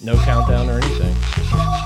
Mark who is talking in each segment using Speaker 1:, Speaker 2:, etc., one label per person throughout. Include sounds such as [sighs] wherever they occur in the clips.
Speaker 1: No countdown or anything.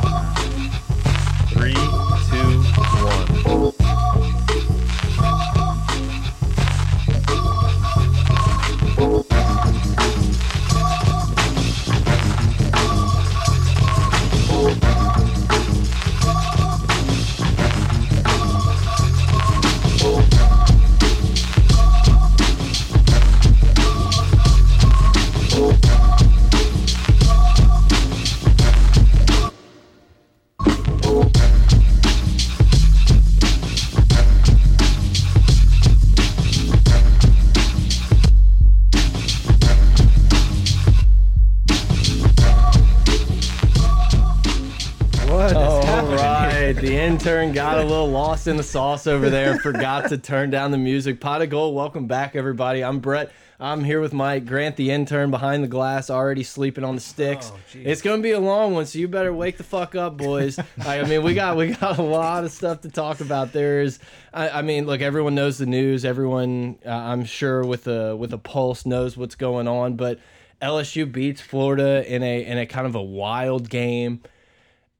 Speaker 1: Lost in the sauce over there forgot to turn down the music. Pod of Geauxld, welcome back, everybody. I'm Brett. I'm here with Mike Grant, the intern behind the glass, already sleeping on the sticks.
Speaker 2: Oh,
Speaker 1: it's gonna be a long one, so you better wake the fuck up, boys. I, I mean, we got we got a lot of stuff to talk about. There's, I, I mean, look, everyone knows the news. Everyone, uh, I'm sure, with a with a pulse, knows what's going on. But LSU beats Florida in a in a kind of a wild game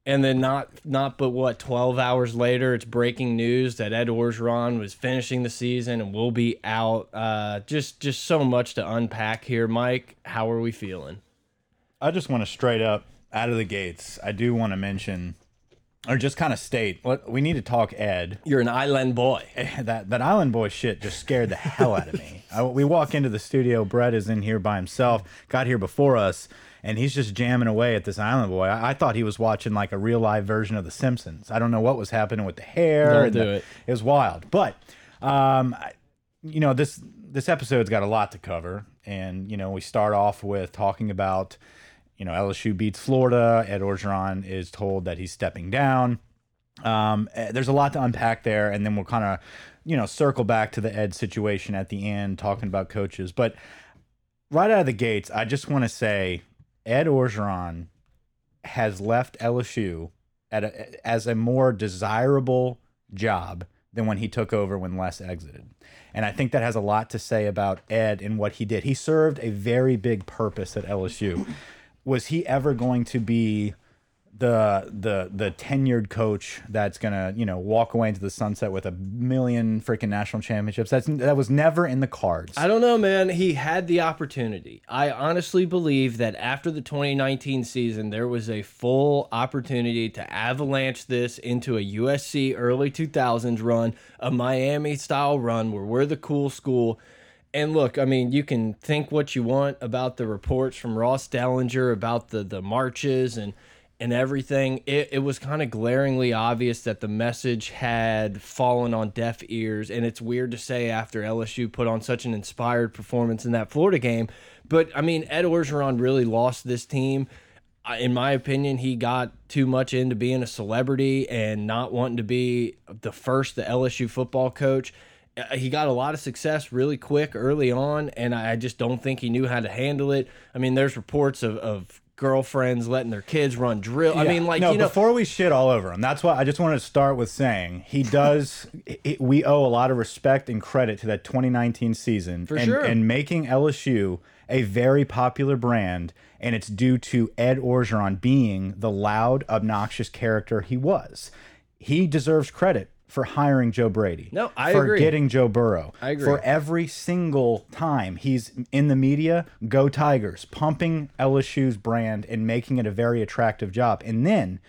Speaker 1: and then not not but what 12 hours later it's breaking news that ed orgeron was finishing the season and will be out uh just just so much to unpack here mike how are we feeling
Speaker 2: I just want to straight up out of the gates. I do want to mention, or just kind of state, what we need to talk Ed.
Speaker 1: you're an island boy [laughs]
Speaker 2: That that Island Boy shit just scared the hell out of me. I, we walk into the studio. Brett is in here by himself. Got here before us, and he's just jamming away at this Island Boy. I, I thought he was watching like a real live version of The Simpsons. I don't know what was happening with the hair.
Speaker 1: Don't do
Speaker 2: the-
Speaker 1: it.
Speaker 2: It was wild, but um, I- you know this this episode's got a lot to cover, and you know we start off with talking about you know LSU beats Florida. Ed Orgeron is told that he's stepping down. Um, eh, there's a lot to unpack there, and then we'll kind of you know circle back to the Ed situation at the end, talking about coaches. But right out of the gates, I just want to say Ed Orgeron has left LSU at a, as a more desirable job than when he took over when Les exited. And I think that has a lot to say about Ed and what he did. He served a very big purpose at LSU. Was he ever going to be the the the tenured coach that's gonna you know walk away into the sunset with a million freaking national championships? That's that was never in the cards.
Speaker 1: i don't know man he had the opportunity i honestly believe that after the 2019 season there was a full opportunity to avalanche this into a usc early 2000s run a miami style run where we're the cool school And look, I mean, you can think what you want about the reports from Ross Dellinger about the the marches and and everything. It, it was kind of glaringly obvious that the message had fallen on deaf ears, and it's weird to say after LSU put on such an inspired performance in that Florida game. But I mean, Ed Orgeron really lost this team in my opinion, he got too much into being a celebrity and not wanting to be the first the LSU football coach. Uh, He got a lot of success really quick early on, and I I just don't think he knew how to handle it. I mean, there's reports of, of girlfriends letting their kids run drill. I mean, like
Speaker 2: no,
Speaker 1: you know,
Speaker 2: before we shit all over him, that's why I just wanted to start with saying he does. [laughs] it, we owe a lot of respect and credit to that 2019 season
Speaker 1: For
Speaker 2: and,
Speaker 1: sure.
Speaker 2: and making LSU a very popular brand, and it's due to Ed Orgeron being the loud, obnoxious character he was. He deserves credit for hiring Joe Brady.
Speaker 1: No, I
Speaker 2: for
Speaker 1: agree.
Speaker 2: getting Joe Burrow.
Speaker 1: I agree.
Speaker 2: For every single time he's in the media, go Tigers, pumping LSU's brand and making it a very attractive job. And then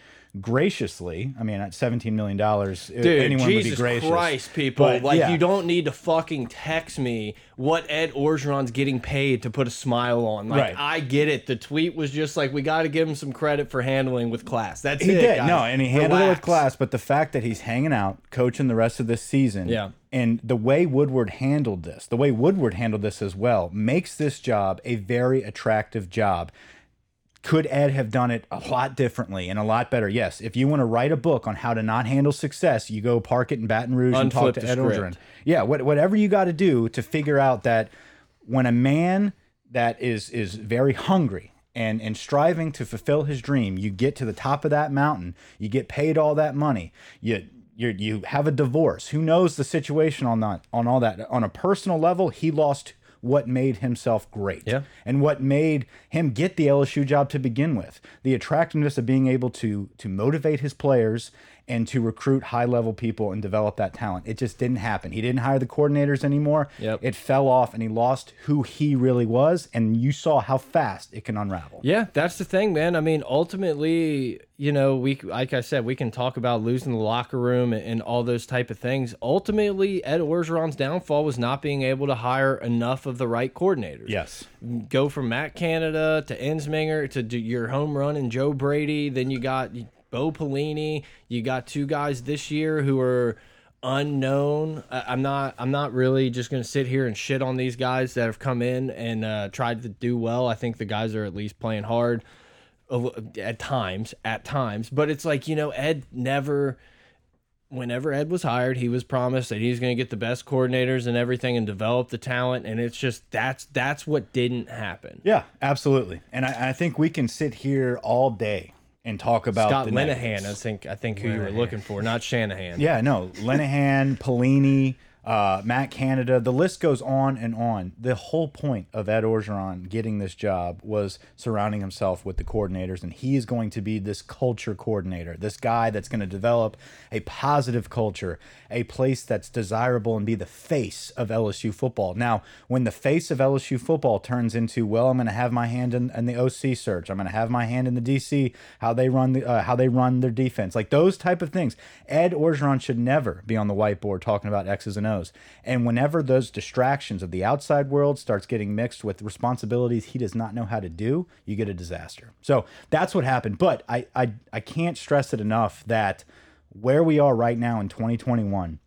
Speaker 2: graciously, I mean, at $17 million, uh,
Speaker 1: Dude,
Speaker 2: anyone would be
Speaker 1: Jesus
Speaker 2: gracious.
Speaker 1: Christ, people!
Speaker 2: But,
Speaker 1: like
Speaker 2: yeah.
Speaker 1: you don't need to fucking text me what Ed Orgeron's getting paid to put a smile on. Like
Speaker 2: Right.
Speaker 1: I get it. The tweet was just like we got to give him some credit for handling with class. That's
Speaker 2: He
Speaker 1: it.
Speaker 2: did.
Speaker 1: guys.
Speaker 2: No, and he handled it with class. But the fact that he's hanging out, coaching the rest of this season,
Speaker 1: Yeah.
Speaker 2: and the way Woodward handled this, the way Woodward handled this as well, makes this job a very attractive job. Could Ed have done it a lot differently and a lot better? Yes. If you want to write a book on how to not handle success, you go park it in Baton Rouge and talk to Ed
Speaker 1: script.
Speaker 2: Orgeron. Yeah, what, whatever you got to do to figure out that when a man that is is very hungry and and striving to fulfill his dream, you get to the top of that mountain, you get paid all that money, you you you have a divorce. Who knows the situation on that on all that on a personal level? He lost what made himself great.
Speaker 1: Yeah.
Speaker 2: And what made him get the LSU job to begin with. The attractiveness of being able to to motivate his players and to recruit high level people and develop that talent. It just didn't happen. He didn't hire the coordinators anymore.
Speaker 1: Yep.
Speaker 2: It fell off and he lost who he really was. And you saw how fast it can unravel.
Speaker 1: Yeah, that's the thing, man. I mean, ultimately, you know, we like I said, we can talk about losing the locker room and, and all those type of things. Ultimately, Ed Orgeron's downfall was not being able to hire enough of the right coordinators.
Speaker 2: Yes.
Speaker 1: Go from Matt Canada to Ensminger to do your home run and Joe Brady. Then you got Bo Pelini. You got two guys this year who are unknown. I'm not. I'm not really just going to sit here and shit on these guys that have come in and uh, tried to do well. I think the guys are at least playing hard at times. At times, but it's like you know, Ed never. Whenever Ed was hired, he was promised that he's going to get the best coordinators and everything and develop the talent, and it's just that's that's what didn't happen.
Speaker 2: Yeah, absolutely. And I, I think we can sit here all day and talk about
Speaker 1: Scott
Speaker 2: the
Speaker 1: Linehan,
Speaker 2: negatives.
Speaker 1: I think I think who you were looking for, not Shanahan.
Speaker 2: Yeah, no, Linehan, Pelini, uh, Matt Canada. The list goes on and on. The whole point of Ed Orgeron getting this job was surrounding himself with the coordinators, and he is going to be this culture coordinator, this guy that's going to develop a positive culture, a place that's desirable, and be the face of LSU football. Now, when the face of LSU football turns into, well, I'm going to have my hand in, in the OC search, I'm going to have my hand in the DC, how they run the uh, how they run their defense, like those type of things. Ed Orgeron should never be on the whiteboard talking about X's and O's. And whenever those distractions of the outside world starts getting mixed with responsibilities he does not know how to do, you get a disaster. So that's what happened. But I I, I can't stress it enough that where we are right now in 2021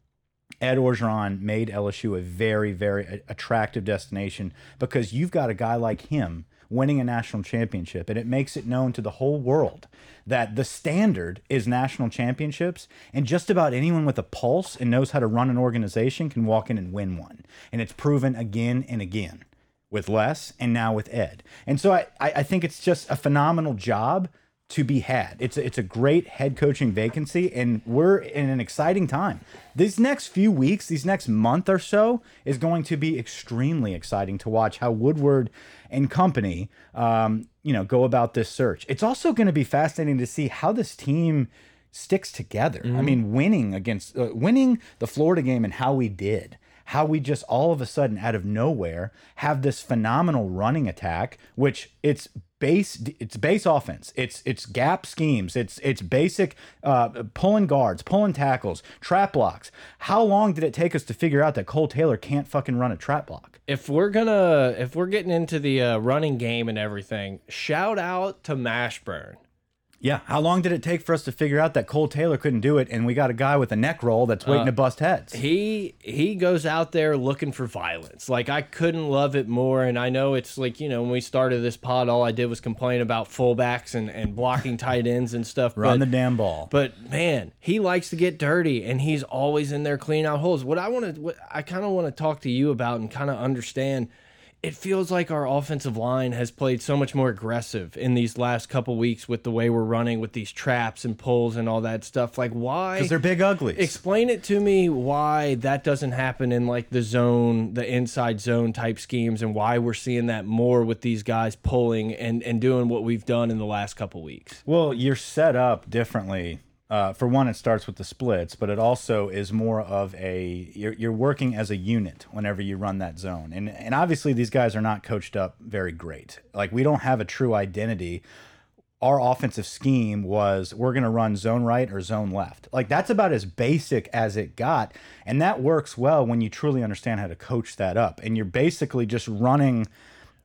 Speaker 2: Ed Orgeron made LSU a very, very attractive destination because you've got a guy like him winning a national championship, and it makes it known to the whole world that the standard is national championships, and just about anyone with a pulse and knows how to run an organization can walk in and win one. And it's proven again and again with Les and now with Ed. And so I, I think it's just a phenomenal job to be had. It's a, it's a great head coaching vacancy, and we're in an exciting time. These next few weeks, these next month or so, is going to be extremely exciting to watch how Woodward and company, um, you know, go about this search. It's also going to be fascinating to see how this team sticks together. I mean, winning against uh, winning the Florida game and how we did how we just all of a sudden out of nowhere have this phenomenal running attack which it's base it's base offense. It's it's gap schemes. It's it's basic uh pulling guards pulling tackles trap blocks. How long did it take us to figure out that cole taylor can't fucking run a trap block?
Speaker 1: If we're gonna if we're getting into the uh, running game and everything, shout out to Mashburn.
Speaker 2: Yeah how long did it take for us to figure out that cole taylor couldn't do it and we got a guy with a neck roll that's waiting to uh, bust heads
Speaker 1: He he goes out there looking for violence. Like I couldn't love it more. And I know it's like you know when we started this pod, all I did was complain about fullbacks and and blocking tight ends and stuff.
Speaker 2: run
Speaker 1: but,
Speaker 2: the damn ball
Speaker 1: But man, he likes to get dirty, and he's always in there cleaning out holes. What I want to, what I kind of want to talk to you about and kind of understand. It feels like our offensive line has played so much more aggressive in these last couple weeks with the way we're running with these traps and pulls and all that stuff. Like why?
Speaker 2: because they're big uglies
Speaker 1: Explain it to me why that doesn't happen in like the zone, the inside zone type schemes, and why we're seeing that more with these guys pulling and and doing what we've done in the last couple weeks.
Speaker 2: Well, you're set up differently. Uh, for one, it starts with the splits, but it also is more of a you're, you're working as a unit whenever you run that zone, and and obviously these guys are not coached up very great. Like we don't have a true identity. Our offensive scheme was we're going to run zone right or zone left. Like that's about as basic as it got, and that works well when you truly understand how to coach that up. And you're basically just running.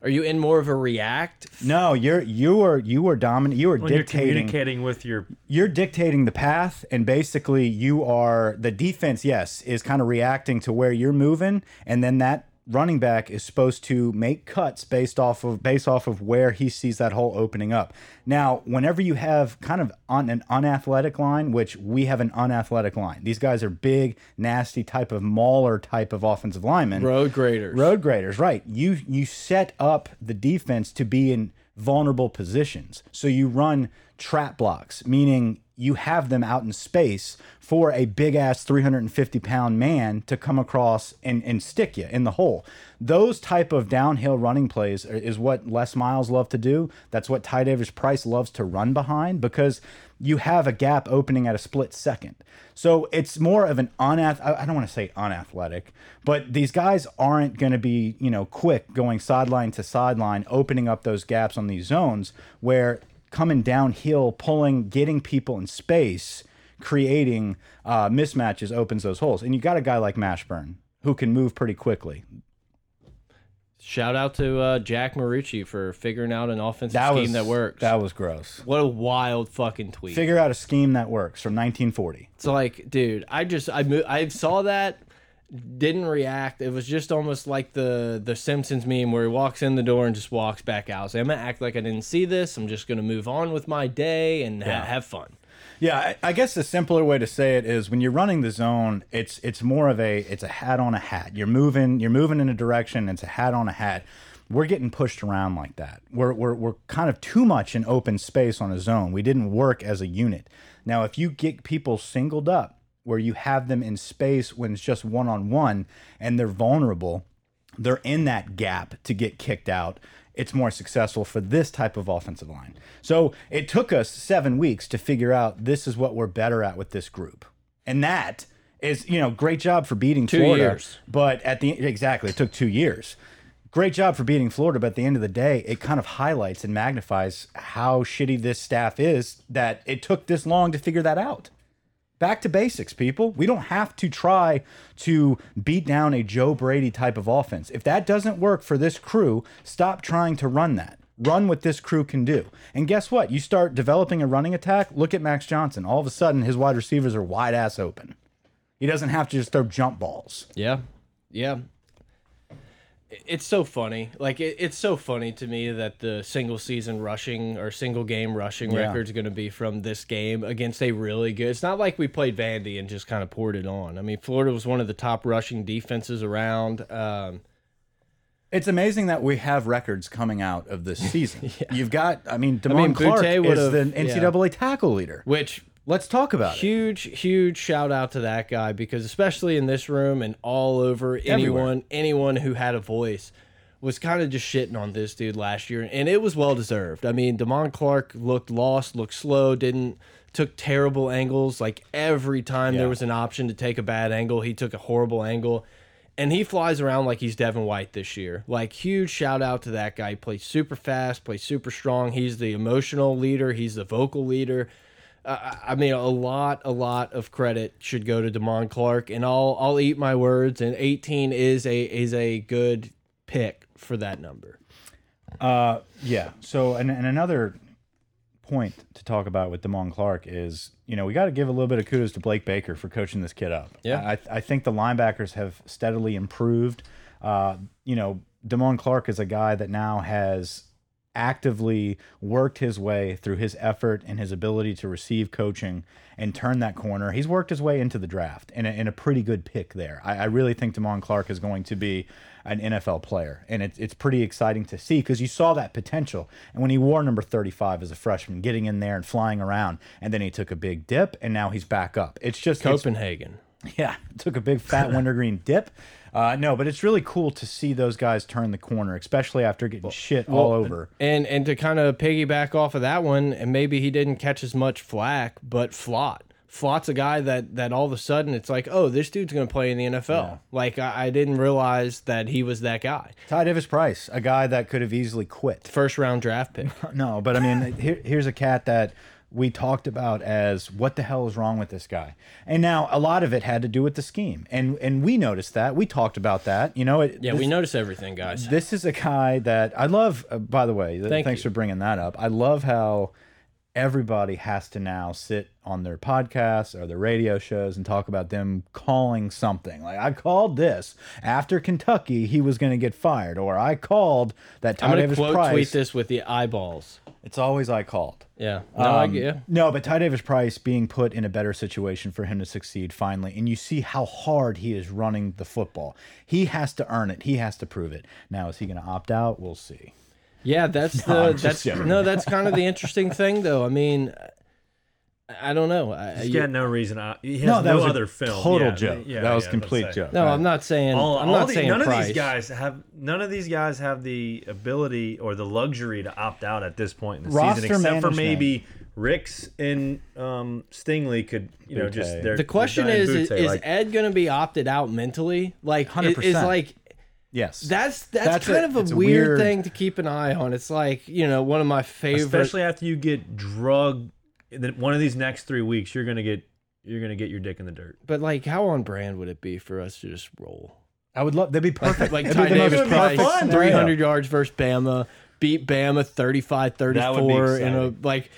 Speaker 1: Are you in more of a react?
Speaker 2: No, you're you are you are dominant. You are
Speaker 3: when you're
Speaker 2: dictating
Speaker 3: communicating with your
Speaker 2: you're dictating the path and basically you are the defense yes is kind of reacting to where you're moving and then that running back is supposed to make cuts based off of based off of where he sees that hole opening up. Now whenever you have kind of on an unathletic line which we have an unathletic line these guys are big nasty type of mauler type of offensive linemen.
Speaker 1: Road graders.
Speaker 2: road graders right. You you set up the defense to be in vulnerable positions. So you run trap blocks meaning you have them out in space for a big ass 350 pound man to come across and, and stick you in the hole. Those type of downhill running plays is what Les Miles love to do. That's what Ty Davis Price loves to run behind because you have a gap opening at a split second. So it's more of an unath I don't want to say unathletic, but these guys aren't going to be, you know, quick going sideline to sideline, opening up those gaps on these zones where coming downhill, pulling, getting people in space, creating uh, mismatches opens those holes. And you got a guy like Mashburn who can move pretty quickly.
Speaker 1: Shout out to uh, Jack Marucci for figuring out an offensive that scheme
Speaker 2: was,
Speaker 1: that works.
Speaker 2: That was gross.
Speaker 1: What a wild fucking tweet.
Speaker 2: Figure out a scheme that works from 1940.
Speaker 1: It's like, dude, I just I I saw that didn't react. It was just almost like the the Simpsons meme where he walks in the door and just walks back out. So I'm gonna act like I didn't see this. I'm just gonna move on with my day and yeah. ha have fun.
Speaker 2: Yeah, I, I, guess the simpler way to say it is when you're running the zone, it's it's more of a it's a hat on a hat. You're moving you're moving in a direction. It's a hat on a hat. We're getting pushed around like that. We're we're we're kind of too much in open space on a zone. We didn't work as a unit. Now, if you get people singled up where you have them in space when it's just one on one and they're vulnerable, they're in that gap to get kicked out. It's more successful for this type of offensive line. So it took us seven weeks to figure out this is what we're better at with this group. And that is, you know, great job for beating
Speaker 1: two
Speaker 2: Florida.
Speaker 1: Years.
Speaker 2: But at the exactly, it took two years. Great job for beating Florida, but at the end of the day, it kind of highlights and magnifies how shitty this staff is that it took this long to figure that out. Back to basics, people. We don't have to try to beat down a Joe Brady type of offense. If that doesn't work for this crew, stop trying to run that. Run what this crew can do. And guess what? You start developing a running attack. Look at Max Johnson. All of a sudden, his wide receivers are wide ass open. He doesn't have to just throw jump balls.
Speaker 1: Yeah. Yeah it's so funny. Like it, it's so funny to me that the single season rushing or single game rushing yeah. record is going to be from this game against a really good. It's not like we played Vandy and just kind of poured it on. I mean, Florida was one of the top rushing defenses around. Um,
Speaker 2: it's amazing that we have records coming out of this [laughs] season. yeah. You've got, I mean, Damone I mean, Clark is the NCAA yeah. tackle leader,
Speaker 1: which
Speaker 2: Let's talk about
Speaker 1: huge,
Speaker 2: it.
Speaker 1: huge huge shout out to that guy because especially in this room and all over Everywhere. anyone, anyone who had a voice was kind of just shitting on this dude last year, and it was well deserved. I mean, Damone Clark looked lost, looked slow, didn't took terrible angles. Like every time yeah. there was an option to take a bad angle, he took a horrible angle. And he flies around like he's Devin White this year. Like huge shout out to that guy. He plays super fast, plays super strong. He's the emotional leader. He's the vocal leader uh, I mean, a lot, a lot of credit should go to Damone Clark, and I'll I'll eat my words. And 18 is a is a good pick for that number.
Speaker 2: Uh, yeah. So, and, and another point to talk about with Damone Clark is, you know, we got to give a little bit of kudos to Blake Baker for coaching this kid up.
Speaker 1: Yeah.
Speaker 2: I, I think the linebackers have steadily improved. Uh, you know, Damone Clark is a guy that now has actively worked his way through his effort and his ability to receive coaching and turn that corner. He's worked his way into the draft in a, in a pretty good pick there. I, I really think Damone Clark is going to be an NFL player, and it's it's pretty exciting to see because you saw that potential. And when he wore number 35 as a freshman, getting in there and flying around, and then he took a big dip, and now he's back up. It's just
Speaker 1: Copenhagen.
Speaker 2: It's, [laughs] yeah, took a big fat wintergreen dip uh, no, but it's really cool to see those guys turn the corner, especially after getting well, shit all over.
Speaker 1: And and to kind of piggyback off of that one, and maybe he didn't catch as much flack, but Flott. Flott's a guy that that all of a sudden it's like, oh, this dude's going to play in the NFL. Yeah. Like I, I, didn't realize that he was that guy.
Speaker 2: Ty Davis Price, a guy that could have easily quit.
Speaker 1: First round draft pick. [laughs]
Speaker 2: no, but I mean, here, here's a cat that we talked about as what the hell is wrong with this guy? And now a lot of it had to do with the scheme. And and we noticed that. We talked about that. You know it,
Speaker 1: yeah this, we notice everything guys.
Speaker 2: this is a guy that i love uh, by the way Thank thanks you. for bringing that up. I love how everybody has to now sit on their podcasts or their radio shows and talk about them calling something. Like I called this after Kentucky, he was going to get fired, or I called that Ty
Speaker 1: I'm
Speaker 2: Davis
Speaker 1: quote
Speaker 2: Price.
Speaker 1: tweet this with the eyeballs.
Speaker 2: It's always I called.
Speaker 1: Yeah. No,
Speaker 2: um,
Speaker 1: I, yeah.
Speaker 2: No, but Ty Davis Price being put in a better situation for him to succeed finally, and you see how hard he is running the football. He has to earn it. He has to prove it. Now, is he going to opt out? We'll see.
Speaker 1: Yeah, that's [laughs] no, the that's no, that's kind of the interesting thing, though. I mean, I don't know. I,
Speaker 3: He's
Speaker 1: you-
Speaker 3: got no reason. I, he has
Speaker 2: No,
Speaker 3: no,
Speaker 2: that was a
Speaker 3: other film.
Speaker 2: total
Speaker 3: Yeah,
Speaker 2: joke.
Speaker 3: yeah,
Speaker 2: That was
Speaker 3: yeah,
Speaker 2: complete joke.
Speaker 1: no,
Speaker 2: Right.
Speaker 1: I'm not saying.
Speaker 3: All,
Speaker 1: I'm
Speaker 3: all
Speaker 1: not
Speaker 3: the-
Speaker 1: saying
Speaker 3: none
Speaker 1: price.
Speaker 3: of these guys have none of these guys have the ability or the luxury to opt out at this point in the
Speaker 2: Roster
Speaker 3: season, except for maybe Ricks and um, Stingley could you know just
Speaker 2: Butte.
Speaker 1: The question
Speaker 3: they're
Speaker 1: is: Is,
Speaker 3: Butte,
Speaker 1: is
Speaker 3: like,
Speaker 1: Ed going to be opted out mentally? Like, i- is
Speaker 2: 100%.
Speaker 1: like
Speaker 2: Yes.
Speaker 1: that's that's,
Speaker 2: That's
Speaker 1: kind
Speaker 2: a-
Speaker 1: of a
Speaker 2: it's a
Speaker 1: weird,
Speaker 2: weird-
Speaker 1: thing to keep an eye on. It's like you know one of my favorite.
Speaker 3: especially after you get drug. then One of these next three weeks, you're gonna get you're gonna get your dick in the dirt.
Speaker 1: but like, how on brand would it be for us to just roll?
Speaker 2: I would love. That'd be perfect.
Speaker 1: Like Ty
Speaker 2: be the most
Speaker 1: Davis Price, 300 yards versus Bama, beat Bama 35
Speaker 3: That would be
Speaker 1: 34 in a like.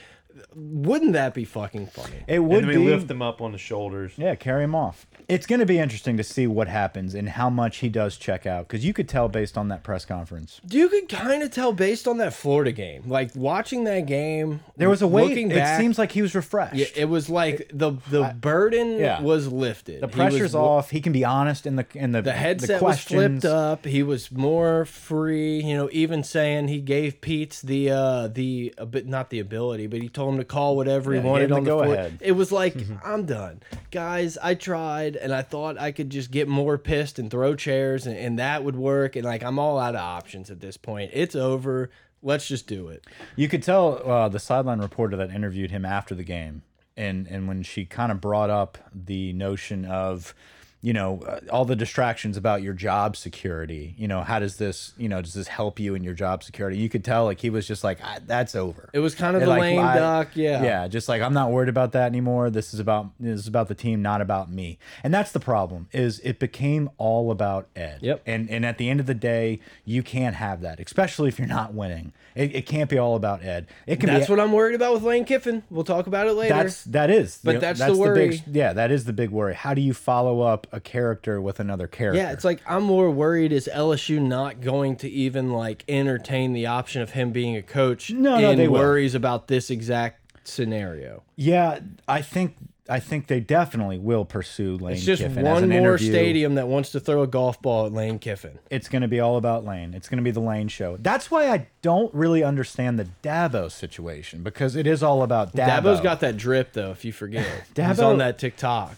Speaker 1: Wouldn't that be fucking funny?
Speaker 2: It would
Speaker 3: and then we
Speaker 2: be.
Speaker 3: lift them up on the shoulders.
Speaker 2: Yeah, carry him off. It's going to be interesting to see what happens and how much he does check out because you could tell based on that press conference.
Speaker 1: You could kind of tell based on that Florida game, like watching that game.
Speaker 2: There was a.
Speaker 1: Looking
Speaker 2: It
Speaker 1: back,
Speaker 2: seems like he was refreshed.
Speaker 1: yeah, it was like the the burden
Speaker 2: yeah.
Speaker 1: was lifted.
Speaker 2: the
Speaker 1: He
Speaker 2: pressure's
Speaker 1: wo-
Speaker 2: off. He can be honest in the in the
Speaker 1: The headset
Speaker 2: the
Speaker 1: was flipped up. He was more free. You know, even saying he gave Peetz the uh the a bit not the ability, but he told him to call whatever
Speaker 2: Yeah,
Speaker 1: he
Speaker 2: he
Speaker 1: wanted
Speaker 2: the
Speaker 1: on the
Speaker 2: go
Speaker 1: floor.
Speaker 2: ahead.
Speaker 1: It was like I'm done, guys. I tried and I thought I could just get more pissed and throw chairs and, and that would work. And like I'm all out of options at this point. It's over. Let's just do it.
Speaker 2: You could tell uh, the sideline reporter that interviewed him after the game, and and when she kind of brought up the notion of, you know, uh, all the distractions about your job security. You know, how does this, you know, does this help you in your job security? You could tell like he was just like, "Ah, that's over.
Speaker 1: It was kind of
Speaker 2: And,
Speaker 1: the
Speaker 2: like,
Speaker 1: lame duck. Yeah.
Speaker 2: Yeah, just like I'm not worried about that anymore. This is about this is about the team, not about me. And that's the problem. Is it became all about Ed.
Speaker 1: Yep.
Speaker 2: And and at the end of the day, you can't have that, especially if you're not winning. It, it can't be all about Ed. It can
Speaker 1: That's what I'm worried about with Lane Kiffin. We'll talk about it later.
Speaker 2: that's that is.
Speaker 1: But
Speaker 2: You know,
Speaker 1: that's the
Speaker 2: big,
Speaker 1: worry.
Speaker 2: yeah, that is the big worry. How do you follow up a character with another character?
Speaker 1: Yeah, it's like I'm more worried is LSU not going to even like entertain the option of him being a coach
Speaker 2: No, no, they will.
Speaker 1: worries about this exact scenario.
Speaker 2: yeah. I think I think they definitely will pursue Lane
Speaker 1: It's just
Speaker 2: Kiffin
Speaker 1: one more
Speaker 2: interview.
Speaker 1: stadium that wants to throw a golf ball at Lane Kiffin.
Speaker 2: it's going to be all about Lane. It's going to be the Lane show. That's why I don't really understand the Dabo situation because it is all about Dabo.
Speaker 1: Dabo's got that drip though, if you forget. He's on that TikTok.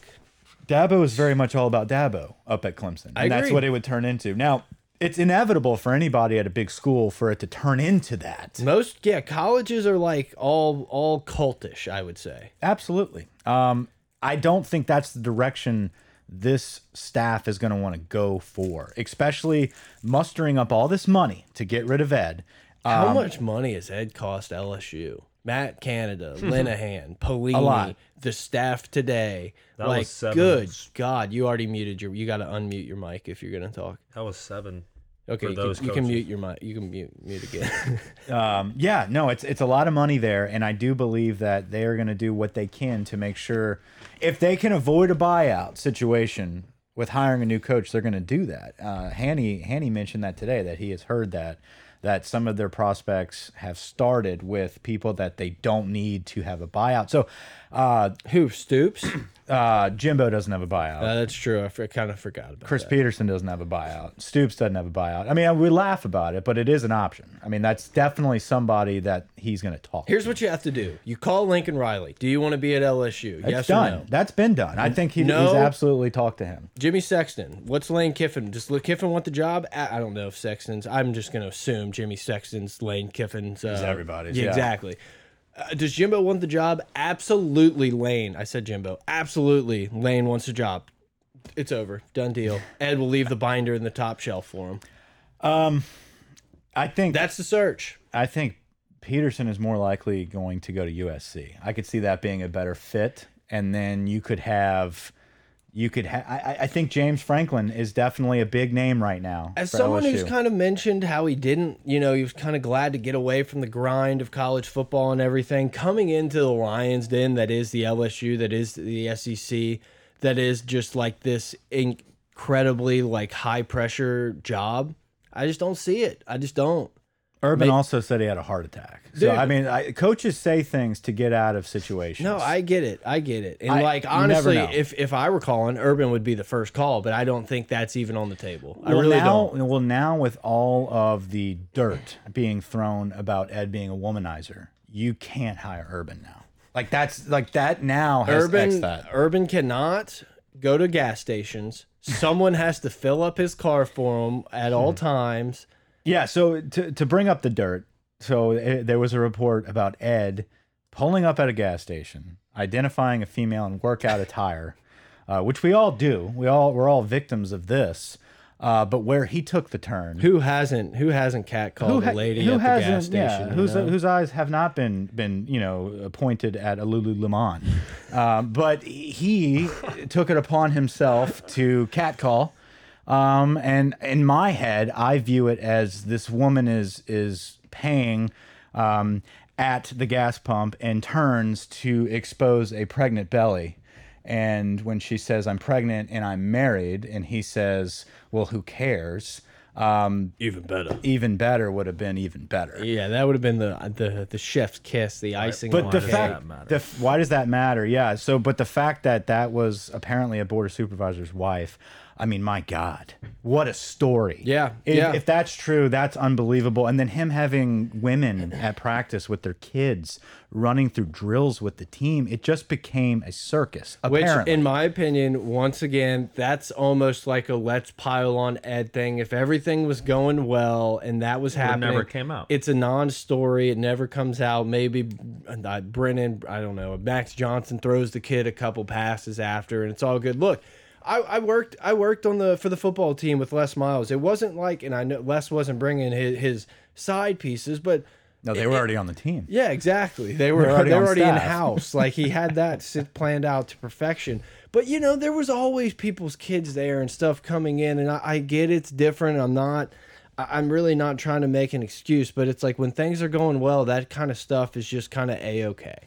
Speaker 2: Dabo is very much all about Dabo up at Clemson. And
Speaker 1: I
Speaker 2: that's
Speaker 1: agree.
Speaker 2: what it would turn into. Now, it's inevitable for anybody at a big school for it to turn into that.
Speaker 1: Most yeah, colleges are like all all cultish, I would say.
Speaker 2: Absolutely. Um, I don't think that's the direction this staff is going to want to go for, especially mustering up all this money to get rid of Ed.
Speaker 1: How
Speaker 2: Um,
Speaker 1: much money has Ed cost LSU? Matt Canada, [laughs] Linehan, Pelini, the staff today.
Speaker 3: That
Speaker 1: like,
Speaker 3: was seven.
Speaker 1: good God, you already muted your. You got to unmute your mic if you're gonna talk.
Speaker 3: That was seven.
Speaker 1: Okay, you,
Speaker 3: those
Speaker 1: can, you can mute your mic. You can mute mute again. [laughs] [laughs]
Speaker 2: Um, yeah, no, it's it's a lot of money there, and I do believe that they are going to do what they can to make sure if they can avoid a buyout situation with hiring a new coach, they're going to do that. Uh, Hanny Hanny mentioned that today that he has heard that that some of their prospects have started with people that they don't need to have a buyout. So uh,
Speaker 1: Who Stoops? [clears throat]
Speaker 2: uh, Jimbo doesn't have a buyout.
Speaker 1: Uh, that's true. I, kind of forgot about
Speaker 2: Chris
Speaker 1: that.
Speaker 2: Petersen doesn't have a buyout. Stoops doesn't have a buyout. I mean, we laugh about it, but it is an option. I mean, that's definitely somebody that he's going to talk.
Speaker 1: Here's what you have to do. You call Lincoln Riley. Do you want to be at LSU?
Speaker 2: It's
Speaker 1: yes
Speaker 2: done.
Speaker 1: or no?
Speaker 2: That's been done. I think he,
Speaker 1: No.
Speaker 2: he's absolutely talked to him.
Speaker 1: Jimmy Sexton. What's Lane Kiffin? Does Kiffin want the job? I I don't know if Sexton's. I'm just going to assume Jimmy Sexton's Lane Kiffin's. Uh,
Speaker 2: everybody's,
Speaker 1: Yeah,
Speaker 2: yeah.
Speaker 1: exactly. Uh, does Jimbo want the job? Absolutely, Lane. I said Jimbo. Absolutely, Lane wants the job. It's over. Done deal. [laughs] Ed will leave the binder in the top shelf for him.
Speaker 2: Um, I think
Speaker 1: That's the search.
Speaker 2: I think Petersen is more likely going to go to USC. I could see that being a better fit, and then you could have. You could have. I, I think James Franklin is definitely a big name right now.
Speaker 1: As someone who's kind of mentioned how he didn't, you know, he was kind of glad to get away from the grind of college football and everything, coming into the Lions Den that is the LSU, that is the SEC, that is just like this incredibly like high pressure job. I just don't see it. I just don't.
Speaker 2: Urban also said he had a heart attack. So
Speaker 1: Dude.
Speaker 2: I mean, I, coaches say things to get out of situations.
Speaker 1: No, I get it. I get it. And
Speaker 2: I-
Speaker 1: like honestly, if if I were calling, Urban would be the first call, but I don't think that's even on the table. I
Speaker 2: well,
Speaker 1: really
Speaker 2: now,
Speaker 1: don't.
Speaker 2: Well, now with all of the dirt being thrown about Ed being a womanizer, you can't hire Urban now. Like that's like that now
Speaker 1: Urban
Speaker 2: that.
Speaker 1: Urban cannot go to gas stations. Someone has to fill up his car for him at all hmm. times.
Speaker 2: Yeah, so to to bring up the dirt, so eh, there was a report about Ed pulling up at a gas station, identifying a female in workout attire, uh, which we all do. We all we're all victims of this. Uh, but where he took the turn,
Speaker 1: Who hasn't who hasn't catcalled
Speaker 2: ha-
Speaker 1: a lady
Speaker 2: who
Speaker 1: at the gas station?
Speaker 2: yeah, whose
Speaker 1: know?
Speaker 2: whose eyes have not been been you know pointed at a Lululemon, um, [laughs] but he took it upon himself to catcall. Um, and in my head, I view it as this woman is is paying um, at the gas pump and turns to expose a pregnant belly. And when she says, "I'm pregnant and I'm married," and he says, "Well, who cares?" Um,
Speaker 1: even better.
Speaker 2: even better would have been even better.
Speaker 1: Yeah, that would have been the the the chef's kiss, the icing.
Speaker 2: But
Speaker 1: on
Speaker 2: the
Speaker 1: cake.
Speaker 2: fact, the f- why does that matter? Yeah. So, but the fact that that was apparently a board of supervisor's wife. I mean, my God, what a story!
Speaker 1: Yeah,
Speaker 2: If,
Speaker 1: yeah.
Speaker 2: if that's true, that's unbelievable. And then him having women at practice with their kids, running through drills with the team, it just became a circus.
Speaker 1: Which, in my opinion, once again, that's almost like a let's pile on Ed thing. If everything was going well and that was happening,
Speaker 3: never came out.
Speaker 1: It's a non-story. It never comes out. Maybe uh, Brennan, I don't know, Max Johnson throws the kid a couple passes after, and it's all good. Look. I, I worked I worked on the for the football team with Les Miles. It wasn't like, and I know Les wasn't bringing his, his side pieces, but
Speaker 2: no, they were already on the team.
Speaker 1: yeah, exactly. They were
Speaker 2: already
Speaker 1: they were already in house. Like he had that [laughs] sit planned out to perfection. But you know, there was always people's kids there and stuff coming in, and I, I get it's different. I'm not. I'm really not trying to make an excuse, but it's like when things are going well, that kind of stuff is just kind of a okay.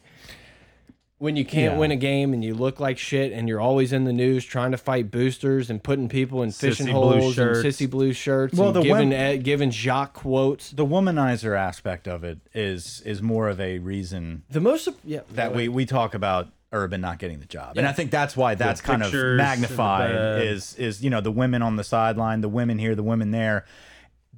Speaker 1: When you can't
Speaker 2: Yeah.
Speaker 1: win a game and you look like shit and you're always in the news trying to fight boosters and putting people in fishing
Speaker 3: Sissy blue
Speaker 1: holes and sissy blue shirts
Speaker 2: Well,
Speaker 1: and
Speaker 2: the
Speaker 1: giving Ed, giving Jacques quotes.
Speaker 2: The womanizer aspect of it is is more of a reason
Speaker 1: The most yeah
Speaker 2: that we we talk about Urban not getting the job, and I think that's why that's kind of
Speaker 3: pictures in the
Speaker 2: magnified. Is is you know the women on the sideline, the women here, the women there.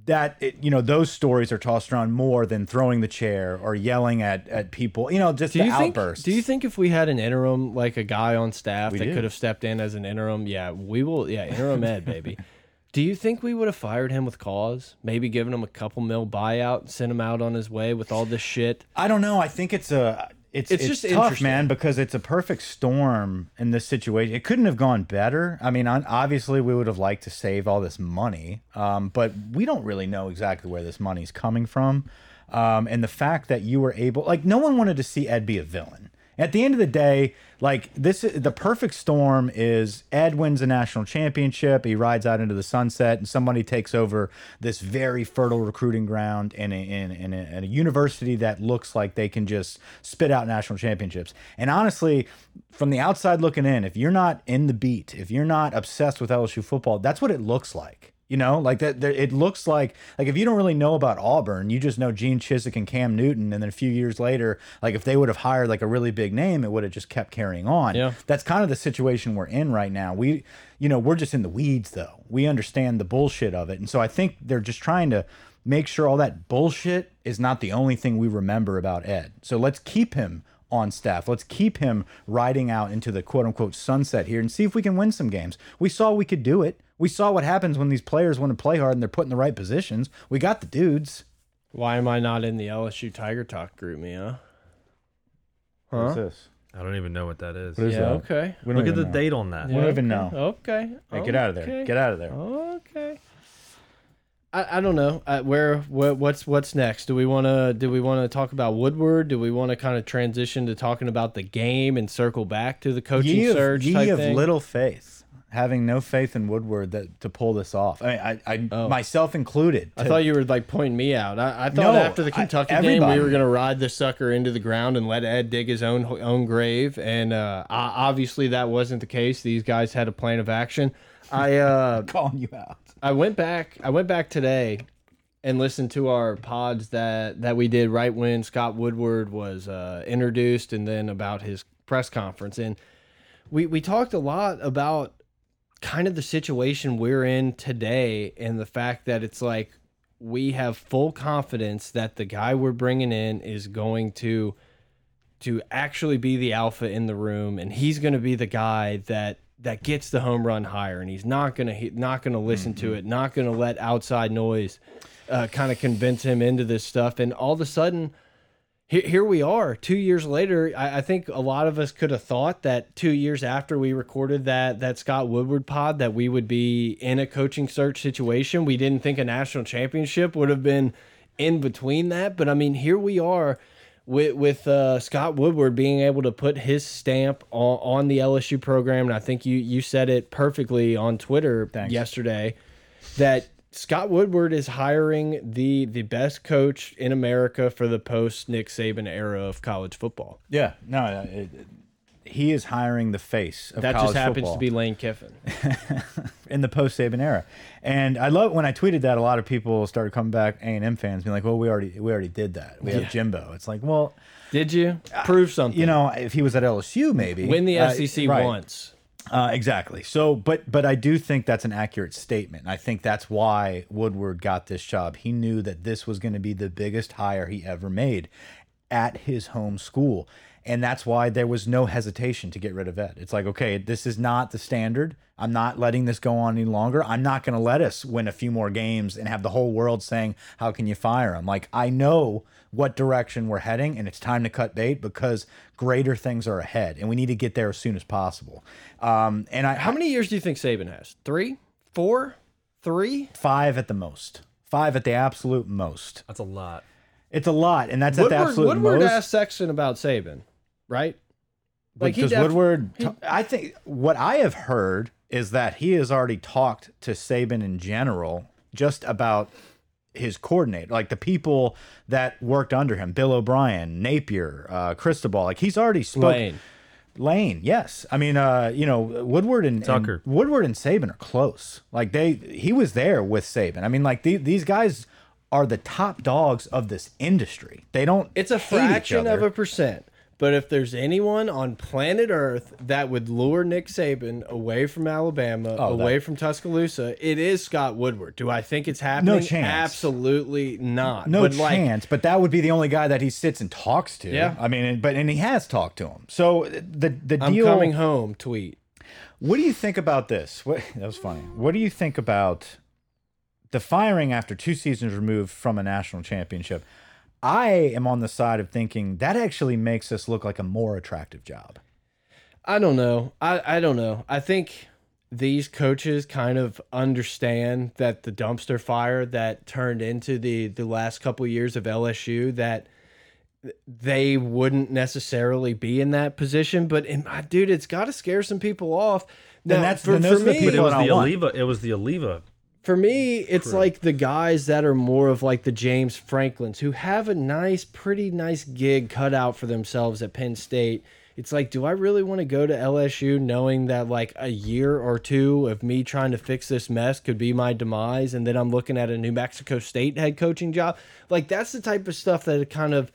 Speaker 2: That it, you know those stories are tossed around more than throwing the chair or yelling at at people. You know, just
Speaker 1: Do
Speaker 2: the
Speaker 1: you think?
Speaker 2: outbursts.
Speaker 1: Do you think if we had an interim, like a guy on staff
Speaker 2: We
Speaker 1: that could have stepped in as an interim, yeah, we will. Yeah, interim ed, baby. [laughs] Do you think we would have fired him with cause? Maybe given him a couple mil buyout, sent him out on his way with all this shit.
Speaker 2: I don't know. I think it's a it's
Speaker 1: It's
Speaker 2: it's,
Speaker 1: just
Speaker 2: tough, man, because it's a perfect storm in this situation. It couldn't have gone better. I mean, obviously, we would have liked to save all this money, um, but we don't really know exactly where this money's coming from. Um, and the fact that you were able, like, no one wanted to see Ed be a villain. At the end of the day, like this, the perfect storm is Ed wins a national championship. He rides out into the sunset, and somebody takes over this very fertile recruiting ground in a, in, in, a, in a university that looks like they can just spit out national championships. And honestly, from the outside looking in, if you're not in the beat, if you're not obsessed with LSU football, that's what it looks like. You know, like that. that- It looks like like if you don't really know about Auburn, you just know Gene Chizik and Cam Newton, and then a few years later, like if they would have hired like a really big name, it would have just kept carrying on.
Speaker 1: Yeah.
Speaker 2: that's kind of the situation we're in right now. We, you know, we're just in the weeds though. We understand the bullshit of it, and so I think they're just trying to make sure all that bullshit is not the only thing we remember about Ed. So let's keep him on staff. Let's keep him riding out into the quote unquote sunset here and see if we can win some games. We saw we could do it. We saw what happens when these players want to play hard and they're put in the right positions. We got the dudes.
Speaker 1: Why am I not in the LSU Tiger Talk group, Mia? Huh?
Speaker 2: this?
Speaker 3: I don't even know what that is.
Speaker 2: What is
Speaker 1: Yeah.
Speaker 2: that?
Speaker 1: Okay.
Speaker 2: We don't
Speaker 3: Look at the
Speaker 2: know.
Speaker 3: date on that.
Speaker 2: We don't even
Speaker 1: okay.
Speaker 2: know.
Speaker 1: Okay.
Speaker 2: Hey, get out of there.
Speaker 1: Okay.
Speaker 2: Get out of there.
Speaker 1: Okay. I, I don't know. Uh, where what, what's what's next? Do we want to do we want to talk about Woodward? Do we want to kind of transition to talking about the game and circle back to the coaching
Speaker 2: Ye of,
Speaker 1: surge
Speaker 2: ye
Speaker 1: type
Speaker 2: of
Speaker 1: thing?
Speaker 2: little faith, having no faith in Woodward that to pull this off. I, I, I
Speaker 1: Oh.
Speaker 2: myself included.
Speaker 1: I thought you were like pointing me out. I, I thought
Speaker 2: No,
Speaker 1: after the
Speaker 2: I-
Speaker 1: Kentucky game
Speaker 2: everybody.
Speaker 1: we were gonna ride the sucker into the ground and let Ed dig his own own grave, and uh, obviously that wasn't the case. These guys had a plan of action. I uh, [laughs]
Speaker 2: calling you out.
Speaker 1: I went back. I went back today and listened to our pods that that we did right when Scott Woodward was uh, introduced, and then about his press conference. And we we talked a lot about kind of the situation we're in today, and the fact that it's like we have full confidence that the guy we're bringing in is going to to actually be the alpha in the room, and he's going to be the guy that that gets the home run hire, and he's not going to not going to listen mm -hmm. to it, not going to let outside noise uh, kind of convince him into this stuff, and all of a sudden here, here we are two years later I, I, think a lot of us could have thought that two years after we recorded that that scott woodward pod that we would be in a coaching search situation we didn't think a national championship would have been in between that but i mean here we are with with uh, Scott Woodward being able to put his stamp on, on the LSU program, and I think you you said it perfectly on Twitter Thanks. yesterday that Scott Woodward is hiring the the best coach in America for the post Nick Saban era of college football.
Speaker 2: Yeah, no, it, he is hiring the face of
Speaker 1: that
Speaker 2: just
Speaker 1: happens
Speaker 2: football.
Speaker 1: to be Lane Kiffin [laughs]
Speaker 2: in the post Saban era. And I love when I tweeted that. A lot of people started coming back, A and M fans, being like, "Well, we already we already did that. We yeah. have Jimbo." It's like, well,
Speaker 1: did you prove something?
Speaker 2: You know, if he was at LSU, maybe
Speaker 1: win the SEC uh, right. once.
Speaker 2: Uh, exactly. So, but but I do think that's an accurate statement. I think that's why Woodward got this job. He knew that this was going to be the biggest hire he ever made at his home school, and that's why there was no hesitation to get rid of Ed. It's like, okay, this is not the standard. I'm not letting this go on any longer. I'm not going to let us win a few more games and have the whole world saying, "How can you fire him?" Like I know what direction we're heading, and it's time to cut bait because greater things are ahead, and we need to get there as soon as possible. Um, and I,
Speaker 1: how many years do you think Saban has? Three, four, three,
Speaker 2: five at the most. Five at the absolute most.
Speaker 3: That's a lot.
Speaker 2: It's a lot, and that's Woodward, at the absolute
Speaker 1: Woodward
Speaker 2: most.
Speaker 1: asked Sexton about Saban, right?
Speaker 2: Like does Woodward? He, I think what I have heard is that he has already talked to Saban in general, just about his coordinator, like the people that worked under him, Bill O'Brien, Napier, uh, Cristobal. Like he's already spoken.
Speaker 1: Lane.
Speaker 2: Lane, yes. I mean, uh, you know, Woodward and,
Speaker 3: Tucker,
Speaker 2: and Woodward and Saban are close. Like they, he was there with Saban. I mean, like the, these guys are the top dogs of this industry. They don't.
Speaker 1: It's a fraction of a percent. But if there's anyone on planet Earth that would lure Nick Saban away from Alabama, oh, away that... from Tuscaloosa, it is Scott Woodward. Do I think it's happening?
Speaker 2: No chance.
Speaker 1: Absolutely not.
Speaker 2: No but chance. Like, but that would be the only guy that he sits and talks to.
Speaker 1: Yeah.
Speaker 2: I mean, but and he has talked to him. So the the
Speaker 1: I'm
Speaker 2: deal.
Speaker 1: coming home. Tweet.
Speaker 2: What do you think about this? What [laughs] that was funny. What do you think about the firing after two seasons removed from a national championship? I am on the side of thinking that actually makes us look like a more attractive job.
Speaker 1: I don't know. I, I don't know. I think these coaches kind of understand that the dumpster fire that turned into the the last couple of years of LSU that they wouldn't necessarily be in that position. But in, dude, it's got to scare some people off.
Speaker 2: Now, then that's for, for me,
Speaker 3: it was the Alleva. It was the Alleva
Speaker 1: for me, it's True. like the guys that are more of like the James Franklins who have a nice, pretty nice gig cut out for themselves at Penn State. It's like, do I really want to go to LSU knowing that like a year or two of me trying to fix this mess could be my demise? And then I'm looking at a New Mexico State head coaching job. Like, that's the type of stuff that kind of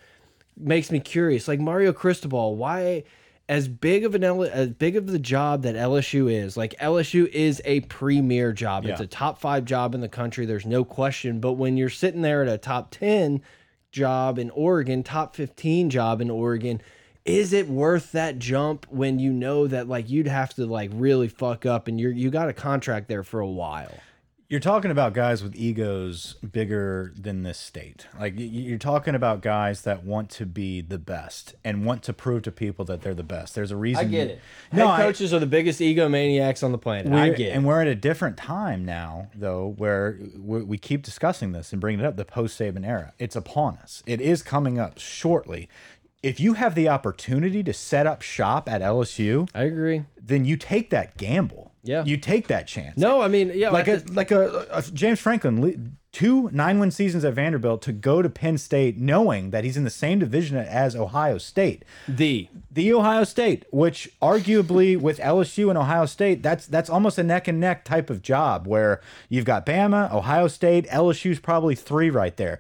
Speaker 1: makes me curious. Like, Mario Cristobal, why? As big of an as big of the job that LSU is, like LSU is a premier job. Yeah. It's a top five job in the country. There's no question. But when you're sitting there at a top ten job in Oregon, top fifteen job in Oregon, is it worth that jump when you know that like you'd have to like really fuck up and you're you got a contract there for a while?
Speaker 2: You're talking about guys with egos bigger than this state. Like you're talking about guys that want to be the best and want to prove to people that they're the best. There's a reason.
Speaker 1: I get it. No, Head coaches I, are the biggest egomaniacs on the planet. I get it.
Speaker 2: And we're at a different time now, though, where we keep discussing this and bringing it up. The post Saban era. It's upon us. It is coming up shortly if you have the opportunity to set up shop at LSU,
Speaker 1: I agree.
Speaker 2: Then you take that gamble.
Speaker 1: Yeah,
Speaker 2: you take that chance.
Speaker 1: No, I mean, yeah,
Speaker 2: like a like a, a, James Franklin, two nine win seasons at Vanderbilt to go to Penn State, knowing that he's in the same division as Ohio State.
Speaker 1: The
Speaker 2: the Ohio State, which arguably with LSU and Ohio State, that's that's almost a neck and neck type of job where you've got Bama, Ohio State, LSU's probably three right there,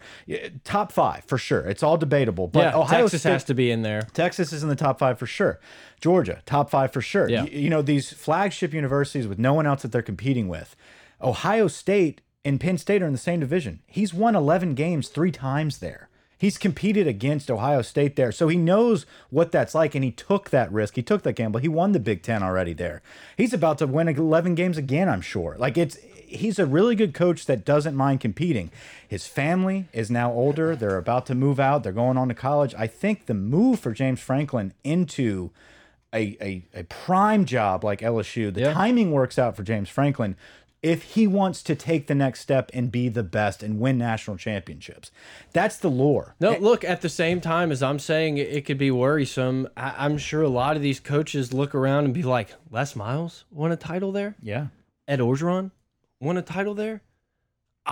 Speaker 2: top five for sure. It's all debatable, but
Speaker 1: yeah, Ohio Texas State, has to be in there.
Speaker 2: Texas is in the top five for sure. Georgia, top five for sure.
Speaker 1: Yeah.
Speaker 2: You, you know, these flagship universities with no one else that they're competing with. Ohio State and Penn State are in the same division. He's won 11 games three times there. He's competed against Ohio State there, so he knows what that's like, and he took that risk. He took that gamble. He won the Big Ten already there. He's about to win 11 games again, I'm sure. Like it's he's a really good coach that doesn't mind competing. His family is now older. They're about to move out. They're going on to college. I think the move for James Franklin into a, a, a prime job like LSU, the
Speaker 1: Yeah.
Speaker 2: timing works out for James Franklin if he wants to take the next step and be the best and win national championships. That's the lore.
Speaker 1: No, look, at the same time as I'm saying it, it could be worrisome, I, I'm sure a lot of these coaches look around and be like, Les Miles won a title there?
Speaker 2: Yeah.
Speaker 1: Ed Orgeron won a title there?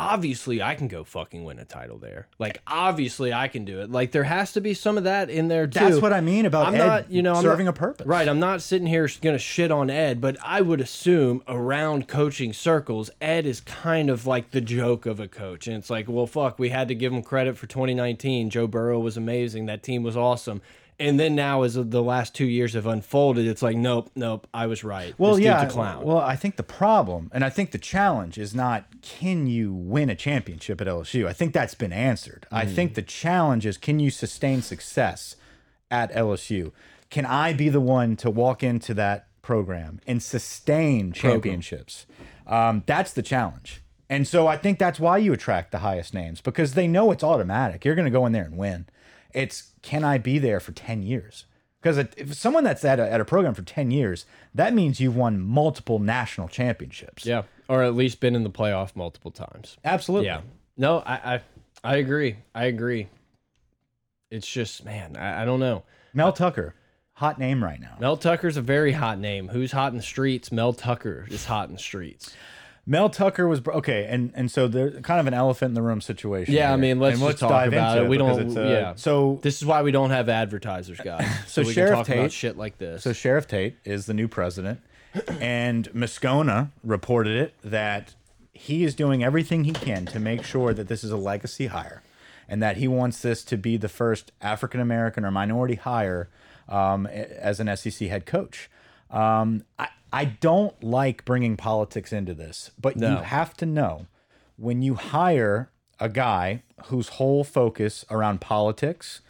Speaker 1: Obviously, I can go fucking win a title there. Like, obviously, I can do it. Like, there has to be some of that in there, too.
Speaker 2: That's what I mean about
Speaker 1: I'm
Speaker 2: Ed
Speaker 1: not, you know, I'm
Speaker 2: serving
Speaker 1: not-
Speaker 2: a purpose.
Speaker 1: Right. I'm not sitting here going to shit on Ed, but I would assume around coaching circles, Ed is kind of like the joke of a coach. And it's like, well, fuck, we had to give him credit for 2019. Joe Burrow was amazing. That team was awesome. And then now, as the last two years have unfolded, it's like, nope, nope, I was right.
Speaker 2: Well,
Speaker 1: this
Speaker 2: yeah.
Speaker 1: clown.
Speaker 2: Well, I think the problem, and I think the challenge is not can you win a championship at LSU. I think that's been answered. I
Speaker 1: Mm.
Speaker 2: think the challenge is can you sustain success at LSU? Can I be the one to walk into that program and sustain championships? Um, that's the challenge. And so I think that's why you attract the highest names because they know it's automatic. You're going to go in there and win. It's can I be there for 10 years? Because if someone that's at a, at a program for 10 years, that means you've won multiple national championships.
Speaker 1: yeah. Or at least been in the playoff multiple times.
Speaker 2: Absolutely.
Speaker 1: Yeah. No, I, I, I agree. I agree. It's just, man, I, I don't know.
Speaker 2: Mel Tucker, hot name right now.
Speaker 1: Mel Tucker's a very hot name. Who's hot in the streets? Mel Tucker is hot in the streets.
Speaker 2: Mel Tucker was okay, and and so there's kind of an elephant in the room situation.
Speaker 1: Yeah, I mean, let's
Speaker 2: And
Speaker 1: just talk about
Speaker 2: into
Speaker 1: it. We don't-
Speaker 2: uh,
Speaker 1: yeah.
Speaker 2: So
Speaker 1: This is why we don't have advertisers, guys. [laughs] So, we
Speaker 2: Sheriff Tate-
Speaker 1: shit like this.
Speaker 2: So Sheriff Tate is the new president, and Moscona reported it that he is doing everything he can to make sure that this is a legacy hire, and that he wants this to be the first African American or minority hire um, as an SEC head coach. Um, I I don't like bringing politics into this, but you have to know when you hire a guy whose whole focus around politics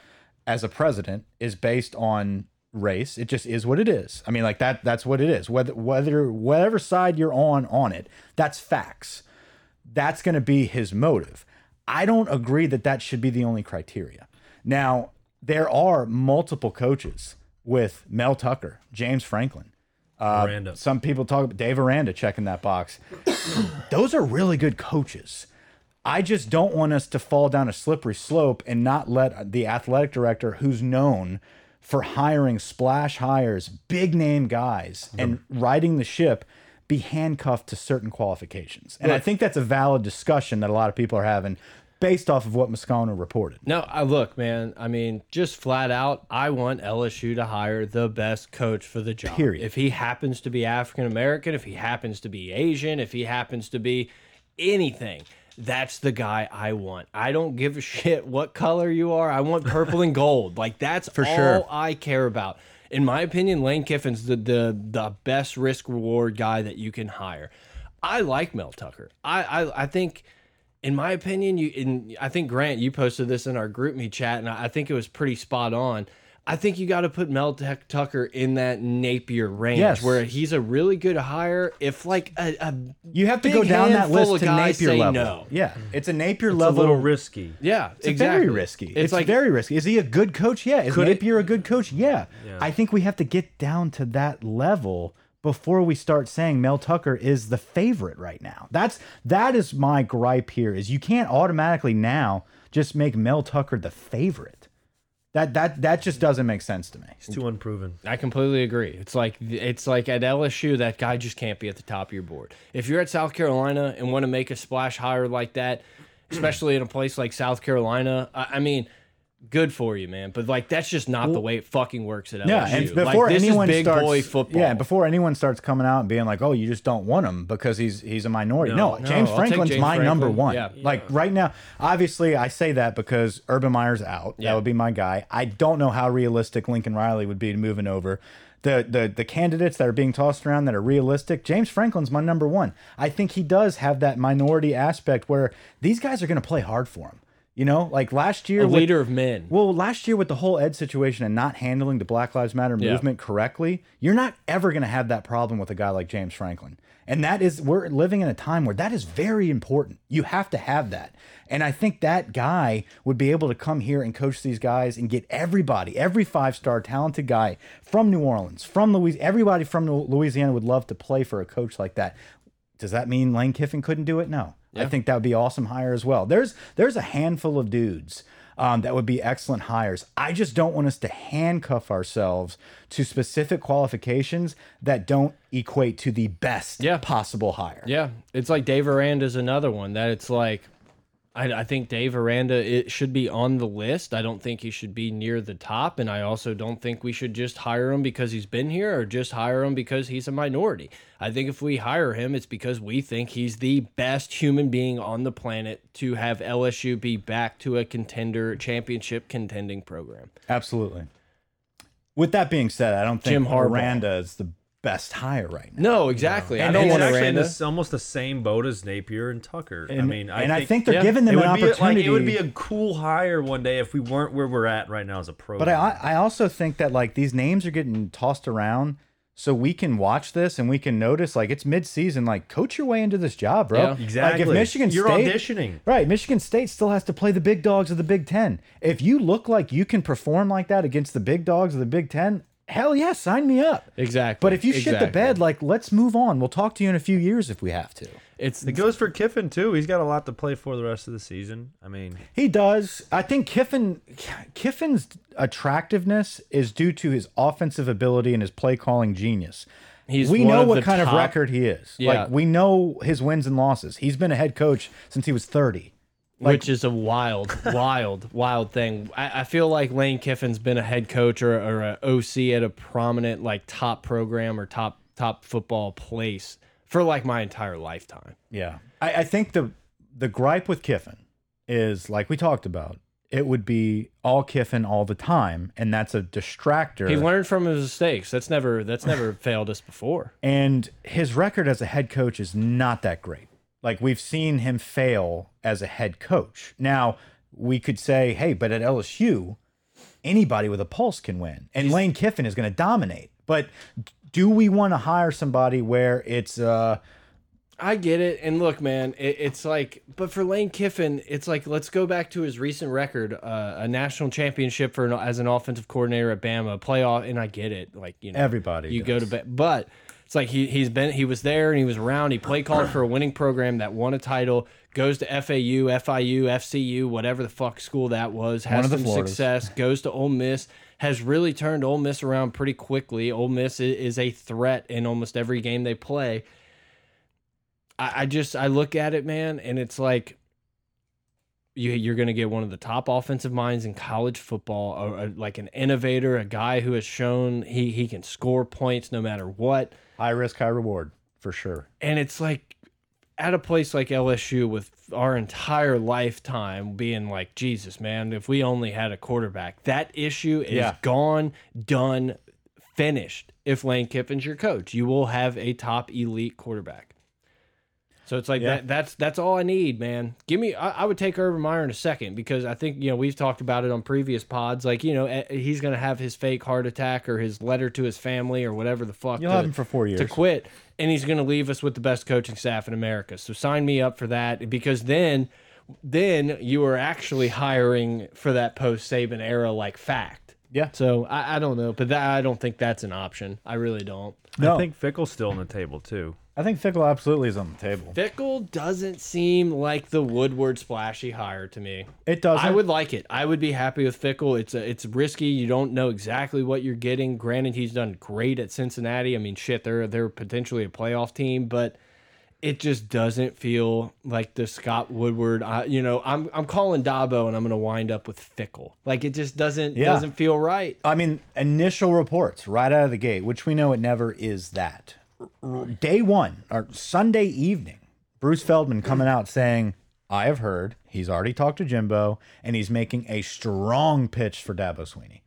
Speaker 2: as a president is based on race. It just is what it is. I mean, like that. That's what it is. Whether whether whatever side you're on on it, that's facts. That's going to be his motive. I don't agree that that should be the only criteria. Now there are multiple coaches with Mel Tucker, James Franklin. Uh. Some people talk about Dave Aranda checking that box. [coughs] Those are really good coaches. I just don't want us to fall down a slippery slope and not let the athletic director, who's known for hiring splash hires, big name guys, and riding the ship, be handcuffed to certain qualifications. And I think that's a valid discussion that a lot of people are having based off of what Moscona reported.
Speaker 1: no, I look, man. I mean, just flat out, I want LSU to hire the best coach for the job.
Speaker 2: Period.
Speaker 1: If he happens to be African American, if he happens to be Asian, if he happens to be anything, that's the guy I want. I don't give a shit what color you are. I want purple and gold. Like that's [laughs] for all
Speaker 2: sure.
Speaker 1: I care about. In my opinion, Lane Kiffin's the the the best risk reward guy that you can hire. I like Mel Tucker. I I, I think. In my opinion, you in I think Grant, you posted this in our group me chat, and I I think it was pretty spot on. I think you got to put Mel Tucker in that Napier range,
Speaker 2: Yes.
Speaker 1: where he's a really good hire. If like a, a
Speaker 2: You have to go down that
Speaker 1: handful
Speaker 2: list to
Speaker 1: guys
Speaker 2: Napier level.
Speaker 1: no.
Speaker 2: Yeah, mm-hmm. it's a Napier
Speaker 3: It's a little risky.
Speaker 1: yeah,
Speaker 2: It's
Speaker 1: exactly.
Speaker 2: very risky. It's,
Speaker 1: It's, like
Speaker 2: very risky. Is he a good coach? Yeah. Is
Speaker 3: Could it-
Speaker 2: Napier a good coach? Yeah. I think we have to get down to that level before we start saying Mel Tucker is the favorite right now. That's that is my gripe here. Is you can't automatically now just make Mel Tucker the favorite. That that that just doesn't make sense to me.
Speaker 3: It's too unproven.
Speaker 1: I completely agree. It's like it's like at LSU, that guy just can't be at the top of your board. If you're at South Carolina and want to make a splash hire like that, especially in a place like South Carolina, I, I mean, good for you, man. But like that's just not the way it fucking works at LSU.
Speaker 2: Yeah, and
Speaker 1: like,
Speaker 2: before
Speaker 1: this
Speaker 2: anyone
Speaker 1: is big
Speaker 2: starts,
Speaker 1: boy football.
Speaker 2: yeah, and before anyone starts coming out and being like, "Oh, you just don't want him because he's he's a minority." No,
Speaker 3: No.
Speaker 2: James
Speaker 1: No,
Speaker 2: Franklin's
Speaker 1: James
Speaker 2: my number
Speaker 1: Franklin.
Speaker 2: one.
Speaker 1: Yeah.
Speaker 2: Like right now, obviously, I say that because Urban Meyer's out.
Speaker 1: Yeah.
Speaker 2: That would be my guy. I don't know how realistic Lincoln Riley would be moving over. The, the the candidates that are being tossed around that are realistic, James Franklin's my number one. I think he does have that minority aspect where these guys are going to play hard for him. You know, like last year,
Speaker 1: A
Speaker 2: with-
Speaker 1: leader of men.
Speaker 2: well, last year with the whole Ed situation and not handling the Black Lives Matter
Speaker 1: Yeah.
Speaker 2: movement correctly, you're not ever going to have that problem with a guy like James Franklin. And that is, we're living in a time where that is very important. You have to have that. And I think that guy would be able to come here and coach these guys and get everybody, every five star talented guy from New Orleans, from Louisiana, everybody from Louisiana would love to play for a coach like that. Does that mean Lane Kiffin couldn't do it? No. I think that would be awesome hire as well. There's there's a handful of dudes um, that would be excellent hires. I just don't want us to handcuff ourselves to specific qualifications that don't equate to the best
Speaker 1: Yeah.
Speaker 2: possible hire.
Speaker 1: Yeah, it's like Dave Aranda's another one that it's like, I, I think Dave Aranda it should be on the list. I don't think he should be near the top, and I also don't think we should just hire him because he's been here or just hire him because he's a minority. I think if we hire him, it's because we think he's the best human being on the planet to have LSU be back to a contender championship contending program.
Speaker 2: Absolutely. With that being said, I don't think
Speaker 1: Jim Harbaugh.
Speaker 2: Aranda is the best hire right now.
Speaker 1: No, exactly. I
Speaker 3: And
Speaker 1: don't
Speaker 3: he's
Speaker 1: want
Speaker 3: actually in
Speaker 1: Aranda.
Speaker 3: this, almost the same boat as Napier and Tucker. I
Speaker 2: And,
Speaker 3: mean, I
Speaker 2: and
Speaker 3: think,
Speaker 2: I think they're
Speaker 1: yeah,
Speaker 2: giving them
Speaker 3: it
Speaker 2: an
Speaker 3: would be like
Speaker 2: opportunity.
Speaker 3: it would be a cool hire one day if we weren't where we're at right now as a pro.
Speaker 2: But I, I also think that like these names are getting tossed around so we can watch this and we can notice like it's mid-season like coach your way into this job bro
Speaker 1: Yeah.
Speaker 3: exactly.
Speaker 2: like if michigan
Speaker 3: you're
Speaker 2: state
Speaker 3: auditioning.
Speaker 2: right michigan state still has to play the big dogs of the big ten if you look like you can perform like that against the big dogs of the big ten hell yeah sign me up
Speaker 1: exactly.
Speaker 2: but if you shit the
Speaker 1: Exactly.
Speaker 2: bed like let's move on we'll talk to you in a few years if we have to
Speaker 1: it's
Speaker 3: It goes for Kiffin too. He's got a lot to play for the rest of the season. I mean,
Speaker 2: He does. I think Kiffin Kiffin's attractiveness is due to his offensive ability and his play calling genius.
Speaker 1: He's
Speaker 2: we
Speaker 1: one
Speaker 2: know
Speaker 1: of
Speaker 2: what
Speaker 1: the
Speaker 2: kind of
Speaker 1: top-
Speaker 2: record he is.
Speaker 1: Yeah.
Speaker 2: Like we know his wins and losses. He's been a head coach since he was 30.
Speaker 1: Which is a wild, [laughs] wild, wild thing. I, I feel like Lane Kiffin's been a head coach or, or a OC at a prominent like top program or top top football place for like my entire lifetime.
Speaker 2: Yeah. I, I think the the gripe with Kiffin is like we talked about. It would be all Kiffin all the time, and that's a distractor.
Speaker 1: He learned from his mistakes. That's never that's never [laughs] failed us before.
Speaker 2: And his record as a head coach is not that great. Like we've seen him fail as a head coach. Now, we could say, hey, but at LSU, anybody with a pulse can win. And Lane Kiffin is going to dominate. But do we want to hire somebody where it's uh
Speaker 1: I get it. And look, man, it, it's like, but for Lane Kiffin, it's like, let's go back to his recent record uh, a national championship for an, as an offensive coordinator at Bama, playoff. And I get it. Like, you know,
Speaker 2: Everybody
Speaker 1: you go to
Speaker 2: does.
Speaker 1: bed, but it's like he, he's been, he was there and he was around. He play called for a winning program that won a title, goes to FAU, FIU, FCU, whatever the fuck school that was, has
Speaker 2: of the
Speaker 1: some
Speaker 2: Floridas.
Speaker 1: success, goes to Ole Miss. Has really turned Ole Miss around pretty quickly. Ole Miss i- is a threat in almost every game they play. I, I just I look at it, man, and it's like you you're going to get one of the top offensive minds in college football, or, or like an innovator, a guy who has shown he he can score points no matter what.
Speaker 2: high risk, high reward for sure.
Speaker 1: And it's like at a place like LSU with our entire lifetime being like Jesus, man, if we only had a quarterback, that issue is
Speaker 2: Yeah.
Speaker 1: gone, done, finished. If Lane Kiffin's your coach, you will have a top elite quarterback. So it's like
Speaker 2: Yeah.
Speaker 1: that. That's that's all I need, man. Give me. I, I would take Urban Meyer in a second because I think you know we've talked about it on previous pods. Like you know eh, he's gonna have his fake heart attack or his letter to his family or whatever the fuck.
Speaker 2: You'll
Speaker 1: to-
Speaker 2: have him for four years.
Speaker 1: to quit, and he's going to leave us with the best coaching staff in America. So sign me up for that because then, then you are actually hiring for that post Saban era like fact.
Speaker 2: Yeah.
Speaker 1: So I, I don't know, but that, I don't think that's an option. I really don't.
Speaker 2: No.
Speaker 3: I think Fickell's still on the table too.
Speaker 2: I think Fickell absolutely is on the table.
Speaker 1: Fickell doesn't seem like the Woodward splashy hire to me.
Speaker 2: It doesn't.
Speaker 1: I would like it. I would be happy with Fickell. It's a, it's risky. You don't know exactly what you're getting. Granted, he's done great at Cincinnati. I mean, shit, they're they're potentially a playoff team, but it just doesn't feel like the Scott Woodward. I, you know, I'm I'm calling Dabo, and I'm going to wind up with Fickell. Like it just doesn't
Speaker 2: Yeah.
Speaker 1: doesn't feel right.
Speaker 2: I mean, initial reports right out of the gate, which we know it never is that. Day one or Sunday evening, Bruce Feldman coming out saying, I have heard he's already talked to Jimbo and he's making a strong pitch for Dabo Swinney.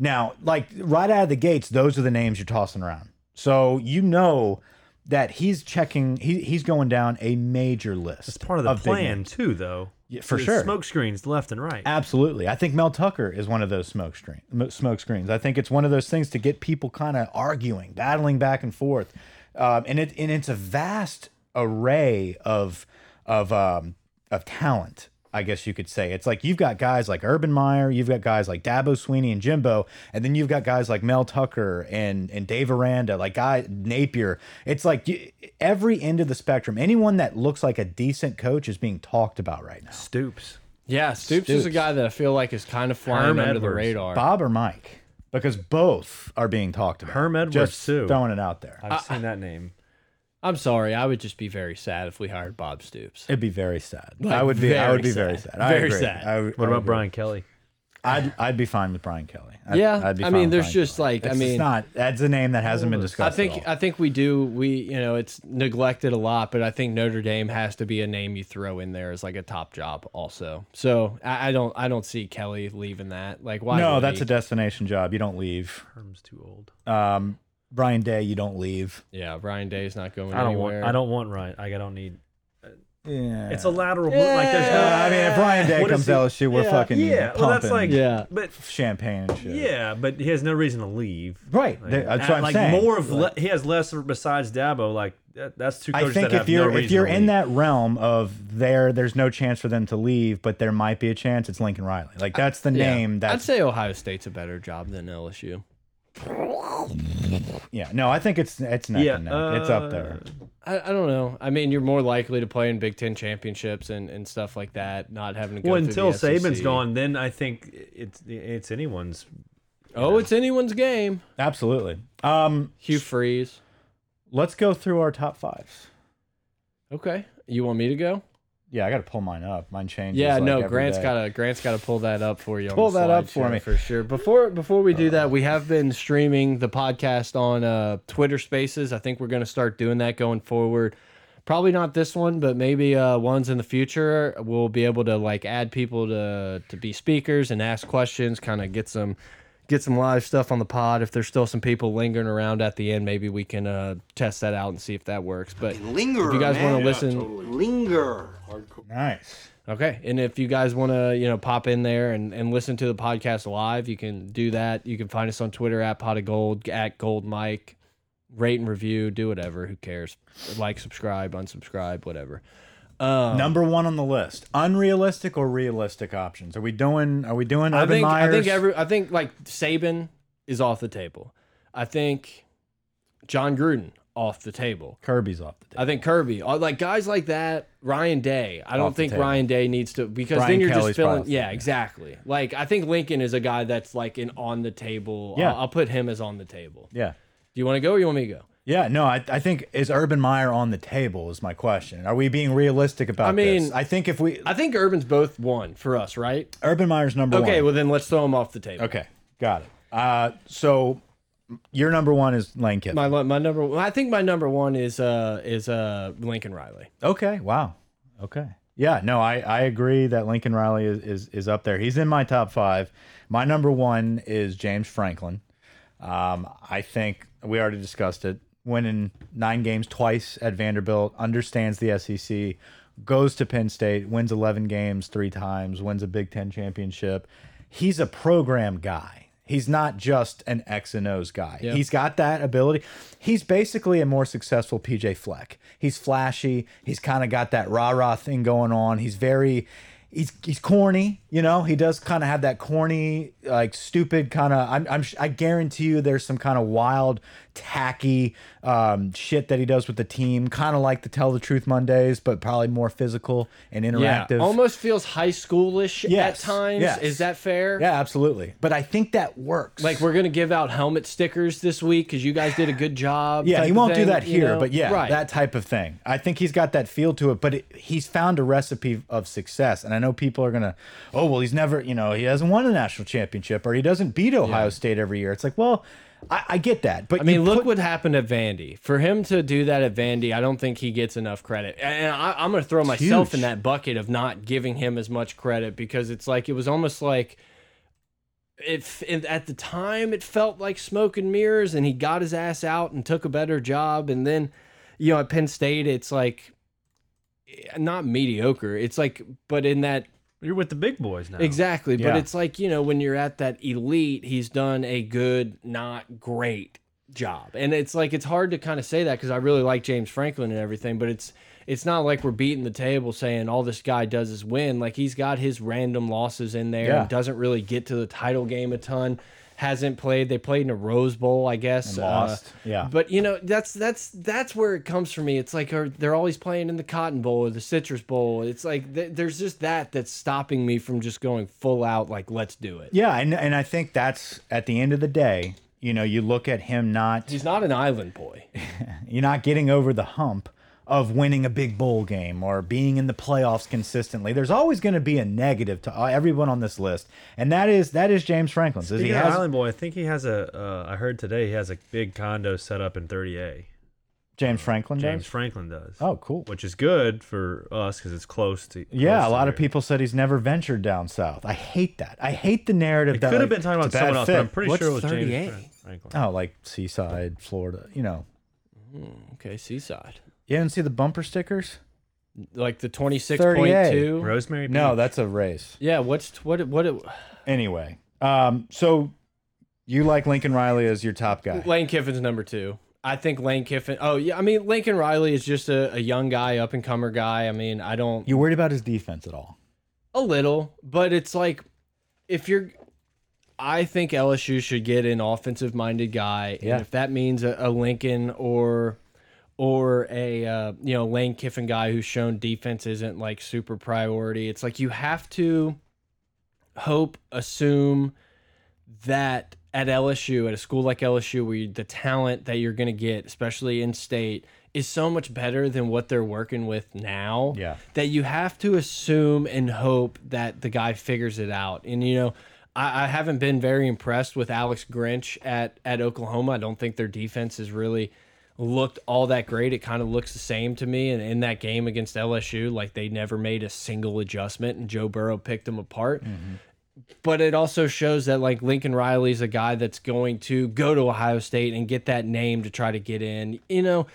Speaker 2: Now, like right out of the gates, those are the names you're tossing around. So you know that he's checking, he, he's going down a major list.
Speaker 3: It's part of the
Speaker 2: big
Speaker 3: plan too, though.
Speaker 2: Yeah, for
Speaker 3: There's
Speaker 2: sure.
Speaker 3: Smoke screens left and right.
Speaker 2: Absolutely. I think Mel Tucker is one of those smoke screen smoke screens. I think it's one of those things to get people kind of arguing, battling back and forth. Um, and it and it's a vast array of of um, of talent. I guess you could say it's like you've got guys like Urban Meyer, you've got guys like Dabo Swinney and Jimbo, and then you've got guys like Mel Tucker and and Dave Aranda, like guy Napier. It's like you, every end of the spectrum. Anyone that looks like a decent coach is being talked about right now.
Speaker 3: Stoops.
Speaker 1: Yeah, Stoops, is a guy that I feel like is kind of flying
Speaker 3: Herm
Speaker 1: under the radar.
Speaker 2: Bob or Mike? Because both are being talked about.
Speaker 3: Herm Edwards,
Speaker 2: Just
Speaker 3: too.
Speaker 2: throwing it out there.
Speaker 3: I've seen that name.
Speaker 1: I'm sorry, I would just be very sad if we hired Bob Stoops.
Speaker 2: It'd be very sad.
Speaker 1: Like,
Speaker 2: I would be. I would be very
Speaker 1: sad.
Speaker 2: sad. I
Speaker 1: Very
Speaker 2: agree.
Speaker 1: sad.
Speaker 2: I would-
Speaker 3: What
Speaker 2: I
Speaker 3: about
Speaker 2: agree.
Speaker 3: Brian Kelly?
Speaker 2: I'd I'd be fine with Brian Kelly. I'd,
Speaker 1: Yeah,
Speaker 2: I'd be
Speaker 1: I mean,
Speaker 2: with
Speaker 1: there's
Speaker 2: Brian
Speaker 1: just
Speaker 2: Kelly.
Speaker 1: like- I mean It's
Speaker 2: not. That's a name that hasn't been discussed.
Speaker 1: I think
Speaker 2: at all.
Speaker 1: I think we do we you know it's neglected a lot, but I think Notre Dame has to be a name you throw in there as like a top job also. So I, I don't I don't see Kelly leaving that. Like why?
Speaker 2: no, that's
Speaker 1: he?
Speaker 2: a destination job. You don't leave.
Speaker 3: Herm's too old.
Speaker 2: Um, Brian Day, you don't leave.
Speaker 1: yeah. Brian Day's not going
Speaker 3: I don't
Speaker 1: anywhere.
Speaker 3: want. I don't want Ryan. Like I don't need.
Speaker 2: Yeah.
Speaker 3: It's a lateral. move. Like there's no.
Speaker 2: I mean, if Brian Day
Speaker 3: What is
Speaker 2: comes to
Speaker 3: he-
Speaker 2: LSU, we're
Speaker 3: yeah,
Speaker 2: fucking
Speaker 3: yeah, well, that's
Speaker 2: pumping
Speaker 3: like-
Speaker 1: Yeah.
Speaker 3: But
Speaker 2: champagne and shit.
Speaker 3: yeah, but he has no reason to leave.
Speaker 2: Right.
Speaker 3: Like,
Speaker 2: That's what I'm
Speaker 3: like
Speaker 2: saying.
Speaker 3: more of le he has less besides Dabo. Like that, that's two
Speaker 2: I
Speaker 3: coaches
Speaker 2: think
Speaker 3: that
Speaker 2: if
Speaker 3: have
Speaker 2: you're
Speaker 3: no reason
Speaker 2: if you're
Speaker 3: to
Speaker 2: in
Speaker 3: leave.
Speaker 2: that realm of there, there's no chance for them to leave, but there might be a chance. It's Lincoln Riley. Like that's the
Speaker 1: Yeah.
Speaker 2: name.
Speaker 1: I'd say Ohio State's a better job than LSU.
Speaker 2: Yeah. No, I think it's it's neck
Speaker 3: yeah,
Speaker 2: and neck. it's up there.
Speaker 1: I, I don't know. I mean, you're more likely to play in Big Ten championships and, and stuff like that, not having to go
Speaker 3: well, until
Speaker 1: the SEC.
Speaker 3: Saban's gone, then I think it's it's anyone's.
Speaker 1: Oh, it's anyone's game.
Speaker 2: Absolutely. Um,
Speaker 1: Hugh Freeze.
Speaker 2: let's go through our top fives.
Speaker 1: Okay, you want me to go?
Speaker 2: Yeah, I got to pull mine up. Mine changes.
Speaker 1: Yeah,
Speaker 2: like,
Speaker 1: no, Grant's got to Grant's got to pull that up for you. on
Speaker 2: Pull that up for me.
Speaker 1: for sure. Before before we do that, we have been streaming the podcast on uh, Twitter Spaces. I think we're going to start doing that going forward. Probably not this one, but maybe uh, ones in the future. We'll be able to like add people to to be speakers and ask questions, kind of get some get some live stuff on the pod. If there's still some people lingering around at the end, maybe we can uh, test that out and see if that works. But
Speaker 4: Linger,
Speaker 1: if you guys want to listen,
Speaker 4: Linger.
Speaker 2: Nice.
Speaker 1: Okay, and if you guys want to, you know, pop in there and, and listen to the podcast live, you can do that. You can find us on Twitter at Pod of Geauxld, at Gold Mike, rate and review, do whatever. Who cares? Like, subscribe, unsubscribe, whatever. Um,
Speaker 2: Number one on the list: unrealistic or realistic options. Are we doing? Are we doing?
Speaker 1: I think
Speaker 2: Myers?
Speaker 1: I think every I think like Saban is off the table. I think Jon Gruden off the table.
Speaker 2: Kirby's off the table.
Speaker 1: I think Kirby, uh, like guys like that, Ryan Day. I don't think
Speaker 2: table.
Speaker 1: Ryan Day needs to because
Speaker 2: Brian
Speaker 1: then you're
Speaker 2: Kelly's
Speaker 1: just filling. Yeah,
Speaker 2: yeah.
Speaker 1: exactly. Like I think Lincoln is a guy that's like an on the table.
Speaker 2: Yeah.
Speaker 1: I'll, I'll put him as on the table.
Speaker 2: yeah.
Speaker 1: Do you want to go or you want me to go?
Speaker 2: Yeah, no, I, I think is Urban Meyer on the table is my question. Are we being realistic about
Speaker 1: I mean,
Speaker 2: this? I think if we
Speaker 1: I think Urban's both one for us, right?
Speaker 2: Urban Meyer's number one.
Speaker 1: Okay, well then let's throw him off the table.
Speaker 2: okay, got it. Uh, so your number one is Lane Kiffin.
Speaker 1: My my number. I think my number one is uh is uh Lincoln Riley.
Speaker 2: Okay, wow. Okay. Yeah, no, I, I agree that Lincoln Riley is, is is up there. He's in my top five. My number one is James Franklin. Um, I think we already discussed it. Winning nine games twice at Vanderbilt, understands the SEC, goes to Penn State, wins 11 games three times, wins a Big Ten championship. He's a program guy. He's not just an X and O's guy.
Speaker 1: Yeah.
Speaker 2: He's got that ability. He's basically a more successful PJ Fleck. He's flashy. He's kind of got that rah rah thing going on. He's very, he's he's corny. You know, he does kind of have that corny, like stupid kind of. I'm, I'm I guarantee you, there's some kind of wild, tacky um, shit that he does with the team, kind of like the Tell the Truth Mondays, but probably more physical and interactive.
Speaker 1: Yeah, almost feels high schoolish at times.
Speaker 2: yes.
Speaker 1: Is that fair?
Speaker 2: Yeah, absolutely. But I think that works.
Speaker 1: Like we're gonna give out helmet stickers this week because you guys did a good job.
Speaker 2: Yeah, he won't do
Speaker 1: thing,
Speaker 2: that
Speaker 1: you
Speaker 2: here,
Speaker 1: know?
Speaker 2: but yeah,
Speaker 1: right.
Speaker 2: that type of thing. I think he's got that feel to it, but it, he's found a recipe of success. And I know people are gonna, oh well, he's never, you know, he hasn't won a national championship or he doesn't beat Ohio State every year. It's like, well, I, I get that, but
Speaker 1: I mean, look what happened at Vandy. For him to do that at Vandy, I don't think he gets enough credit. And I, I'm going to throw myself in that bucket of not giving him as much credit because it's like it was almost like if at the time it felt like smoke and mirrors, and he got his ass out and took a better job, and then you know at Penn State, it's like eh, not mediocre. It's like, but in that
Speaker 3: You're with the big boys now.
Speaker 1: exactly. But it's like you know when you're at that elite, he's done a good, not great job, and it's like it's hard to kind of say that because I really like James Franklin and everything, but it's it's not like we're beating the table saying all this guy does is win. Like he's got his random losses in there,
Speaker 2: Yeah.
Speaker 1: and doesn't really get to the title game a ton. Hasn't played. They played in a Rose Bowl, I guess.
Speaker 2: And
Speaker 1: uh,
Speaker 2: lost. Yeah.
Speaker 1: But you know, that's that's that's where it comes for me. It's like are, they're always playing in the Cotton Bowl or the Citrus Bowl. It's like th there's just that that's stopping me from just going full out. Like let's do it.
Speaker 2: Yeah, and and I think that's at the end of the day, you know, you look at him not
Speaker 1: He's not an island boy. [laughs]
Speaker 2: you're not getting over the hump of winning a big bowl game or being in the playoffs consistently. There's always going to be a negative to uh, everyone on this list, and that is that is James Franklin. Says he
Speaker 3: Speaking of
Speaker 2: has
Speaker 3: Island Boy, I think he has a. Uh, I heard today he has a big condo set up in 30A.
Speaker 2: James Franklin
Speaker 3: James
Speaker 2: does.
Speaker 3: Franklin does.
Speaker 2: Oh, cool.
Speaker 3: Which is good for us because it's close to.
Speaker 2: Yeah, a
Speaker 3: to
Speaker 2: lot of people said he's never ventured down south. I hate that. I hate the narrative
Speaker 3: It
Speaker 2: that
Speaker 3: could have
Speaker 2: like,
Speaker 3: been talking about
Speaker 2: it's
Speaker 3: someone else,
Speaker 2: fit.
Speaker 3: but I'm pretty
Speaker 1: What's
Speaker 3: sure it was
Speaker 1: 38?
Speaker 3: James Franklin.
Speaker 2: Oh, like Seaside, Florida. You know,
Speaker 1: Okay, Seaside.
Speaker 2: You didn't see the bumper stickers?
Speaker 1: Like the twenty six point two.
Speaker 3: Rosemary.
Speaker 2: No,
Speaker 3: Beach.
Speaker 2: that's a race.
Speaker 1: Yeah. What's what what? It,
Speaker 2: Anyway, um, so you like Lincoln Riley as your top guy?
Speaker 1: Lane Kiffin's number two. I think Lane Kiffin. Oh yeah, I mean Lincoln Riley is just a, a young guy, up and comer guy. I mean, I don't
Speaker 2: You worried about his defense at all?
Speaker 1: a little, but it's like if you're. I think LSU should get an offensive minded guy,
Speaker 2: Yeah.
Speaker 1: and if that means a, a Lincoln or or a uh, you know Lane Kiffin guy who's shown defense isn't like super priority, it's like you have to hope, assume that at LSU, at a school like LSU, where you, the talent that you're going to get, especially in state, is so much better than what they're working with now.
Speaker 2: Yeah.
Speaker 1: That you have to assume and hope that the guy figures it out. And, you know, I, I haven't been very impressed with Alex Grinch at, at Oklahoma. I don't think their defense is really looked all that great. It kind of looks the same to me. And in that game against LSU, like they never made a single adjustment and Joe Burrow picked them apart mm-hmm. but it also shows that like Lincoln Riley's a guy that's going to go to Ohio State and get that name to try to get in. You know,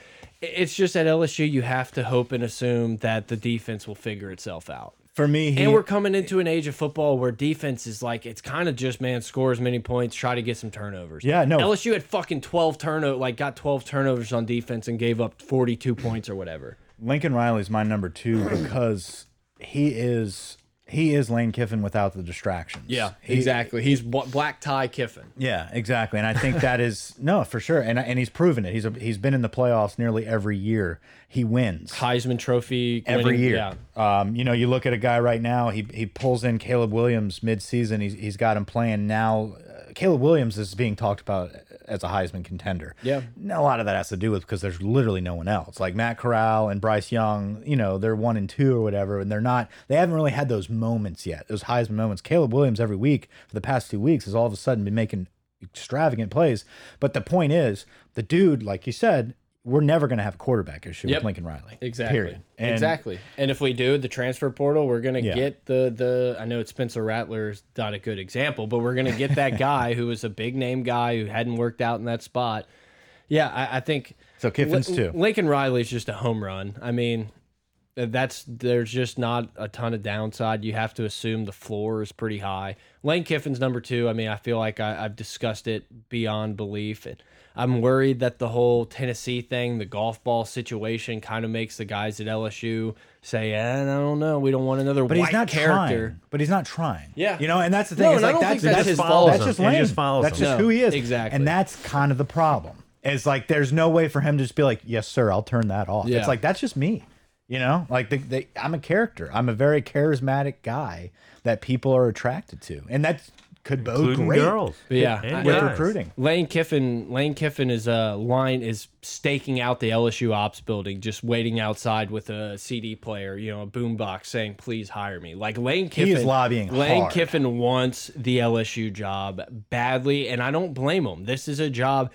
Speaker 1: it's just at LSU you have to hope and assume that the defense will figure itself out.
Speaker 2: For me, he,
Speaker 1: And we're coming into an age of football where defense is like it's kind of just man score as many points, try to get some turnovers.
Speaker 2: Yeah, no.
Speaker 1: LSU had fucking twelve turnover, like got twelve turnovers on defense and gave up forty two points or whatever.
Speaker 2: Lincoln Riley's my number two [clears throat] because he is he is Lane Kiffin without the distractions. He-
Speaker 1: exactly. He's black tie Kiffin.
Speaker 2: Yeah, exactly, and I think [laughs] that is no for sure, and and he's proven it. He's a, he's been in the playoffs nearly every year. He wins
Speaker 1: Heisman Trophy
Speaker 2: every
Speaker 1: winning-
Speaker 2: year.
Speaker 1: Yeah.
Speaker 2: Um, you know, you look at a guy right now. He he pulls in Caleb Williams mid-season. He's he's got him playing now. Uh, Caleb Williams is being talked about as a Heisman contender.
Speaker 1: Yeah.
Speaker 2: Now, a lot of that has to do with because there's literally no one else. Like Matt Corral and Bryce Young, you know, they're one and two or whatever, and they're not. They haven't really had those moments yet. Those Heisman moments. Caleb Williams every week for the past two weeks has all of a sudden been making extravagant plays. But the point is, the dude, like you said, we're never going to have a quarterback issue
Speaker 1: Yep.
Speaker 2: with Lincoln Riley.
Speaker 1: Exactly.
Speaker 2: Period. And
Speaker 1: exactly. And if we do the transfer portal, we're gonna
Speaker 2: Yeah.
Speaker 1: get the the. I know it's Spencer Rattler's not a good example, but we're gonna get that [laughs] guy who was a big name guy who hadn't worked out in that spot. Yeah, I, I think
Speaker 2: So Kiffin's
Speaker 1: Li-
Speaker 2: too.
Speaker 1: Lincoln Riley's just a home run. I mean, uh, that's there's just not a ton of downside. You have to assume the floor is pretty high. Lane Kiffin's number two. I mean, I feel like I, I've discussed it beyond belief, and I'm worried that the whole Tennessee thing, the golf ball situation, kind of makes the guys at LSU say, eh, "I don't know, we don't want another
Speaker 2: But
Speaker 1: white
Speaker 2: he's not
Speaker 1: character."
Speaker 2: trying. But he's not trying.
Speaker 1: Yeah.
Speaker 2: you know, and that's the thing.
Speaker 1: No,
Speaker 2: is
Speaker 1: and I
Speaker 2: like
Speaker 1: don't
Speaker 2: that's
Speaker 1: think that's
Speaker 2: that's
Speaker 1: his
Speaker 2: just
Speaker 1: fault.
Speaker 2: That's just
Speaker 3: He just follows
Speaker 2: that's
Speaker 3: them.
Speaker 2: just
Speaker 1: No,
Speaker 2: who he is.
Speaker 1: exactly.
Speaker 2: And that's kind of the problem. It's like there's no way for him to just be like, "Yes, sir, I'll turn that off."
Speaker 1: Yeah.
Speaker 2: It's like that's just me. You know, like the, the, I'm a character. I'm a very charismatic guy that people are attracted to, and that could bode
Speaker 3: Including
Speaker 2: great
Speaker 3: girls.
Speaker 1: But yeah,
Speaker 3: And
Speaker 2: with
Speaker 3: guys.
Speaker 2: recruiting.
Speaker 1: Lane Kiffin, Lane Kiffin is a line is staking out the LSU ops building, just waiting outside with a CD player, you know, a boombox saying, "Please hire me." Like Lane Kiffin
Speaker 2: is lobbying
Speaker 1: Lane
Speaker 2: hard.
Speaker 1: Kiffin wants the LSU job badly, and I don't blame him. This is a job.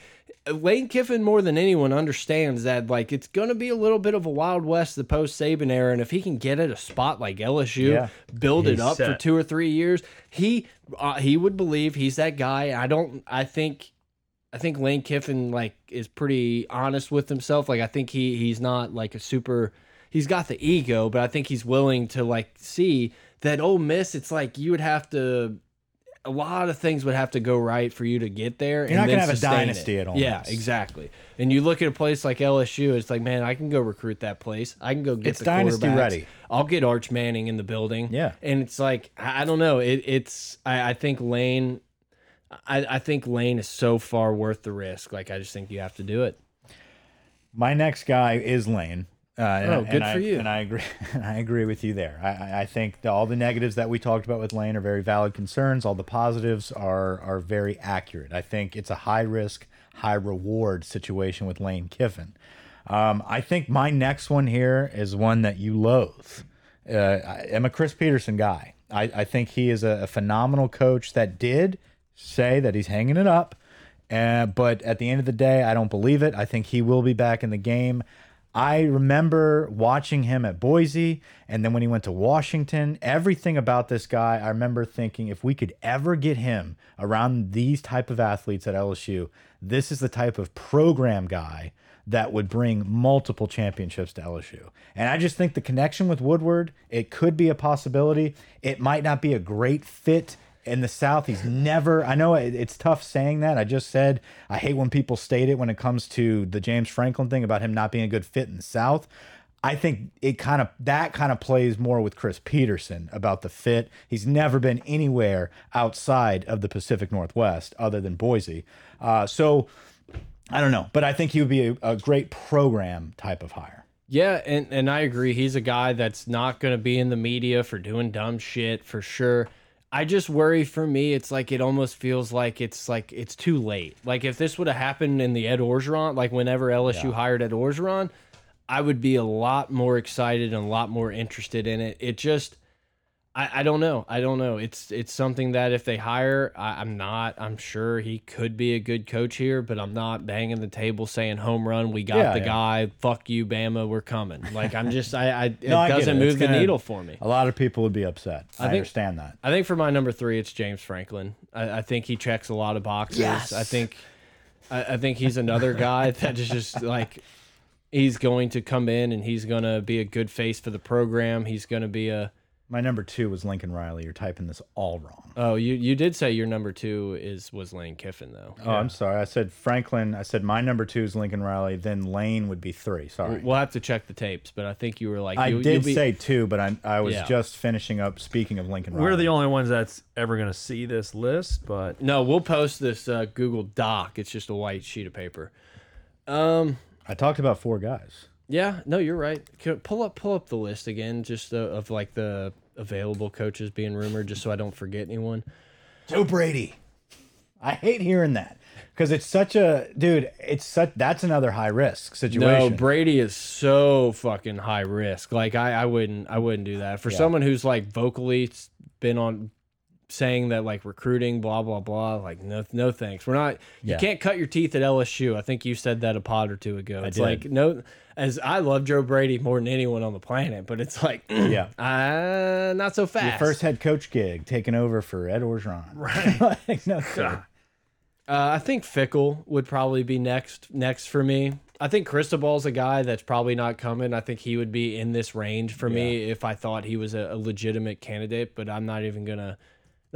Speaker 1: Lane Kiffin more than anyone understands that like it's going to be a little bit of a wild west the post Saban era, and if he can get at a spot like LSU,
Speaker 2: Yeah.
Speaker 1: build it
Speaker 3: He's
Speaker 1: up for two or three years, he uh, he would believe he's that guy. I don't. I think. I think Lane Kiffin like is pretty honest with himself. Like I think he he's not like a super he's got the ego, but I think he's willing to like see that Ole Miss. It's like you would have to. A lot of things would have to go right for you to get there.
Speaker 2: You're not
Speaker 1: and
Speaker 2: gonna have a dynasty
Speaker 1: it.
Speaker 2: at all.
Speaker 1: Yeah, exactly. And you look at a place like LSU, it's like, man, I can go recruit that place. I can go get
Speaker 2: It's
Speaker 1: the
Speaker 2: dynasty ready.
Speaker 1: I'll get Arch Manning in the building.
Speaker 2: Yeah.
Speaker 1: and it's like I I don't know. It, it's I, I think Lane. I, I think Lane is so far worth the risk. Like I just think you have to do it.
Speaker 2: My next guy is Lane. Uh, and
Speaker 1: Oh,
Speaker 2: I-
Speaker 1: good
Speaker 2: and I,
Speaker 1: for you.
Speaker 2: And I agree. And [laughs] I agree with you there. I, I- I think that all the negatives that we talked about with Lane are very valid concerns. All the positives are are very accurate. I think it's a high risk, high reward situation with Lane Kiffin. Um, I think my next one here is one that you loathe. Uh, I am a Chris Petersen guy. I, I think he is a, a phenomenal coach that did say that he's hanging it up. Uh, but at the end of the day, I don't believe it. I think he will be back in the game. I remember watching him at Boise, and then when he went to Washington, everything about this guy, I remember thinking if we could ever get him around these type of athletes at LSU, this is the type of program guy that would bring multiple championships to LSU. And I just think the connection with Woodward, it could be a possibility. It might not be a great fit in the South. He's never, I know it, it's tough saying that. I just said I hate when people state it when it comes to the James Franklin thing about him not being a good fit in the South. I think it kind of that kind of plays more with Chris Petersen about the fit. He's never been anywhere outside of the Pacific Northwest other than Boise. Uh, so I don't know, but I think he would be a, a great program type of hire.
Speaker 1: Yeah, and and I agree. He's a guy that's not going to be in the media for doing dumb shit for sure. I just worry for me. It's like it almost feels like it's like it's too late. Like if this would have happened in the Ed Orgeron, like whenever LSU hired Ed Orgeron, I would be a lot more excited and a lot more interested in it. It just, I, I don't know. I don't know. It's it's something that if they hire, I, I'm not. I'm sure he could be a good coach here, but I'm not banging the table saying home run. We got
Speaker 2: Yeah,
Speaker 1: the
Speaker 2: yeah.
Speaker 1: guy. Fuck you, Bama. We're coming. Like I'm just. I. I [laughs]
Speaker 2: No, I get
Speaker 1: doesn't
Speaker 2: it.
Speaker 1: move
Speaker 2: It's
Speaker 1: the
Speaker 2: gonna-
Speaker 1: needle for me.
Speaker 2: A lot of people would be upset. I,
Speaker 1: think-
Speaker 2: understand that.
Speaker 1: I think for my number three, it's James Franklin. I, I think he checks a lot of boxes.
Speaker 2: Yes.
Speaker 1: I think, I, I think he's another guy that is just like, he's going to come in and he's going to be a good face for the program. He's going to be a.
Speaker 2: My number two was Lincoln Riley. You're typing this all wrong.
Speaker 1: Oh, you you did say your number two is was Lane Kiffin though.
Speaker 2: Oh, I'm sorry. I said Franklin. I said my number two is Lincoln Riley. Then Lane would be three. Sorry.
Speaker 1: We'll have to check the tapes, but I think you were like
Speaker 2: I
Speaker 1: you,
Speaker 2: did
Speaker 1: be-
Speaker 2: say two, but I, I was
Speaker 1: Yeah.
Speaker 2: just finishing up. Speaking of Lincoln Riley,
Speaker 3: We're the only ones that's ever going to see this list, but
Speaker 1: No, we'll post this uh, Google Doc. It's just a white sheet of paper. Um.
Speaker 2: I talked about four guys.
Speaker 1: Yeah, no, you're right. Pull up, pull up the list again, just uh, of like the available coaches being rumored, just so I don't forget anyone.
Speaker 2: Joe Brady. I hate hearing that because it's such a dude. It's such that's another high risk situation. No.
Speaker 1: Brady is so fucking high risk. Like I, I wouldn't, I wouldn't do that for someone who's like vocally been on saying that like recruiting, blah blah blah. Like no, no thanks. We're not. You can't cut your teeth at LSU. I think you said that a pod or two ago. It's like no. As I love Joe Brady more than anyone on the planet, but it's like, [clears throat]
Speaker 2: yeah.
Speaker 1: uh, not so fast.
Speaker 2: Your first head coach gig taking over for Ed Orgeron. Right. [laughs] like, no. [laughs]
Speaker 1: Uh, I think Fickell would probably be next next for me. I think Cristobal's a guy that's probably not coming. I think he would be in this range for me if I thought he was a, a legitimate candidate. But I'm not even gonna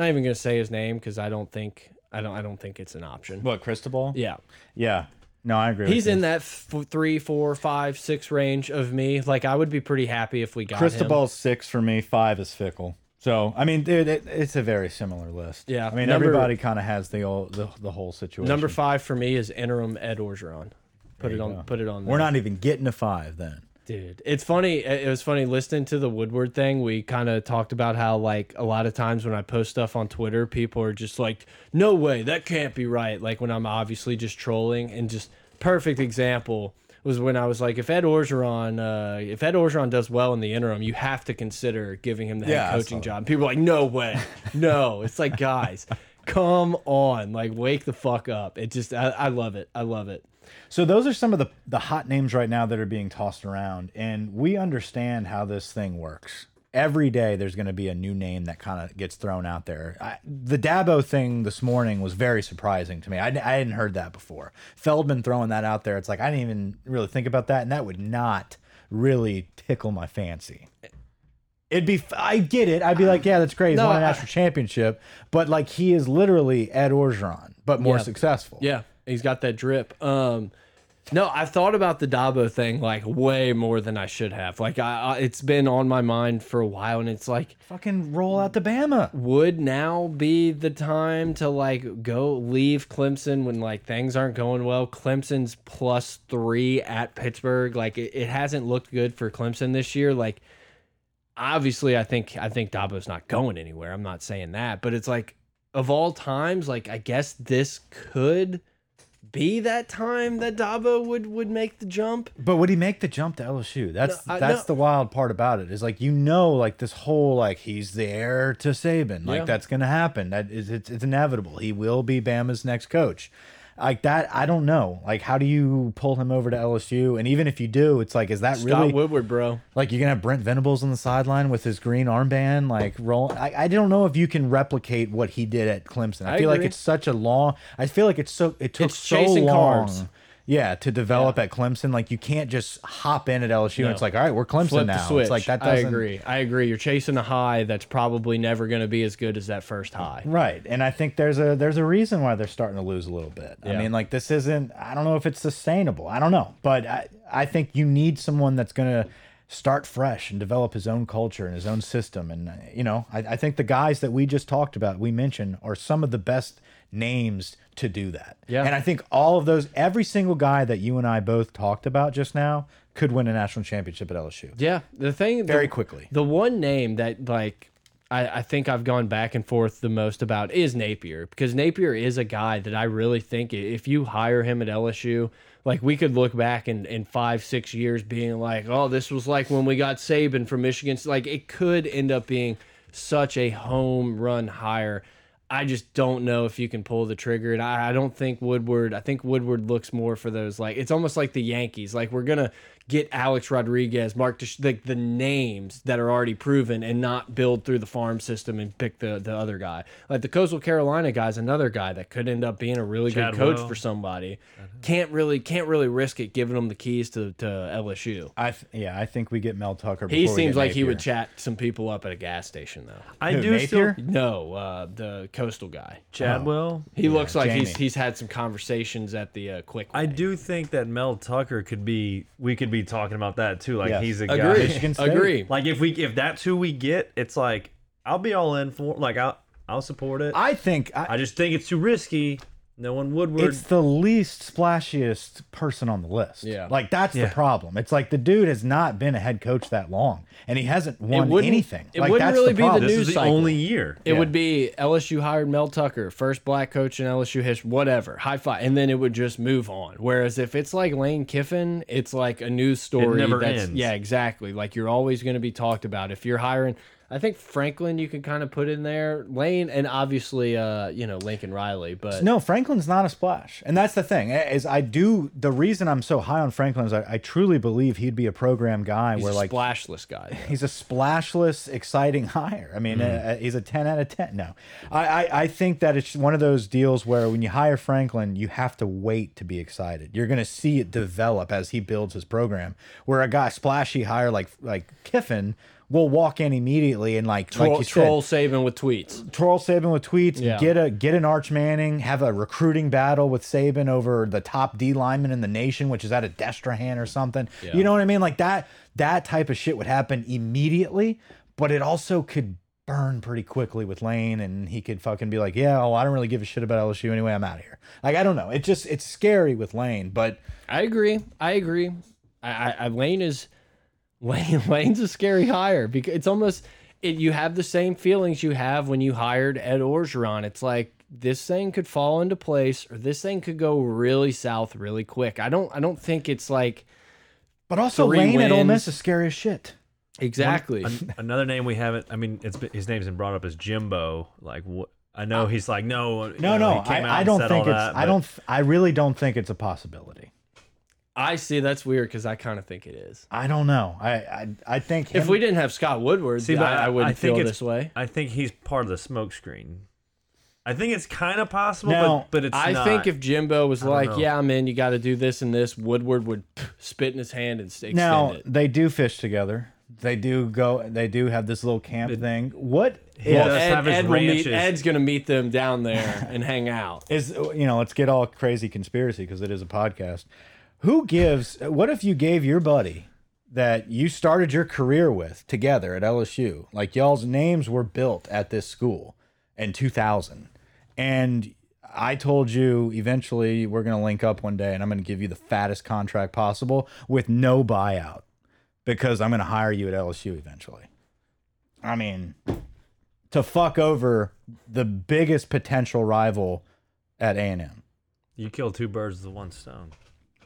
Speaker 1: not even gonna say his name because I don't think I don't I don't think it's an option.
Speaker 2: What Cristobal?
Speaker 1: Yeah,
Speaker 2: Yeah. No, I agree.
Speaker 1: he's in that f three, four, five, six range of me. Like I would be pretty happy if we got him.
Speaker 2: Cristobal's six for me. Five is Fickell. So I mean, dude, it, it's a very similar list.
Speaker 1: Yeah.
Speaker 2: I mean,
Speaker 1: Number-
Speaker 2: everybody kind of has the, old, the the whole situation.
Speaker 1: Number five for me is interim Ed Orgeron. Put it on. Put it on.
Speaker 2: We're not even getting to five then.
Speaker 1: Dude, it's funny. It was funny listening to the Woodward thing. We kind of talked about how, like, a lot of times when I post stuff on Twitter, people are just like, "No way, that can't be right." Like when I'm obviously just trolling, and just perfect example was when I was like, "If Ed Orgeron, uh, if Ed Orgeron does well in the interim, you have to consider giving him the
Speaker 2: Yeah, saw
Speaker 1: coaching job." And people are like, "No way, no." It's like, guys, come on, like, wake the fuck up. It just, I, I love it. I love it.
Speaker 2: So those are some of the the hot names right now that are being tossed around, and we understand how this thing works. Every day, there's going to be a new name that kind of gets thrown out there. I, the Dabo thing this morning was very surprising to me. I, I hadn't heard that before. Feldman throwing that out there, it's like I didn't even really think about that, and that would not really tickle my fancy. It'd be, I get it. I'd be like, yeah, that's great. He's
Speaker 1: No,
Speaker 2: won a
Speaker 1: I-
Speaker 2: national championship, but like he is literally Ed Orgeron, but more
Speaker 1: Yeah.
Speaker 2: successful.
Speaker 1: Yeah, he's got that drip. Um, no, I've thought about the Dabo thing like way more than I should have. Like, I, I it's been on my mind for a while, and it's like,
Speaker 2: Fucking roll out the Bama.
Speaker 1: would now be the time to like go leave Clemson when like things aren't going well? Clemson's plus three at Pittsburgh. Like, it, it hasn't looked good for Clemson this year. Like, obviously, I think I think Dabo's not going anywhere. I'm not saying that, but it's like of all times, like I guess this could be that time that Dabo would would make the jump.
Speaker 2: But would he make the jump to LSU? That's
Speaker 1: No, I-
Speaker 2: that's
Speaker 1: no.
Speaker 2: the wild part about it. Is like you know, like this whole like he's the heir to Saban. Like
Speaker 1: Yeah.
Speaker 2: that's gonna happen. That is it's, it's inevitable. He will be Bama's next coach. Like that, I don't know. Like, how do you pull him over to LSU? And even if you do, it's like, is that
Speaker 1: Scott
Speaker 2: really
Speaker 1: Woodward, bro.
Speaker 2: like you're gonna have Brent Venables on the sideline with his green armband, like roll? I, I don't know if you can replicate what he did at Clemson. I,
Speaker 1: I
Speaker 2: feel like it's such a long. I feel like it's so it took
Speaker 1: It's
Speaker 2: so long. Yeah, to develop at Clemson, like you can't just hop in at LSU and it's like, all right, we're Clemson
Speaker 1: Flip
Speaker 2: now.
Speaker 1: the switch.
Speaker 2: It's like that
Speaker 1: I
Speaker 2: doesn't.
Speaker 1: agree. I agree. You're chasing a high that's probably never going to be as good as that first high.
Speaker 2: Right, and I think there's a there's a reason why they're starting to lose a little bit. I mean, like this isn't. I don't know if it's sustainable. I don't know, but I I think you need someone that's gonna start fresh and develop his own culture and his own system. And you know, I, I think the guys that we just talked about, we mentioned, are some of the best names to do that.
Speaker 1: Yeah.
Speaker 2: and I think all of those, every single guy that you and I both talked about just now, could win a national championship at LSU.
Speaker 1: Yeah, the thing
Speaker 2: Very
Speaker 1: the,
Speaker 2: quickly.
Speaker 1: The one name that like I, I think I've gone back and forth the most about is Napier because Napier is a guy that I really think if you hire him at LSU, like we could look back in in five six years being like, oh, this was like when we got Saban from Michigan. Like it could end up being such a home run hire. I just don't know if you can pull the trigger, and I, I don't think Woodward. I think Woodward looks more for those like it's almost like the Yankees. Like we're gonna get Alex Rodriguez, Mark, Desch like the names that are already proven, and not build through the farm system and pick the the other guy. Like the Coastal Carolina guy's another guy that could end up being a really good coach
Speaker 3: Chadwell.
Speaker 1: for somebody. Can't really can't really risk it giving him the keys to to LSU.
Speaker 2: I th yeah, I think we get Mel Tucker.
Speaker 1: He
Speaker 2: before we
Speaker 1: seems
Speaker 2: get
Speaker 1: like he would chat some people up at a gas station though.
Speaker 3: I
Speaker 2: Who,
Speaker 3: do still
Speaker 1: No, uh, the coastal guy.
Speaker 3: Chadwell.
Speaker 1: He looks like he's
Speaker 2: Jamie.
Speaker 1: he's had some conversations at the uh, quick.
Speaker 3: I
Speaker 1: Way.
Speaker 3: do think that Mel Tucker could be. We could be talking about that too. Like
Speaker 2: Yes.
Speaker 3: he's a
Speaker 1: agree.
Speaker 3: guy.
Speaker 2: Michigan State.
Speaker 1: Agree.
Speaker 3: Like if we if that's who we get, it's like I'll be all in for. Like I'll I'll support it. I,
Speaker 2: I think I,
Speaker 3: just think it's too risky. No one Woodward.
Speaker 2: it's the least splashiest person on the list.
Speaker 1: Yeah.
Speaker 2: Like that's
Speaker 3: Yeah.
Speaker 2: the problem. It's like the dude has not been a head coach that long and he hasn't won
Speaker 1: wouldn't-
Speaker 2: anything.
Speaker 1: it
Speaker 2: like
Speaker 1: wouldn't
Speaker 2: that's
Speaker 1: really
Speaker 2: the
Speaker 1: be the
Speaker 2: problem.
Speaker 3: this
Speaker 1: news
Speaker 3: is the
Speaker 1: cycle.
Speaker 3: only year.
Speaker 1: It
Speaker 2: Yeah.
Speaker 1: would be LSU hired Mel Tucker, first black coach in LSU history, whatever, high five, and then it would just move on. Whereas if it's like Lane Kiffin, it's like a news story.
Speaker 3: never
Speaker 1: that's,
Speaker 3: ends.
Speaker 1: Yeah, exactly. Like you're always going to be talked about. If you're hiring, I think Franklin, you can kind of put in there, Lane, and obviously, uh, you know, Lincoln Riley. But
Speaker 2: No, Franklin's not a splash, and that's the thing. Is I do the reason I'm so high on Franklin is I, I truly believe he'd be a program guy
Speaker 1: he's
Speaker 2: where
Speaker 1: a
Speaker 2: like
Speaker 1: splashless guy. though.
Speaker 2: he's a splashless, exciting hire. I mean, uh, he's a ten out of ten. No, I, I I think that it's one of those deals where when you hire Franklin, you have to wait to be excited. You're going to see it develop as he builds his program. Where a guy splashy hire like like Kiffin will walk in immediately and like like
Speaker 1: Troll,
Speaker 2: you
Speaker 1: troll
Speaker 2: said,
Speaker 1: Saban with tweets.
Speaker 2: troll Saban with tweets,
Speaker 1: Yeah.
Speaker 2: get a get an Arch Manning, have a recruiting battle with Saban over the top D lineman in the nation, which is at a Destrehan or something.
Speaker 1: Yeah.
Speaker 2: You know what I mean? Like that that type of shit would happen immediately, but it also could burn pretty quickly with Lane and he could fucking be like, Yeah, oh, I don't really give a shit about LSU anyway, I'm out of here. Like I don't know. It just it's scary with Lane, but
Speaker 1: I agree. I agree. I, I, I Lane is Lane. Lane's [laughs] a scary hire because it's almost it, you have the same feelings you have when you hired Ed Orgeron. It's like this thing could fall into place, or this thing could go really south really quick. I don't. I don't think it's like
Speaker 2: but also
Speaker 1: Three
Speaker 2: Lane at Ole. Miss is scary as shit.
Speaker 1: exactly.
Speaker 3: An- another name we haven't. I mean, it's been, his name's been brought up as Jimbo. Like what? I know he's like no. you
Speaker 2: No,
Speaker 3: know,
Speaker 2: no,
Speaker 3: he came out
Speaker 2: I, I don't think it's
Speaker 3: that,
Speaker 2: I don't I really don't think it's a possibility.
Speaker 1: I see. That's weird because I kind of think it is.
Speaker 2: I don't know. I I, I think
Speaker 1: If we didn't have Scott Woodward,
Speaker 3: See,
Speaker 1: I, I wouldn't
Speaker 3: think
Speaker 1: feel this way.
Speaker 3: I think he's part of the smokescreen. I think it's kind of possible,
Speaker 2: Now,
Speaker 3: but, but it's
Speaker 1: I
Speaker 3: not.
Speaker 1: think if Jimbo was like,
Speaker 3: know.
Speaker 1: "Yeah, man, you got to do this and this," Woodward would spit in his hand and s- extend
Speaker 2: Now
Speaker 1: it.
Speaker 2: they do fish together. They do go. They do have this little camp thing. What
Speaker 3: He does
Speaker 1: Ed, Ed will meet. Ed's gonna meet them down there [laughs] and hang out.
Speaker 2: is you know? Let's get all crazy conspiracy because it is a podcast. Who gives? What if you gave your buddy that you started your career with together at LSU? Like y'all's names were built at this school in 2000, and I told you eventually we're gonna link up one day, and I'm gonna give you the fattest contract possible with no buyout because I'm gonna hire you at LSU eventually. I mean, to fuck over the biggest potential rival at A&M.
Speaker 3: you kill two birds with one stone.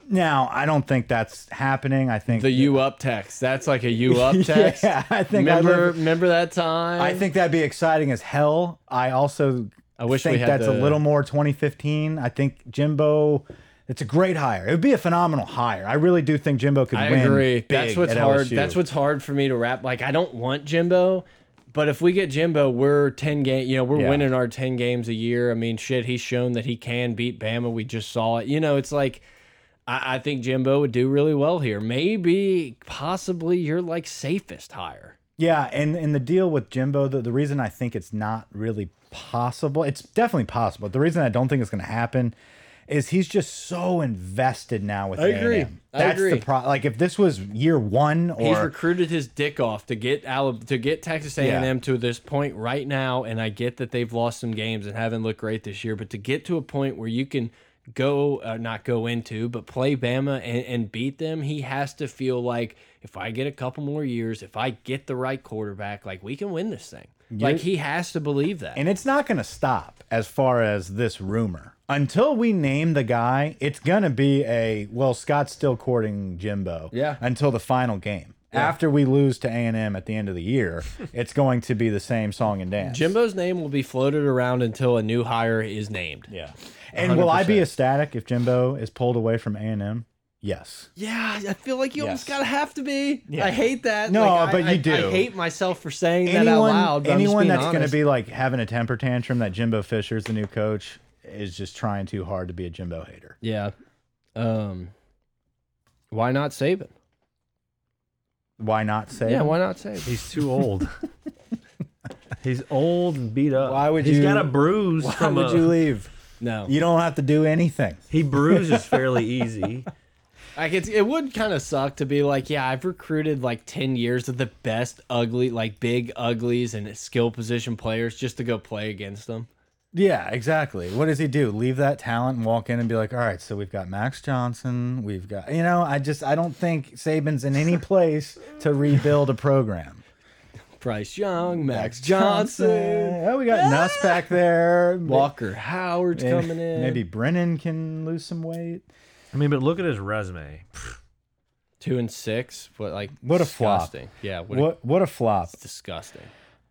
Speaker 2: Now, I don't think that's happening. I think
Speaker 1: The you up text. That's like a you [laughs] up text.
Speaker 2: yeah, I think I,
Speaker 1: remember,
Speaker 2: live-
Speaker 1: remember that time?
Speaker 2: I think that'd be exciting as hell. I also
Speaker 1: I wish
Speaker 2: think
Speaker 1: we had
Speaker 2: that's
Speaker 1: the,
Speaker 2: a little more 2015. I think Jimbo. It's a great hire. It would be a phenomenal hire. I really do think Jimbo could
Speaker 1: I
Speaker 2: win.
Speaker 1: agree.
Speaker 2: big
Speaker 1: That's what's
Speaker 2: at
Speaker 1: hard.
Speaker 2: LSU.
Speaker 1: That's what's hard for me to wrap. Like I don't want Jimbo, but if we get Jimbo, we're ten game. You know, we're
Speaker 2: Yeah.
Speaker 1: winning our ten games a year. I mean, shit, he's shown that he can beat Bama. We just saw it. You know, it's like. I, I think Jimbo would do really well here. Maybe, possibly, you're like safest hire.
Speaker 2: Yeah, and and the deal with Jimbo, the, the reason I think it's not really possible, it's definitely possible. The reason I don't think it's going to happen is he's just so invested now with
Speaker 1: I agree.
Speaker 2: A&M.
Speaker 1: I
Speaker 2: That's
Speaker 1: agree.
Speaker 2: the pro. Like if this was year one or He's
Speaker 1: recruited his dick off to get Alab to get Texas A&M
Speaker 2: Yeah.
Speaker 1: to this point right now, and I get that they've lost some games and haven't looked great this year, but to get to a point where you can go uh, not go into but play Bama and, and beat them, he has to feel like if I get a couple more years, if I get the right quarterback, like we can win this thing. Like he has to believe that.
Speaker 2: and it's not going to stop as far as this rumor until we name the guy. It's going to be a well, Scott's still courting Jimbo.
Speaker 1: Yeah.
Speaker 2: until the final game. After we lose to A and M at the end of the year, [laughs] it's going to be the same song and dance.
Speaker 1: Jimbo's name will be floated around until a new hire is named.
Speaker 2: Yeah. And will I be
Speaker 1: 100%.
Speaker 2: ecstatic if Jimbo is pulled away from A&M? Yes.
Speaker 1: Yeah, I feel like you almost gotta have to be.
Speaker 2: Yeah.
Speaker 1: I hate that.
Speaker 2: No,
Speaker 1: Like, I-
Speaker 2: but you
Speaker 1: I-
Speaker 2: do.
Speaker 1: I hate myself for saying that out loud. but I'm just
Speaker 2: anyone that's going to be like having a temper tantrum that Jimbo Fisher's the new coach is just trying too hard to be a Jimbo hater.
Speaker 1: yeah. Um, why not Saban?
Speaker 2: Why not say?
Speaker 1: Yeah, why not say?
Speaker 3: He's too old. [laughs] He's old and beat up.
Speaker 2: Why would
Speaker 3: He's
Speaker 2: you-
Speaker 3: got a bruise
Speaker 2: Why
Speaker 3: from
Speaker 2: would
Speaker 3: a,
Speaker 2: you leave?
Speaker 1: No,
Speaker 2: You don't have to do anything.
Speaker 3: He [laughs] bruises fairly easy.
Speaker 1: like it's, it would kind of suck to be like, yeah, I've recruited like ten years of the best ugly, like big uglies and skill position players just to go play against them.
Speaker 2: Yeah, exactly. What does he do? Leave that talent and walk in and be like, all right, so we've got Max Johnson. We've got, you know, I just, I don't think Saban's in any [laughs] place to rebuild a program.
Speaker 1: Bryce Young, Max Johnson,
Speaker 2: Oh, we got Nuss ah! back there.
Speaker 1: Walker Howard's
Speaker 2: Maybe- eh,
Speaker 1: coming in.
Speaker 2: Maybe Brennan can lose some weight.
Speaker 3: I mean, but look at his resume.
Speaker 1: two and six. What like
Speaker 2: What a flop.
Speaker 1: Yeah, what, A,
Speaker 2: What what a flop.
Speaker 1: disgusting.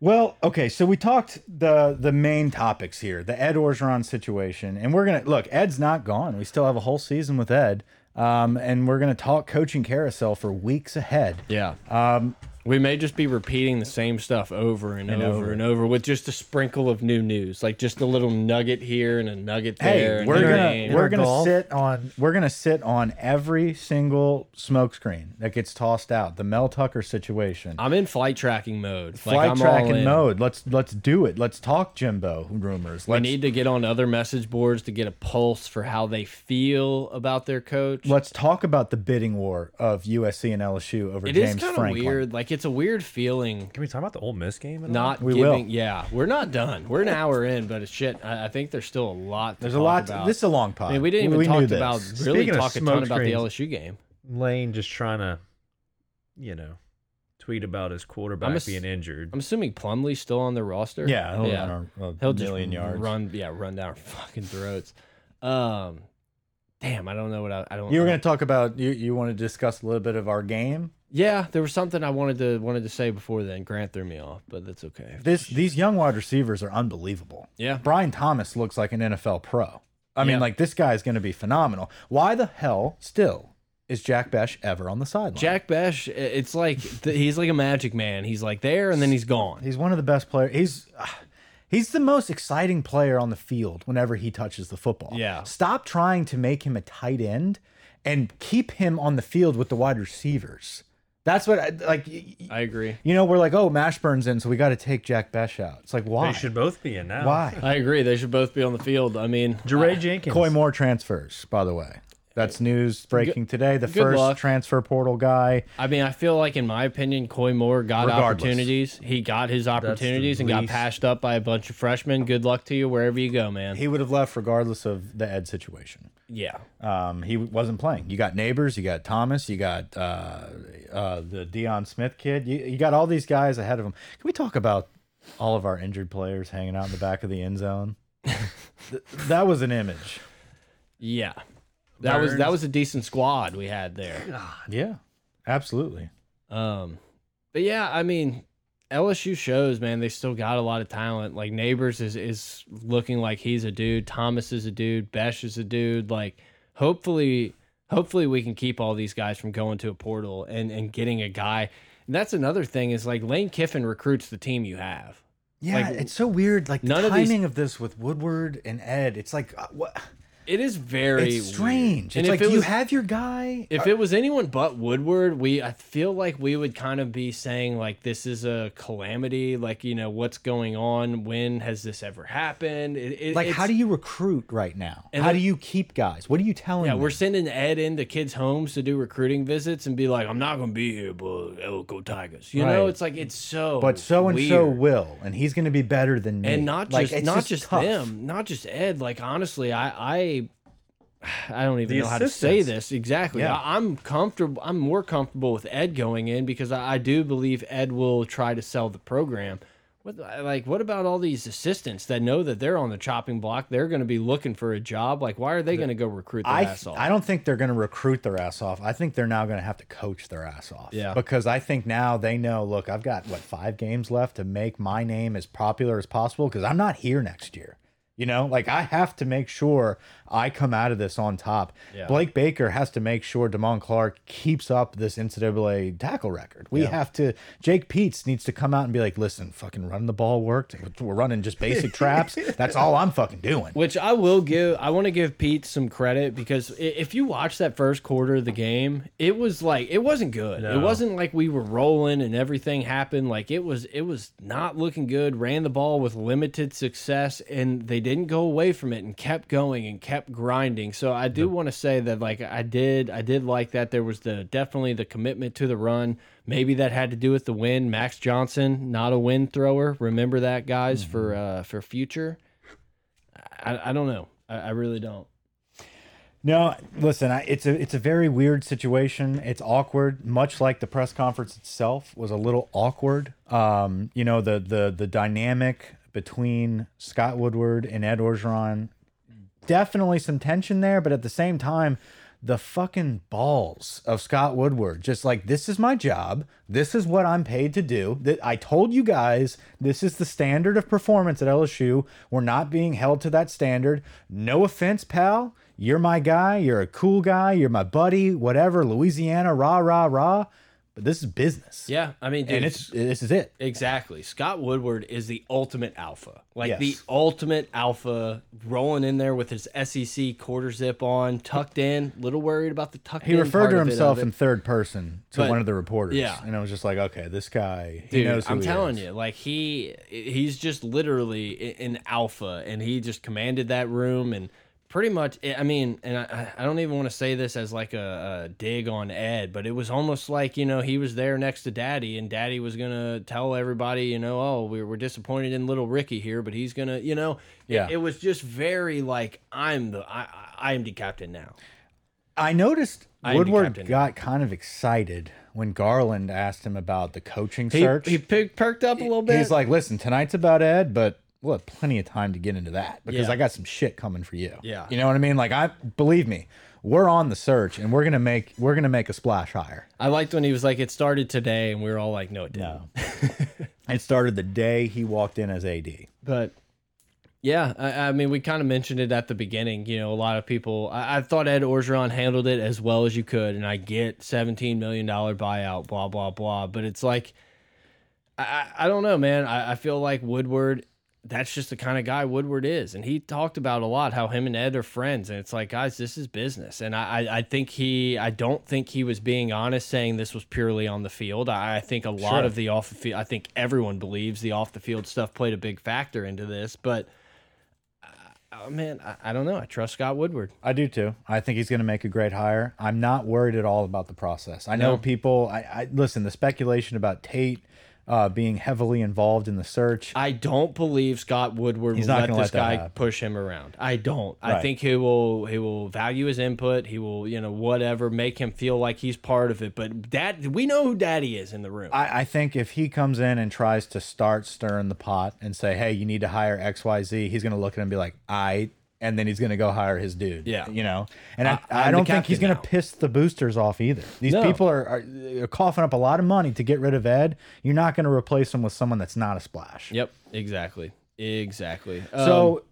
Speaker 2: Well, okay, so we talked the the main topics here, the Ed Orgeron situation, and we're gonna look. Ed's not gone. We still have a whole season with Ed, um, and we're gonna talk coaching carousel for weeks ahead.
Speaker 1: Yeah. Um, we may just be repeating the same stuff over and, over,
Speaker 2: over.
Speaker 1: and over with just a sprinkle of new news, like just a little nugget here and a nugget
Speaker 2: Hey,
Speaker 1: there. and
Speaker 2: we're gonna we're gonna
Speaker 3: golf.
Speaker 2: sit on we're gonna sit on every single smokescreen that gets tossed out. The Mel Tucker situation.
Speaker 1: I'm in flight tracking mode. like,
Speaker 2: Flight
Speaker 1: I'm all
Speaker 2: tracking
Speaker 1: in.
Speaker 2: mode. Let's let's do it. Let's talk Jimbo rumors.
Speaker 1: We
Speaker 2: Let's
Speaker 1: need to get on other message boards to get a pulse for how they feel about their coach.
Speaker 2: let's talk about the bidding war of USC and LSU over
Speaker 1: It is
Speaker 2: James
Speaker 1: kind
Speaker 2: Franklin.
Speaker 1: weird. Like it's a weird feeling.
Speaker 3: Can we talk about the Ole Miss game? At all?
Speaker 1: Not
Speaker 2: We
Speaker 1: giving.
Speaker 2: will.
Speaker 1: Yeah, we're not done. We're an hour in, but it's shit. I, I think there's still a lot. To
Speaker 2: There's a lot.
Speaker 1: About.
Speaker 2: This is a long pod.
Speaker 1: I mean, we didn't even
Speaker 2: we
Speaker 1: talk about really
Speaker 3: Speaking
Speaker 1: talk a ton
Speaker 3: smoke
Speaker 1: about the LSU game.
Speaker 3: Lane just trying to, you know, tweet about his quarterback
Speaker 1: I'm ass-
Speaker 3: being injured.
Speaker 1: I'm assuming Plumlee's still on the roster.
Speaker 2: Yeah, he'll
Speaker 1: yeah.
Speaker 2: run a, a
Speaker 1: He'll just
Speaker 2: million yards.
Speaker 1: run. Yeah, run down our [laughs] fucking throats. Um, damn, I don't know what I, I don't.
Speaker 2: You were going to talk about you. You want to discuss a little bit of our game.
Speaker 1: Yeah, there was something I wanted to wanted to say before then. Grant threw me off, but that's okay.
Speaker 2: This these young wide receivers are unbelievable.
Speaker 1: Yeah.
Speaker 2: Brian Thomas looks like an NFL pro. I mean,
Speaker 1: Yeah.
Speaker 2: like this guy is going to be phenomenal. Why the hell still is Jack Bech ever on the sideline?
Speaker 1: Jack Bech, it's like [laughs] he's like a magic man. He's like there and then he's gone.
Speaker 2: He's one of the best players. He's uh, He's the most exciting player on the field whenever he touches the football.
Speaker 1: Yeah.
Speaker 2: Stop trying to make him a tight end and keep him on the field with the wide receivers. That's what I like. y- y-
Speaker 1: I agree.
Speaker 2: You know, we're like, oh, Mashburn's in, so we got to take Jack Bech out. It's like, why?
Speaker 3: They should both be in now.
Speaker 2: Why?
Speaker 1: I agree. They should both be on the field. I mean,
Speaker 3: Jaray Jenkins.
Speaker 2: Coy Moore transfers, by the way. That's news breaking today. The
Speaker 1: good
Speaker 2: first
Speaker 1: luck.
Speaker 2: transfer portal guy.
Speaker 1: I mean, I feel like, in my opinion, Coy Moore got
Speaker 2: Regardless.
Speaker 1: opportunities. He got his opportunities and got
Speaker 3: least-
Speaker 1: passed up by a bunch of freshmen. Good luck to you wherever you go, man.
Speaker 2: He would have left regardless of the Ed situation.
Speaker 1: yeah.
Speaker 2: Um, he wasn't playing. You got Nabers, you got Thomas, you got uh, uh, the Deion Smith kid. You, you got all these guys ahead of him. Can we talk about all of our injured players hanging out in the back of the end zone? [laughs] Th that was an image.
Speaker 1: Yeah. That was that was a decent squad we had there.
Speaker 2: Yeah, absolutely.
Speaker 1: Um, but yeah, I mean, LSU shows, man, they still got a lot of talent. Like Nabers is is looking like he's a dude. Thomas is a dude. Bech is a dude. Like hopefully, hopefully we can keep all these guys from going to a portal and and getting a guy. And that's another thing is like Lane Kiffin recruits the team you have.
Speaker 2: Yeah,
Speaker 1: Like,
Speaker 2: it's so weird. Like the
Speaker 1: none of these-
Speaker 2: timing of, this with Woodward and Ed. It's like uh, what?
Speaker 1: It is very
Speaker 2: It's
Speaker 1: weird.
Speaker 2: strange.
Speaker 1: And
Speaker 2: It's
Speaker 1: if
Speaker 2: like
Speaker 1: it
Speaker 2: you have your guy.
Speaker 1: If it was anyone but Woodward, we I feel like we would kind of be saying like this is a calamity. Like you know what's going on? When has this ever happened? It, it,
Speaker 2: like, how do you recruit right now?
Speaker 1: And
Speaker 2: How
Speaker 1: then-
Speaker 2: do you keep guys? What are you telling?
Speaker 1: Yeah,
Speaker 2: them?
Speaker 1: we're sending Ed into kids' homes to do recruiting visits and be like, I'm not gonna be here, but oh, go Tigers. You know, it's like it's so.
Speaker 2: but so and so will, and he's going to be better than me.
Speaker 1: and not
Speaker 2: Like,
Speaker 1: just not just,
Speaker 2: tough.
Speaker 1: them, not just Ed. Like honestly, I I [sighs] I don't even
Speaker 3: The
Speaker 1: know how to say this exactly.
Speaker 2: Yeah.
Speaker 1: I, I'm comfortable. I'm more comfortable with Ed going in because I, I do believe Ed will try to sell the program. What like what about all these assistants that know that they're on the chopping block? They're going to be looking for a job. Like why are they going to go recruit their
Speaker 2: I,
Speaker 1: ass off?
Speaker 2: I don't think they're going to recruit their ass off. I think they're now going to have to coach their ass off.
Speaker 1: Yeah.
Speaker 2: Because I think now they know, look, I've got, what, five games left to make my name as popular as possible because I'm not here next year. You know, like I have to make sure I come out of this on top.
Speaker 1: Yeah.
Speaker 2: Blake Baker has to make sure Damone Clark keeps up this NCAA tackle record. We have to. Jake Peetz needs to come out and be like, "Listen, fucking run the ball worked. We're running just basic [laughs] traps. That's all I'm fucking doing."
Speaker 1: Which I will give. I want to give Pete some credit because if you watch that first quarter of the game, it was like it wasn't good. It wasn't like we were rolling and everything happened. Like it was. It was not looking good. Ran the ball with limited success, and they didn't go away from it and kept going and kept grinding. So I do want to say that like I did. I did like that. There was the definitely the commitment to the run. Maybe that had to do with the win. Max Johnson, not a wind thrower. Remember that, guys, for uh, for future. I, I don't know. I, I really don't.
Speaker 2: No, listen, I, it's a it's a very weird situation. It's awkward, much like the press conference itself was a little awkward. Um, you know, the the the dynamic between Scott Woodward and Ed Orgeron, definitely some tension there, but at the same time, the fucking balls of Scott Woodward, just like this is my job, this is what I'm paid to do. That I told you guys, this is the standard of performance at LSU. We're not being held to that standard. No offense, pal. You're my guy. You're a cool guy. You're my buddy. Whatever. Louisiana, rah rah rah. But this is business.
Speaker 1: Yeah, I mean, dude,
Speaker 2: and it's this is it.
Speaker 1: exactly. Scott Woodward is the ultimate alpha, like
Speaker 2: Yes.
Speaker 1: the ultimate alpha, rolling in there with his SEC quarter zip on, tucked in. Little worried about the tucked.
Speaker 2: He referred to himself in third person to
Speaker 1: But-
Speaker 2: one of the reporters.
Speaker 1: yeah.
Speaker 2: and I was just like, okay, this guy, he
Speaker 1: Dude,
Speaker 2: knows who
Speaker 1: I'm telling
Speaker 2: is.
Speaker 1: you, like he he's just literally an alpha, and he just commanded that room and pretty much. Eh, I mean, and I, I don't even want to say this as like a, a dig on Ed, but it was almost like you know he was there next to Daddy, and Daddy was gonna tell everybody, you know, oh, we're we're disappointed in little Ricky here, but he's gonna, you know,
Speaker 2: Yeah.
Speaker 1: it, was just very like I'm the I, I am the captain now.
Speaker 2: I noticed
Speaker 1: I
Speaker 2: Woodward got kind of excited when Garland asked him about the coaching
Speaker 1: He
Speaker 2: search.
Speaker 1: he perked up a little bit.
Speaker 2: He's like, listen, tonight's about Ed, but we'll have plenty of time to get into that because
Speaker 1: Yeah.
Speaker 2: I got some shit coming for you.
Speaker 1: Yeah.
Speaker 2: You know what I mean? Like I believe me, we're on the search and we're gonna make we're gonna make a splash higher.
Speaker 1: I liked when he was like, it started today, and we were all like, no, it didn't. [laughs]
Speaker 2: it started the day he walked in as AD.
Speaker 1: But yeah, I, I mean, we kind of mentioned it at the beginning. You know, a lot of people. I, I thought Ed Orgeron handled it as well as you could, and I get seventeen million dollar buyout, blah blah blah. But it's like, I I I don't know, man. I, I feel like Woodward. That's just the kind of guy Woodward is. And he talked about a lot how him and Ed are friends. And it's like, guys, this is business. And I, I, I think he, I don't think he was being honest saying this was purely on the field. I, I think a lot
Speaker 2: Sure.
Speaker 1: of the off the field, I think everyone believes the off the field stuff played a big factor into this. But, uh, man, I, I don't know. I trust Scott Woodward.
Speaker 2: I do too. I think he's going to make a great hire. I'm not worried at all about the process. I know
Speaker 1: No.
Speaker 2: people. I, I listen. The speculation about Tate uh, being heavily involved in the search.
Speaker 1: I don't believe Scott Woodward
Speaker 2: He's
Speaker 1: will
Speaker 2: not
Speaker 1: let
Speaker 2: gonna
Speaker 1: this
Speaker 2: let
Speaker 1: guy
Speaker 2: happen.
Speaker 1: push him around. I don't. I think he will he will value his input. He will, you know, whatever, make him feel like he's part of it. But dad we know who daddy is in the room.
Speaker 2: I, I think if he comes in and tries to start stirring the pot and say, "Hey, you need to hire X, Y, Z," he's going to look at him and be like, "I," and then he's going to go hire his dude.
Speaker 1: Yeah.
Speaker 2: you know. And I,
Speaker 1: I-
Speaker 2: I, don't think he's going to piss the boosters off either. These
Speaker 1: No.
Speaker 2: people are, are, are coughing up a lot of money to get rid of Ed. You're not going to replace him with someone that's not a splash.
Speaker 1: yep, exactly. Exactly.
Speaker 2: So
Speaker 1: Um,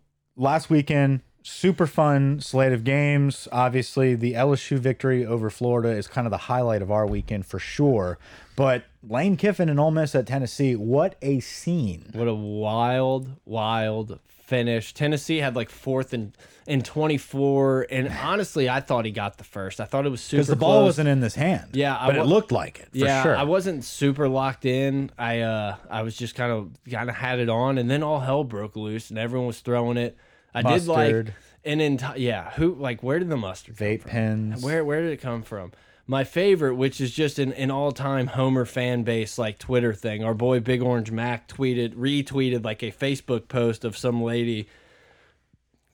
Speaker 2: last weekend, super fun slate of games. Obviously, the LSU victory over Florida is kind of the highlight of our weekend for sure. But Lane Kiffin and Ole Miss at Tennessee, what a scene!
Speaker 1: what a wild, wild finish. Tennessee had like fourth and and 24 and honestly, I thought he got the first. I thought it was super
Speaker 2: Because the ball
Speaker 1: close.
Speaker 2: wasn't in his hand.
Speaker 1: Yeah, I
Speaker 2: but it looked like it. For
Speaker 1: yeah,
Speaker 2: sure.
Speaker 1: I wasn't super locked in. I uh I was just kind of kind of had it on, and then all hell broke loose, and everyone was throwing it. I did like
Speaker 2: Mustard.
Speaker 1: an entire yeah. Who like where did the mustard come
Speaker 2: vape
Speaker 1: from?
Speaker 2: pens.
Speaker 1: Where where did it come from? My favorite, which is just an, an all time Homer fan base like Twitter thing. Our boy Big Orange Mac tweeted retweeted like a Facebook post of some lady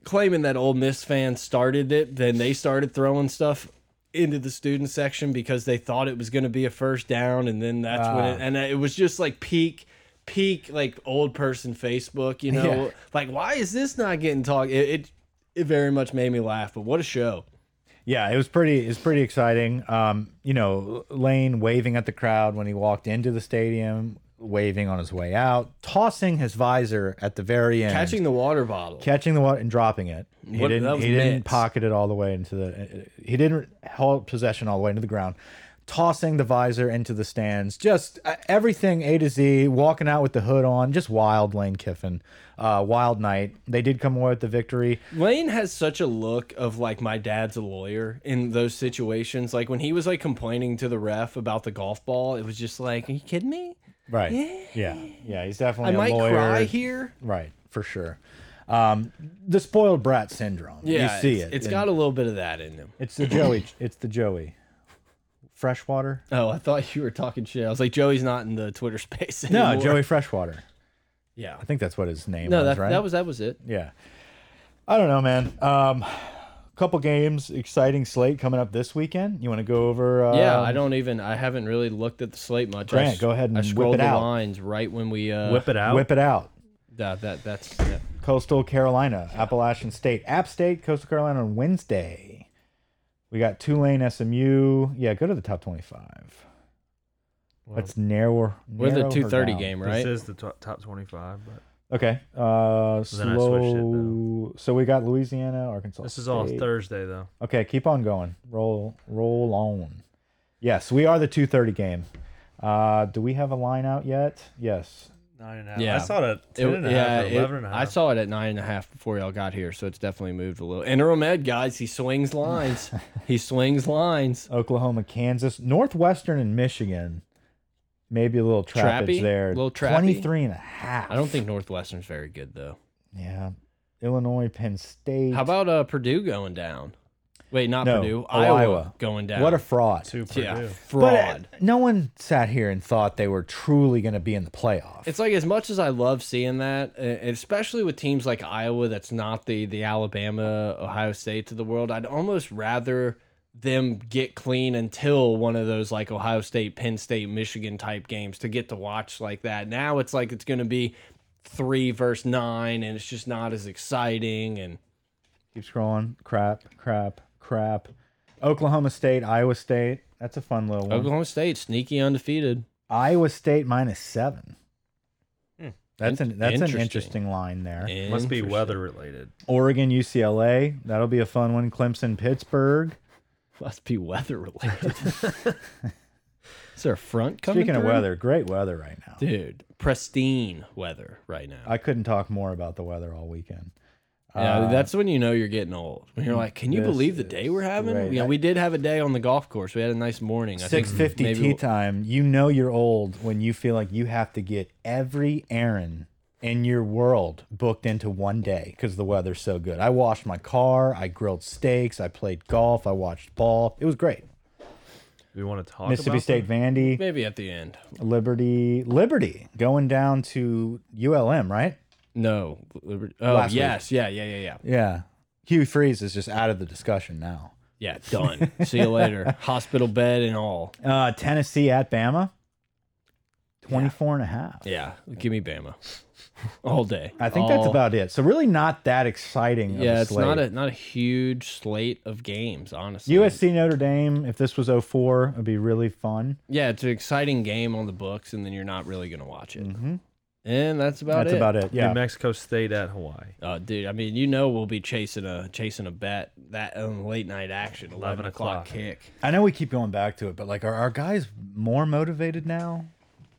Speaker 1: claiming that Ole Miss fans started it. Then they started throwing stuff into the student section because they thought it was going to be a first down, and then that's when it, ah. and it was just like peak. Peak like old person Facebook, you know,
Speaker 2: Yeah.
Speaker 1: like why is this not getting talked? It, it it very much made me laugh, but what a show!
Speaker 2: Yeah, it was pretty. It was pretty exciting. Um, you know, Lane waving at the crowd when he walked into the stadium, waving on his way out, tossing his visor at the very end,
Speaker 1: Catching the water bottle.
Speaker 2: catching the water and dropping it. He
Speaker 1: What-
Speaker 2: didn't. He didn't pocket it all the way into the. He didn't hold possession all the way into the ground. Tossing the visor into the stands, just uh, everything A to Z. Walking out with the hood on, just wild. Lane Kiffin, uh, wild night. They did come away with the victory.
Speaker 1: Lane has such a look of like my dad's a lawyer in those situations. Like when he was like complaining to the ref about the golf ball, it was just like, are you kidding me?
Speaker 2: Right. Yeah. Yeah. He's definitely a
Speaker 1: might
Speaker 2: lawyer.
Speaker 1: cry here.
Speaker 2: Right, for sure. Um, the spoiled brat syndrome.
Speaker 1: Yeah,
Speaker 2: you see
Speaker 1: it's,
Speaker 2: it.
Speaker 1: It's
Speaker 2: and
Speaker 1: got a little bit of that in him.
Speaker 2: It's the Joey. [laughs] it's the Joey. Freshwater.
Speaker 1: Oh, I thought you were talking shit. I was like, Joey's not in the Twitter [laughs] space
Speaker 2: No. Joey Freshwater.
Speaker 1: Yeah.
Speaker 2: I think that's what his name
Speaker 1: No,
Speaker 2: was,
Speaker 1: that
Speaker 2: right?
Speaker 1: that was that was it.
Speaker 2: Yeah. I don't know, man. Um, couple games, exciting slate coming up this weekend. You want to go over? Uh,
Speaker 1: Yeah, I don't even. I haven't really looked at the slate much. I
Speaker 2: Grant,
Speaker 1: s-
Speaker 2: go ahead and
Speaker 1: I
Speaker 2: whip
Speaker 1: scrolled
Speaker 2: it
Speaker 1: the
Speaker 2: out.
Speaker 1: lines right when we uh,
Speaker 3: Whip it out.
Speaker 2: whip it out.
Speaker 1: That that that's yeah.
Speaker 2: Coastal Carolina, Appalachian State, App State, Coastal Carolina on Wednesday. We got Tulane, SMU. Yeah, go to the top twenty-five. Let's narrow.
Speaker 1: We're the
Speaker 2: narrow her
Speaker 1: two thirty
Speaker 2: down.
Speaker 1: game,
Speaker 3: This is the top, top 25, but
Speaker 2: Okay. Uh,
Speaker 3: Then I switched it,
Speaker 2: slow. So we got Louisiana, Arkansas.
Speaker 3: this is all
Speaker 2: State.
Speaker 3: Thursday, though.
Speaker 2: Okay, keep on going. Roll, roll on. Yes, we are the two thirty game. Uh, do we have a line out yet? Yes.
Speaker 3: Nine and a half.
Speaker 1: Yeah.
Speaker 3: I saw it at
Speaker 1: It-
Speaker 3: 10 and a half
Speaker 1: yeah,
Speaker 3: or
Speaker 1: it-
Speaker 3: 11 and a half.
Speaker 1: I saw it at nine and a half before y'all got here, so it's definitely moved a little. Interim Ed, guys, he swings lines. [laughs] he swings lines.
Speaker 2: Oklahoma, Kansas, Northwestern, and Michigan. Maybe a little trappage
Speaker 1: Trappy?
Speaker 2: there.
Speaker 1: Little trappy?
Speaker 2: 23 and a half.
Speaker 1: I don't think Northwestern's very good though.
Speaker 2: Yeah. Illinois, Penn State.
Speaker 1: How about uh, Purdue going down? Wait, not
Speaker 2: No,
Speaker 1: Purdue.
Speaker 2: oh,
Speaker 1: Iowa,
Speaker 2: Iowa.
Speaker 1: going down.
Speaker 2: What a fraud.
Speaker 3: to Purdue.
Speaker 1: yeah,
Speaker 2: But
Speaker 1: fraud.
Speaker 2: uh, no one sat here and thought they were truly going to be in the playoff.
Speaker 1: It's like as much as I love seeing that, uh, especially with teams like Iowa, that's not the the Alabama, Ohio State of the world. I'd almost rather them get clean until one of those like Ohio State, Penn State, Michigan type games to get to watch like that. Now it's like it's going to be three versus nine, and it's just not as exciting. And
Speaker 2: Keep scrolling. Crap, crap, crap. Oklahoma State, Iowa State. That's a fun little one.
Speaker 1: Oklahoma State sneaky undefeated.
Speaker 2: Iowa State minus seven. Hmm. That's an that's an
Speaker 1: Interesting.
Speaker 2: interesting line there.
Speaker 3: Must be weather related.
Speaker 2: Oregon, UCLA. That'll be a fun one. Clemson, Pittsburgh. [laughs]
Speaker 1: Must be weather related. [laughs] Is there a front coming
Speaker 2: Speaking of
Speaker 1: through?
Speaker 2: weather, great weather right now.
Speaker 1: dude, pristine weather right now.
Speaker 2: I couldn't talk more about the weather all weekend.
Speaker 1: yeah,
Speaker 2: Uh,
Speaker 1: that's when you know you're getting old. When you're like, can you
Speaker 2: this
Speaker 1: believe the day we're having?
Speaker 2: great.
Speaker 1: Yeah, we did have a day on the golf course. We had a nice morning. I think
Speaker 2: Six fifty
Speaker 1: maybe
Speaker 2: tea
Speaker 1: we'll-
Speaker 2: time. You know you're old when you feel like you have to get every errand in your world booked into one day because the weather's so good. I washed my car. I grilled steaks. I played golf. I watched ball. It was great.
Speaker 3: we want to talk
Speaker 2: Mississippi
Speaker 3: about
Speaker 2: State Vandy,
Speaker 1: Maybe at the end.
Speaker 2: Liberty, Liberty going down to ULM, right?
Speaker 1: No. Liber- Oh,
Speaker 2: Last week.
Speaker 1: yes. Yeah, yeah, yeah, yeah.
Speaker 2: Yeah. Hugh Freeze is just out of the discussion now.
Speaker 1: Yeah, done. See you later. [laughs] Hospital bed and all.
Speaker 2: Uh, Tennessee at Bama, 24 and a half.
Speaker 1: Yeah, give me Bama all day.
Speaker 2: I think that's
Speaker 1: All-
Speaker 2: about it. So really not that exciting. of
Speaker 1: Yeah,
Speaker 2: a
Speaker 1: it's not a not a huge slate of games, honestly.
Speaker 2: USC Notre Dame. If this was 04, it'd be really fun.
Speaker 1: Yeah, it's an exciting game on the books, and then you're not really gonna watch it. And that's about
Speaker 2: That's
Speaker 1: it.
Speaker 2: about it.
Speaker 3: New
Speaker 2: Yeah.
Speaker 3: Mexico State at Hawaii.
Speaker 1: Uh, dude, I mean, you know, we'll be chasing a chasing a bet that on late night action, eleven,
Speaker 3: 11
Speaker 1: o'clock
Speaker 3: o'clock.
Speaker 1: kick.
Speaker 2: I know we keep going back to it, but like, are our guys more motivated now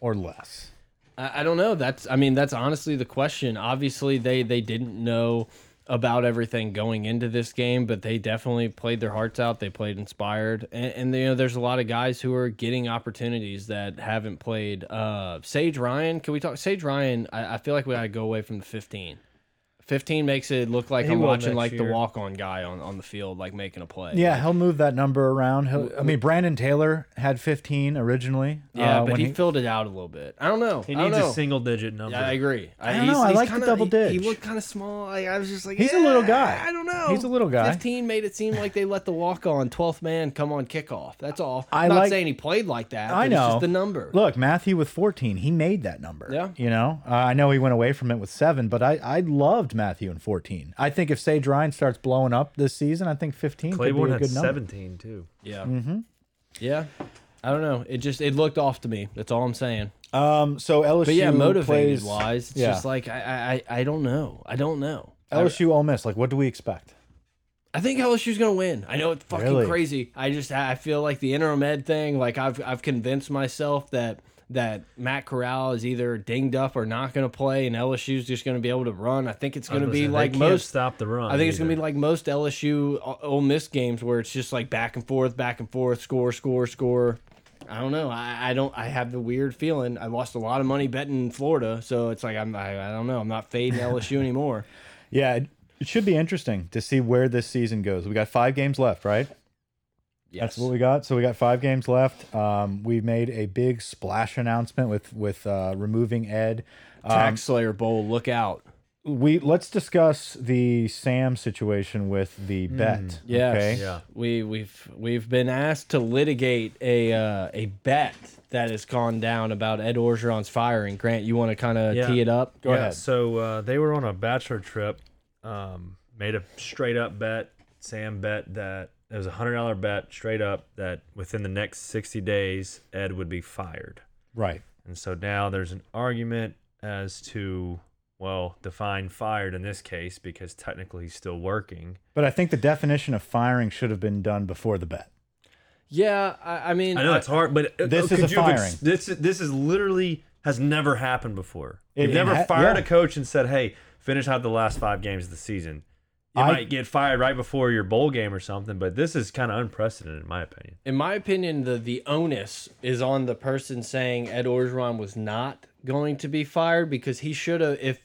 Speaker 2: or less?
Speaker 1: I, don't know. That's I mean, that's honestly the question. Obviously, they they didn't know about everything going into this game, but they definitely played their hearts out. They played inspired, and, and you know, there's a lot of guys who are getting opportunities that haven't played. Uh, Sage Ryan, can we talk? Sage Ryan, I, I feel like we got to go away from the 15. 15 makes it look like
Speaker 3: He
Speaker 1: I'm watching
Speaker 3: next
Speaker 1: like the walk on guy on, on the field, like making a play.
Speaker 2: Yeah, he'll move that number around. He'll, I mean, Brandon Taylor had 15 originally.
Speaker 1: Yeah,
Speaker 2: uh,
Speaker 1: but
Speaker 2: when
Speaker 1: he, filled it out a little bit. I don't know.
Speaker 3: He needs
Speaker 1: know.
Speaker 3: a single digit number.
Speaker 1: Yeah, I agree.
Speaker 2: I don't know. I like the
Speaker 1: kinda-
Speaker 2: double
Speaker 1: he- He, looked kind of small. Like, I was just like,
Speaker 2: He's a little guy.
Speaker 1: I don't know.
Speaker 2: He's a little guy.
Speaker 1: Fifteen made it seem like they let the walk on twelfth man come on kickoff. That's all.
Speaker 2: I
Speaker 1: I'm not
Speaker 2: like-
Speaker 1: saying he played like that.
Speaker 2: I know
Speaker 1: It's just the number.
Speaker 2: Look, Matthew with 14, he made that number.
Speaker 1: Yeah.
Speaker 2: You know, uh, I know he went away from it with seven, but I, I loved Matthew in 14. I think if Sage Ryan starts blowing up this season, I think 15
Speaker 3: Claiborne
Speaker 2: could be a
Speaker 3: had
Speaker 2: number.
Speaker 3: 17 too.
Speaker 1: Yeah. Mm-hmm. Yeah. I don't know. It just it looked off to me. That's all I'm saying.
Speaker 2: Um, so LSU
Speaker 1: But yeah, motivated
Speaker 2: plays
Speaker 1: wise, it's
Speaker 2: yeah.
Speaker 1: just like I, I I don't know. I don't know. I-
Speaker 2: LSU Ole Miss. Like, what do we expect?
Speaker 1: I think LSU's gonna win. I know it's fucking
Speaker 2: Really?
Speaker 1: crazy. I just I feel like the interim ed thing. Like I've I've convinced myself that that Matt Corral is either dinged up or not gonna play, and LSU's just gonna be able to run. I think it's gonna be like
Speaker 3: they
Speaker 1: most.
Speaker 3: Can't stop the run.
Speaker 1: I think it's gonna be like most LSU O- uh, Ole Miss games where it's just like back and forth, back and forth, score, score, score. I don't know. I, I don't. I have the weird feeling. I lost a lot of money betting Florida, so it's like I'm. I, I don't know. I'm not fading LSU [laughs] anymore.
Speaker 2: Yeah, it, it should be interesting to see where this season goes. We got five games left, right?
Speaker 1: Yes.
Speaker 2: That's what we got. So we got five games left. Um, we made a big splash announcement with with uh, removing Ed. Um,
Speaker 1: Tax Slayer Bowl. Look out.
Speaker 2: we let's discuss the Sam situation with the bet.
Speaker 1: Yes.
Speaker 2: Okay.
Speaker 3: Yeah.
Speaker 1: We we've we've been asked to litigate a uh, a bet that has gone down about Ed Orgeron's firing. Grant, you want to kind of
Speaker 3: Yeah.
Speaker 1: tee it up?
Speaker 2: Go
Speaker 3: yeah,
Speaker 2: ahead.
Speaker 3: So uh, they were on a bachelor trip. Um, made a straight up bet. Sam bet that it was a hundred dollar bet straight up that within the next sixty days Ed would be fired.
Speaker 2: Right.
Speaker 3: And so now there's an argument as to well define fired in this case because technically he's still working.
Speaker 2: But I think the definition of firing should have been done before the bet.
Speaker 1: Yeah, I, I mean,
Speaker 3: I know it's hard, but uh,
Speaker 2: This
Speaker 3: could
Speaker 2: is a
Speaker 3: you have ex-
Speaker 2: firing.
Speaker 3: This this is literally has never happened before.
Speaker 2: It-
Speaker 3: You've
Speaker 2: it
Speaker 3: never
Speaker 2: ha-
Speaker 3: fired
Speaker 2: yeah.
Speaker 3: a coach and said, "Hey, finish out the last five games of the season." You
Speaker 2: I-
Speaker 3: might get fired right before your bowl game or something, but this is kind of unprecedented, in my opinion.
Speaker 1: in my opinion, the the onus is on the person saying Ed Orgeron was not going to be fired because he should have. If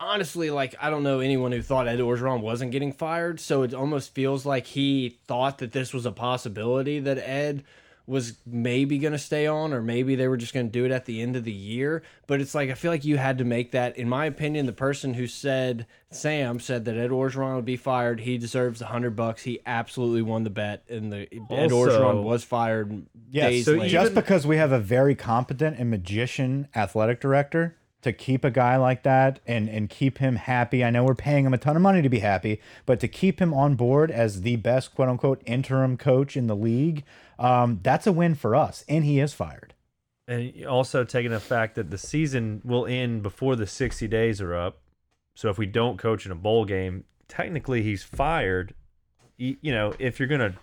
Speaker 1: honestly, like I don't know anyone who thought Ed Orgeron wasn't getting fired, so it almost feels like he thought that this was a possibility that Ed was maybe going to stay on or maybe they were just going to do it at the end of the year but it's like i feel like you had to make that in my opinion the person who said sam said that ed orgeron would be fired he deserves a hundred bucks he absolutely won the bet and the ed
Speaker 3: Also-
Speaker 1: orgeron was fired
Speaker 2: Yes.
Speaker 1: days
Speaker 3: so
Speaker 1: later.
Speaker 2: Just because we have a very competent and magician athletic director to keep a guy like that and and keep him happy. I know we're paying him a ton of money to be happy, but to keep him on board as the best quote unquote interim coach in the league, um, that's a win for us. And he is fired.
Speaker 3: And also taking the fact that the season will end before the 60 days are up. So if we don't coach in a bowl game, technically he's fired. You know, if you're going to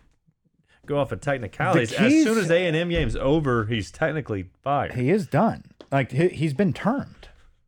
Speaker 3: go off of technicalities. As soon as A and M game's over, he's technically fired.
Speaker 2: He is done. Like he, he's been termed.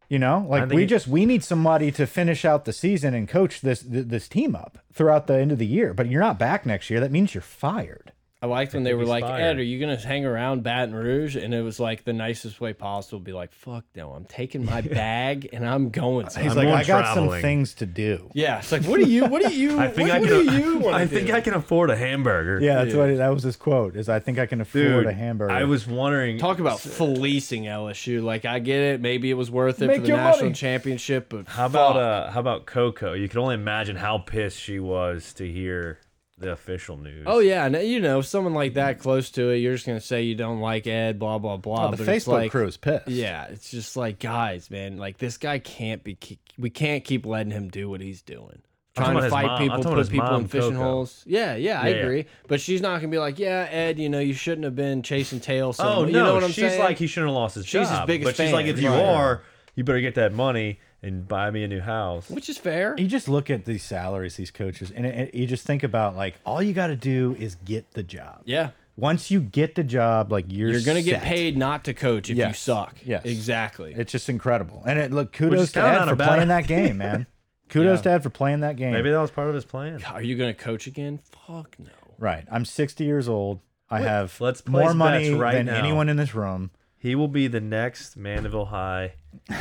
Speaker 2: You know, like we just we need somebody to finish out the season and coach this this team up throughout the end of the year. But you're not back next year. That means you're fired.
Speaker 1: I liked when they were like,
Speaker 3: fired.
Speaker 1: Ed, are you gonna hang around Baton Rouge? And it was like the nicest way possible. Be like, fuck no, I'm taking my [laughs] bag and I'm going.
Speaker 2: He's.
Speaker 3: I'm
Speaker 2: like, I got some things to do.
Speaker 1: yeah, it's like, what do you? What do you? [laughs]
Speaker 3: I think
Speaker 1: what,
Speaker 3: I
Speaker 1: what
Speaker 3: can.
Speaker 1: do you want
Speaker 3: I
Speaker 1: to
Speaker 3: think
Speaker 1: do?
Speaker 3: I can afford a hamburger.
Speaker 2: Yeah, that's what that was his quote. Is I think I can afford
Speaker 3: Dude,
Speaker 2: a hamburger.
Speaker 3: I was wondering.
Speaker 1: Talk about fleecing LSU. Like I get it, maybe it was worth it
Speaker 2: Make
Speaker 1: for the national
Speaker 2: money.
Speaker 1: championship, but
Speaker 3: How about uh how about Coco? You can only imagine how pissed she was to hear the official news.
Speaker 1: Oh yeah, and you know, someone like that close to it, you're just gonna say you don't like Ed, blah blah blah.
Speaker 2: Oh, the
Speaker 1: but
Speaker 2: Facebook
Speaker 1: like,
Speaker 2: crew is pissed.
Speaker 1: Yeah, it's just like guys, man, like this guy can't be. We can't keep letting him do what he's doing. Trying to fight
Speaker 3: mom.
Speaker 1: People, put
Speaker 3: his
Speaker 1: people in fishing
Speaker 3: Coco.
Speaker 1: holes. Yeah, yeah, I
Speaker 3: Yeah, yeah.
Speaker 1: agree. But she's not gonna be like, yeah, Ed, you know, you shouldn't have been chasing tails.
Speaker 3: Oh no,
Speaker 1: you know what I'm
Speaker 3: she's
Speaker 1: saying?
Speaker 3: like he shouldn't have lost his
Speaker 1: She's his
Speaker 3: job.
Speaker 1: biggest
Speaker 3: but she's like, if you
Speaker 1: Right.
Speaker 3: are, you better get that money and buy me a new house.
Speaker 1: which is fair.
Speaker 2: You just look at these salaries, these coaches, and it, it- you just think about like all you got to do is get the job.
Speaker 1: Yeah,
Speaker 2: Once you get the job, like you're
Speaker 1: you're gonna get paid not to coach if you suck.
Speaker 2: Yes.
Speaker 1: exactly.
Speaker 2: It's just incredible. And it look kudos to
Speaker 3: kinda
Speaker 2: Ed for
Speaker 3: a bad
Speaker 2: playing that [laughs] game, man. Kudos
Speaker 1: Yeah.
Speaker 2: to Ed for playing that game.
Speaker 3: Maybe that was part of his plan.
Speaker 1: Are you gonna coach again? Fuck no.
Speaker 2: Right. I'm 60 years old. I have
Speaker 3: Let's
Speaker 2: more money
Speaker 3: right
Speaker 2: than
Speaker 3: now.
Speaker 2: anyone in this room.
Speaker 3: He will be the next Mandeville High. [laughs]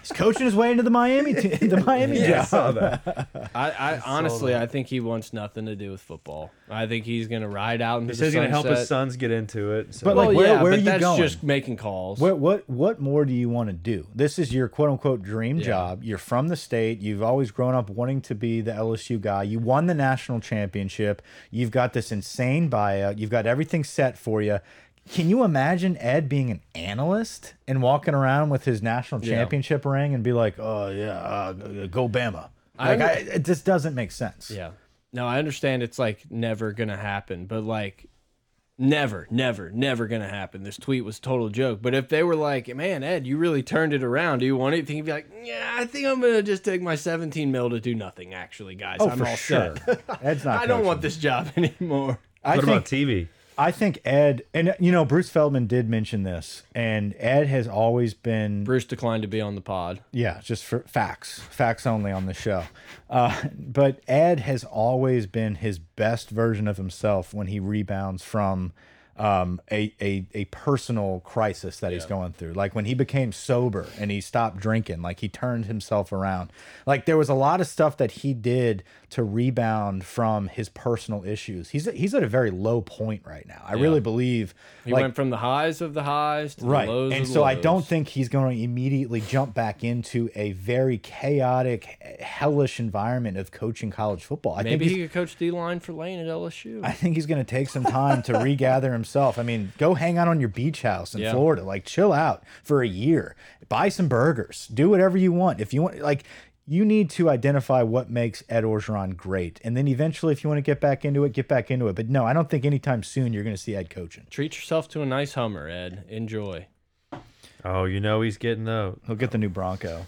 Speaker 2: He's coaching his way into the Miami te- [laughs] the Miami job.
Speaker 3: saw that.
Speaker 1: I, I honestly, I think he wants nothing to do with football. I think he's gonna ride out into
Speaker 3: He says he's gonna help his sons get into it. So.
Speaker 2: But,
Speaker 1: Well,
Speaker 2: like, where-
Speaker 1: yeah,
Speaker 2: where
Speaker 1: but
Speaker 2: are you
Speaker 1: that's
Speaker 2: going?
Speaker 1: just making calls.
Speaker 2: What what what more do you want to do? This is your quote unquote dream job. You're from the state. You've always grown up wanting to be the LSU guy. You won the national championship. You've got this insane buyout. You've got everything set for you. Can you imagine Ed being an analyst and walking around with his national
Speaker 1: Yeah.
Speaker 2: championship ring and be like, "Oh yeah, uh, go Bama"? Like, I, it just doesn't make sense.
Speaker 1: Yeah. No, I understand it's like never gonna happen, but like never, never, never gonna happen. This tweet was a total joke. But if they were like, man, Ed, you really turned it around. Do you want anything? You'd be like, yeah, I think I'm gonna just take my 17 mil to do nothing. Actually, guys,
Speaker 2: Oh,
Speaker 1: I'm
Speaker 2: for
Speaker 1: all
Speaker 2: sure.
Speaker 1: set. [laughs]
Speaker 2: Ed's not.
Speaker 1: I don't want this job [laughs] anymore.
Speaker 2: I
Speaker 3: what
Speaker 2: think
Speaker 3: about TV?
Speaker 2: I think Ed and you know Bruce Feldman did mention this, and Ed has always been
Speaker 1: Bruce declined to be on the pod.
Speaker 2: yeah, just for facts, facts only on the show. Uh, but Ed has always been his best version of himself when he rebounds from um, a, a a personal crisis that he's going through. Like when he became sober and he stopped drinking, like he turned himself around. Like there was a lot of stuff that he did to rebound from his personal issues. He's he's at a very low point right now. I really believe
Speaker 1: He
Speaker 2: like,
Speaker 1: went from the highs of the highs to
Speaker 2: right.
Speaker 1: the lows
Speaker 2: and
Speaker 1: of the
Speaker 2: so i don't think he's going to immediately jump back into a very chaotic hellish environment of coaching college football. I
Speaker 1: Maybe
Speaker 2: think
Speaker 1: he could coach D line for Lane at LSU.
Speaker 2: i think he's going to take some time to regather himself. I mean go hang out on your beach house in
Speaker 1: Yeah.
Speaker 2: florida. Like chill out for a year. Buy some burgers. Do whatever you want. If you want like you need to identify what makes Ed Orgeron great. And then eventually, if you want to get back into it, get back into it. But no, I don't think anytime soon you're going to see Ed coaching.
Speaker 1: Treat yourself to a nice Hummer, Ed. Enjoy.
Speaker 3: Oh, you know he's getting the.
Speaker 2: He'll get the new Bronco.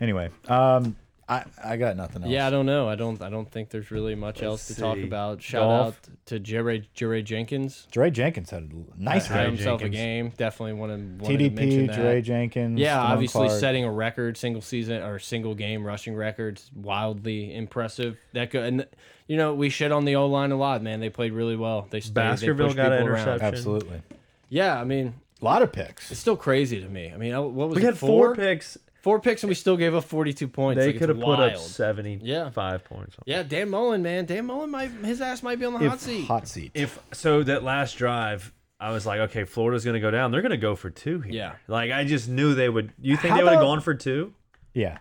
Speaker 2: Anyway, um, I I got nothing else.
Speaker 1: Yeah, I don't know. I don't. I don't think there's really much else to talk about. Shout
Speaker 3: Golf.
Speaker 1: out to Jerry Jerry Jenkins.
Speaker 2: Dre Jenkins had a nice
Speaker 1: Had
Speaker 2: game.
Speaker 1: himself
Speaker 3: Jenkins.
Speaker 1: a game. Definitely want to mention
Speaker 2: TDP,
Speaker 1: that.
Speaker 2: Dre Jenkins.
Speaker 1: Yeah,
Speaker 2: Stephon
Speaker 1: obviously
Speaker 2: Clark.
Speaker 1: setting a record, single season or single game rushing records, wildly impressive. That go and you know we shit on the O line a lot, man. They played really well. They stayed, they
Speaker 3: Baskerville
Speaker 1: pushed
Speaker 3: got an
Speaker 1: people around.
Speaker 3: interception.
Speaker 2: Absolutely.
Speaker 1: Yeah, I mean
Speaker 2: A lot of picks.
Speaker 1: it's still crazy to me. I mean, uh, what was
Speaker 3: We
Speaker 1: it?
Speaker 3: had four picks.
Speaker 1: Four picks, and we still gave up 42 points.
Speaker 3: They
Speaker 1: Like,
Speaker 3: could have put up
Speaker 1: wild.
Speaker 3: seventy-five points.
Speaker 1: Yeah, Dan Mullen, man. Dan Mullen might his ass might be on the hot seat.
Speaker 2: Hot seat.
Speaker 3: If so, that last drive, I was like, okay, Florida's gonna go down. They're gonna go for two here.
Speaker 1: Yeah.
Speaker 3: Like I just knew they would. You think
Speaker 2: How
Speaker 3: they would have gone for two?
Speaker 2: yeah.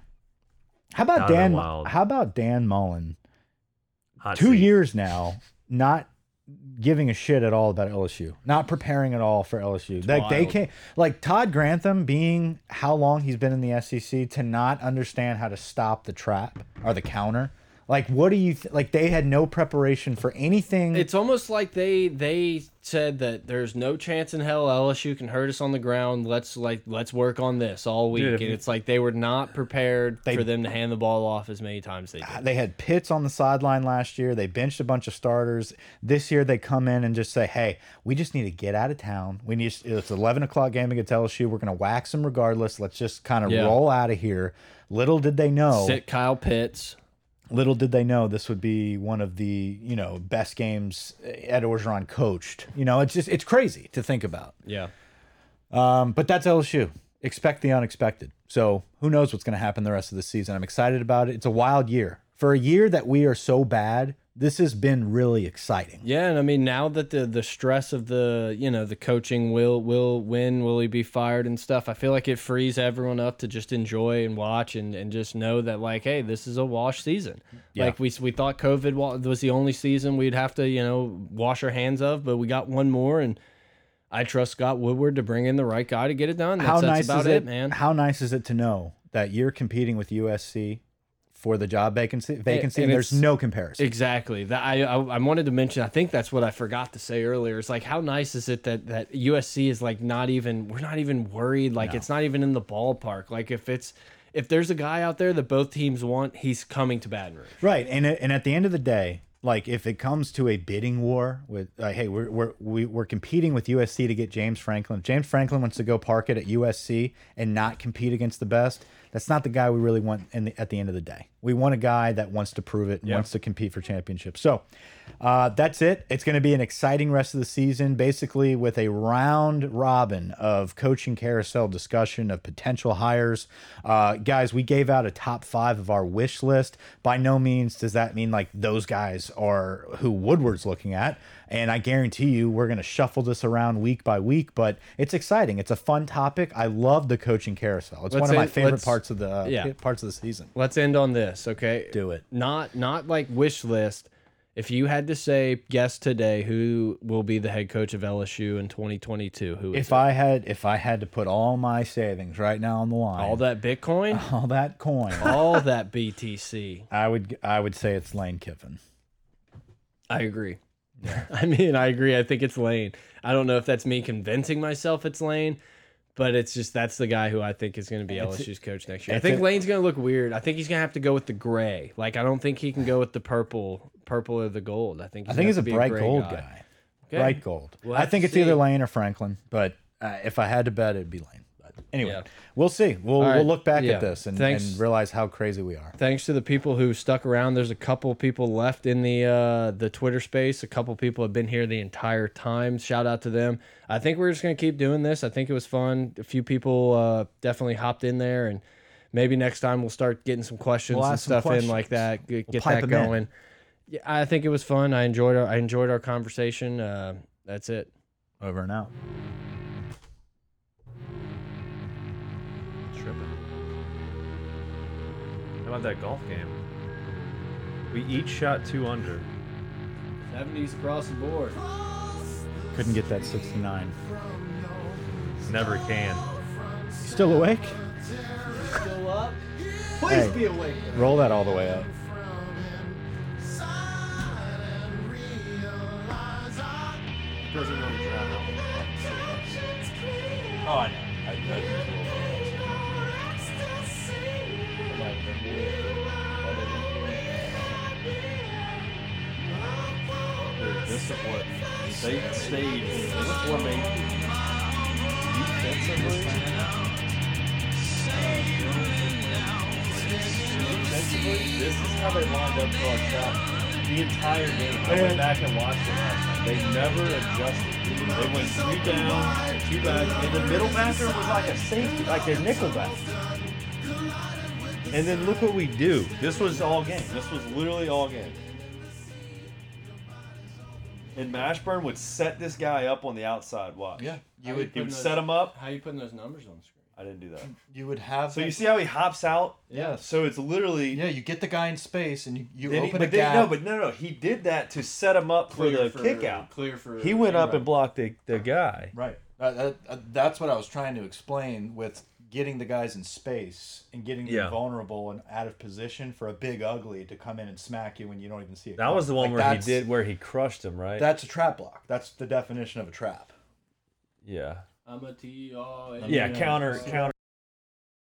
Speaker 2: How about
Speaker 3: That'd
Speaker 2: Dan?
Speaker 3: wild.
Speaker 2: How about Dan Mullen?
Speaker 3: Hot
Speaker 2: Two
Speaker 3: seat.
Speaker 2: years now, not giving a shit at all about LSU, not preparing at all for LSU. Like they can't. Like Todd Grantham, being how long he's been in the SEC, to not understand how to stop the trap or the counter. Like, what do you th like? They had no preparation for anything.
Speaker 1: It's almost like they they said that there's no chance in hell LSU can hurt us on the ground. Let's like let's work on this all week.
Speaker 3: Dude,
Speaker 1: and it's like they were not prepared
Speaker 2: They-
Speaker 1: for them to hand the ball off as many times as they did.
Speaker 2: they had Pitts on the sideline last year. They benched a bunch of starters. This year they come in and just say, "Hey, we just need to get out of town. We need it's eleven o'clock game against LSU. We're going to wax them regardless. Let's just kind of
Speaker 1: Yeah.
Speaker 2: roll out of here." Little did they know.
Speaker 1: Sit Kyle Pitts.
Speaker 2: Little did they know this would be one of the you know best games Ed Orgeron coached. You know, it's just it's crazy to think about.
Speaker 1: Yeah.
Speaker 2: Um, but that's LSU. Expect the unexpected. So who knows what's going to happen the rest of the season? I'm excited about it. It's a wild year. For a year that we are so bad, this has been really exciting.
Speaker 1: Yeah, and I mean now that the the stress of the you know the coaching will will win will he be fired and stuff. I feel like it frees everyone up to just enjoy and watch and and just know that like hey this is a wash season.
Speaker 2: Yeah.
Speaker 1: Like we we thought COVID was the only season we'd have to you know wash our hands of, but we got one more and. I trust Scott Woodward to bring in the right guy to get it done. That's,
Speaker 2: how
Speaker 1: that's
Speaker 2: nice
Speaker 1: about
Speaker 2: is
Speaker 1: it,
Speaker 2: it,
Speaker 1: man.
Speaker 2: How nice is it to know that you're competing with USC for the job vacancy? Vacancy,
Speaker 1: and
Speaker 2: and there's no comparison.
Speaker 1: Exactly. That I, I I wanted to mention. I think that's what I forgot to say earlier. It's like how nice is it that that USC is like not even we're not even worried. Like it's not even in the ballpark. Like if it's if there's a guy out there that both teams want, he's coming to Baton Rouge.
Speaker 2: Right, and it- and at the end of the day, like if it comes to a bidding war with, uh, hey, we're we're we, we're competing with USC to get James Franklin. If James Franklin wants to go park it at USC and not compete against the best. That's not the guy we really want. In the, at the end of the day, we want a guy that wants to prove it and wants to compete for championships. So. Uh, that's it. It's going to be an exciting rest of the season, basically with a round robin of coaching carousel discussion of potential hires. Uh, guys, we gave out a top five of our wish list. By no means does that mean like those guys are who Woodward's looking at. And I guarantee you, we're going to shuffle this around week by week. But it's exciting. It's a fun topic. I love the coaching carousel. It's
Speaker 1: Let's
Speaker 2: one of my
Speaker 1: end-
Speaker 2: favorite parts of the uh,
Speaker 1: yeah.
Speaker 2: parts of the season.
Speaker 1: Let's end on this, okay?
Speaker 2: Do it.
Speaker 1: Not not like wish list. If you had to say guess today who will be the head coach of LSU in 2022, who is
Speaker 2: If
Speaker 1: it?
Speaker 2: I had if I had to put all my savings right now on the line,
Speaker 1: all that Bitcoin, [laughs]
Speaker 2: all that coin,
Speaker 1: all that BTC.
Speaker 2: I would I would say it's Lane Kiffin.
Speaker 1: I agree. [laughs] I mean, I agree. I think it's Lane. I don't know if that's me convincing myself it's Lane, but it's just that's the guy who I think is going to be
Speaker 2: It's-
Speaker 1: LSU's coach next year. I think
Speaker 2: a-
Speaker 1: Lane's going to look weird. I think he's going to have to go with the gray. Like I don't think he can go with the purple, purple or the gold. I think
Speaker 2: I
Speaker 1: he's
Speaker 2: think he's a bright
Speaker 1: gray
Speaker 2: gold
Speaker 1: guy.
Speaker 2: guy.
Speaker 1: Okay.
Speaker 2: Bright gold.
Speaker 1: We'll
Speaker 2: I think it's either. Lane or Franklin, but uh, if I had to bet, it'd be Lane. Anyway,
Speaker 1: Yeah.
Speaker 2: we'll see. We'll
Speaker 1: right.
Speaker 2: we'll look back
Speaker 1: Yeah.
Speaker 2: at this and, and realize how crazy we are.
Speaker 1: Thanks to the people who stuck around. There's a couple people left in the uh, the Twitter space. A couple people have been here the entire time. Shout out to them. I think we're just gonna keep doing this. I think it was fun. A few people uh, definitely hopped in there, and maybe next time we'll start getting some questions
Speaker 2: We'll
Speaker 1: and stuff in like
Speaker 2: questions.
Speaker 1: that. Get, get
Speaker 2: pipe
Speaker 1: that
Speaker 2: 'em in.
Speaker 1: going. Yeah, I think it was fun. I enjoyed our, I enjoyed our conversation. Uh, that's it.
Speaker 2: Over and out.
Speaker 3: How about that golf game? We each shot two under.
Speaker 1: Seventies across the board.
Speaker 2: Couldn't get that 69.
Speaker 3: Never can.
Speaker 2: Still awake?
Speaker 1: Still up?
Speaker 2: Please
Speaker 1: be awake.
Speaker 2: Roll that all the way up.
Speaker 1: Doesn't want to drown.
Speaker 3: Oh, I know. This they stayed in this formation defensively. Defensively, this is how they lined up for our shot the entire game. I went back and watched it last night. They never adjusted. They went three down, two back, and the middle backer was like a safety, like their nickel back. And then look what we do. This was all game. This was literally all game. And Mashburn would set this guy up on the outside. Watch.
Speaker 4: Yeah, you
Speaker 1: How
Speaker 4: would
Speaker 3: He would set him up.
Speaker 1: How you putting those numbers on the screen?
Speaker 3: I didn't do that.
Speaker 4: you would have.
Speaker 3: So you see how he hops out?
Speaker 4: Yeah.
Speaker 3: So it's literally.
Speaker 4: Yeah, you get the guy in space and you, you
Speaker 3: Then he,
Speaker 4: open
Speaker 3: but
Speaker 4: a
Speaker 3: then,
Speaker 4: gap.
Speaker 3: no, but no, no. He did that to set him up for the kick out.
Speaker 1: Clear for.
Speaker 3: He went up and blocked the, the guy.
Speaker 4: right. Uh, that, uh, that's what I was trying to explain with
Speaker 2: getting the guys in space and getting them
Speaker 3: Yeah.
Speaker 2: vulnerable and out of position for a big ugly to come in and smack you when you don't even see it.
Speaker 3: That was the one
Speaker 2: Like,
Speaker 3: where he did where he crushed him, right?
Speaker 2: That's a trap block. That's the definition of a trap.
Speaker 3: yeah.
Speaker 1: I'm a T R.
Speaker 3: Yeah, counter counter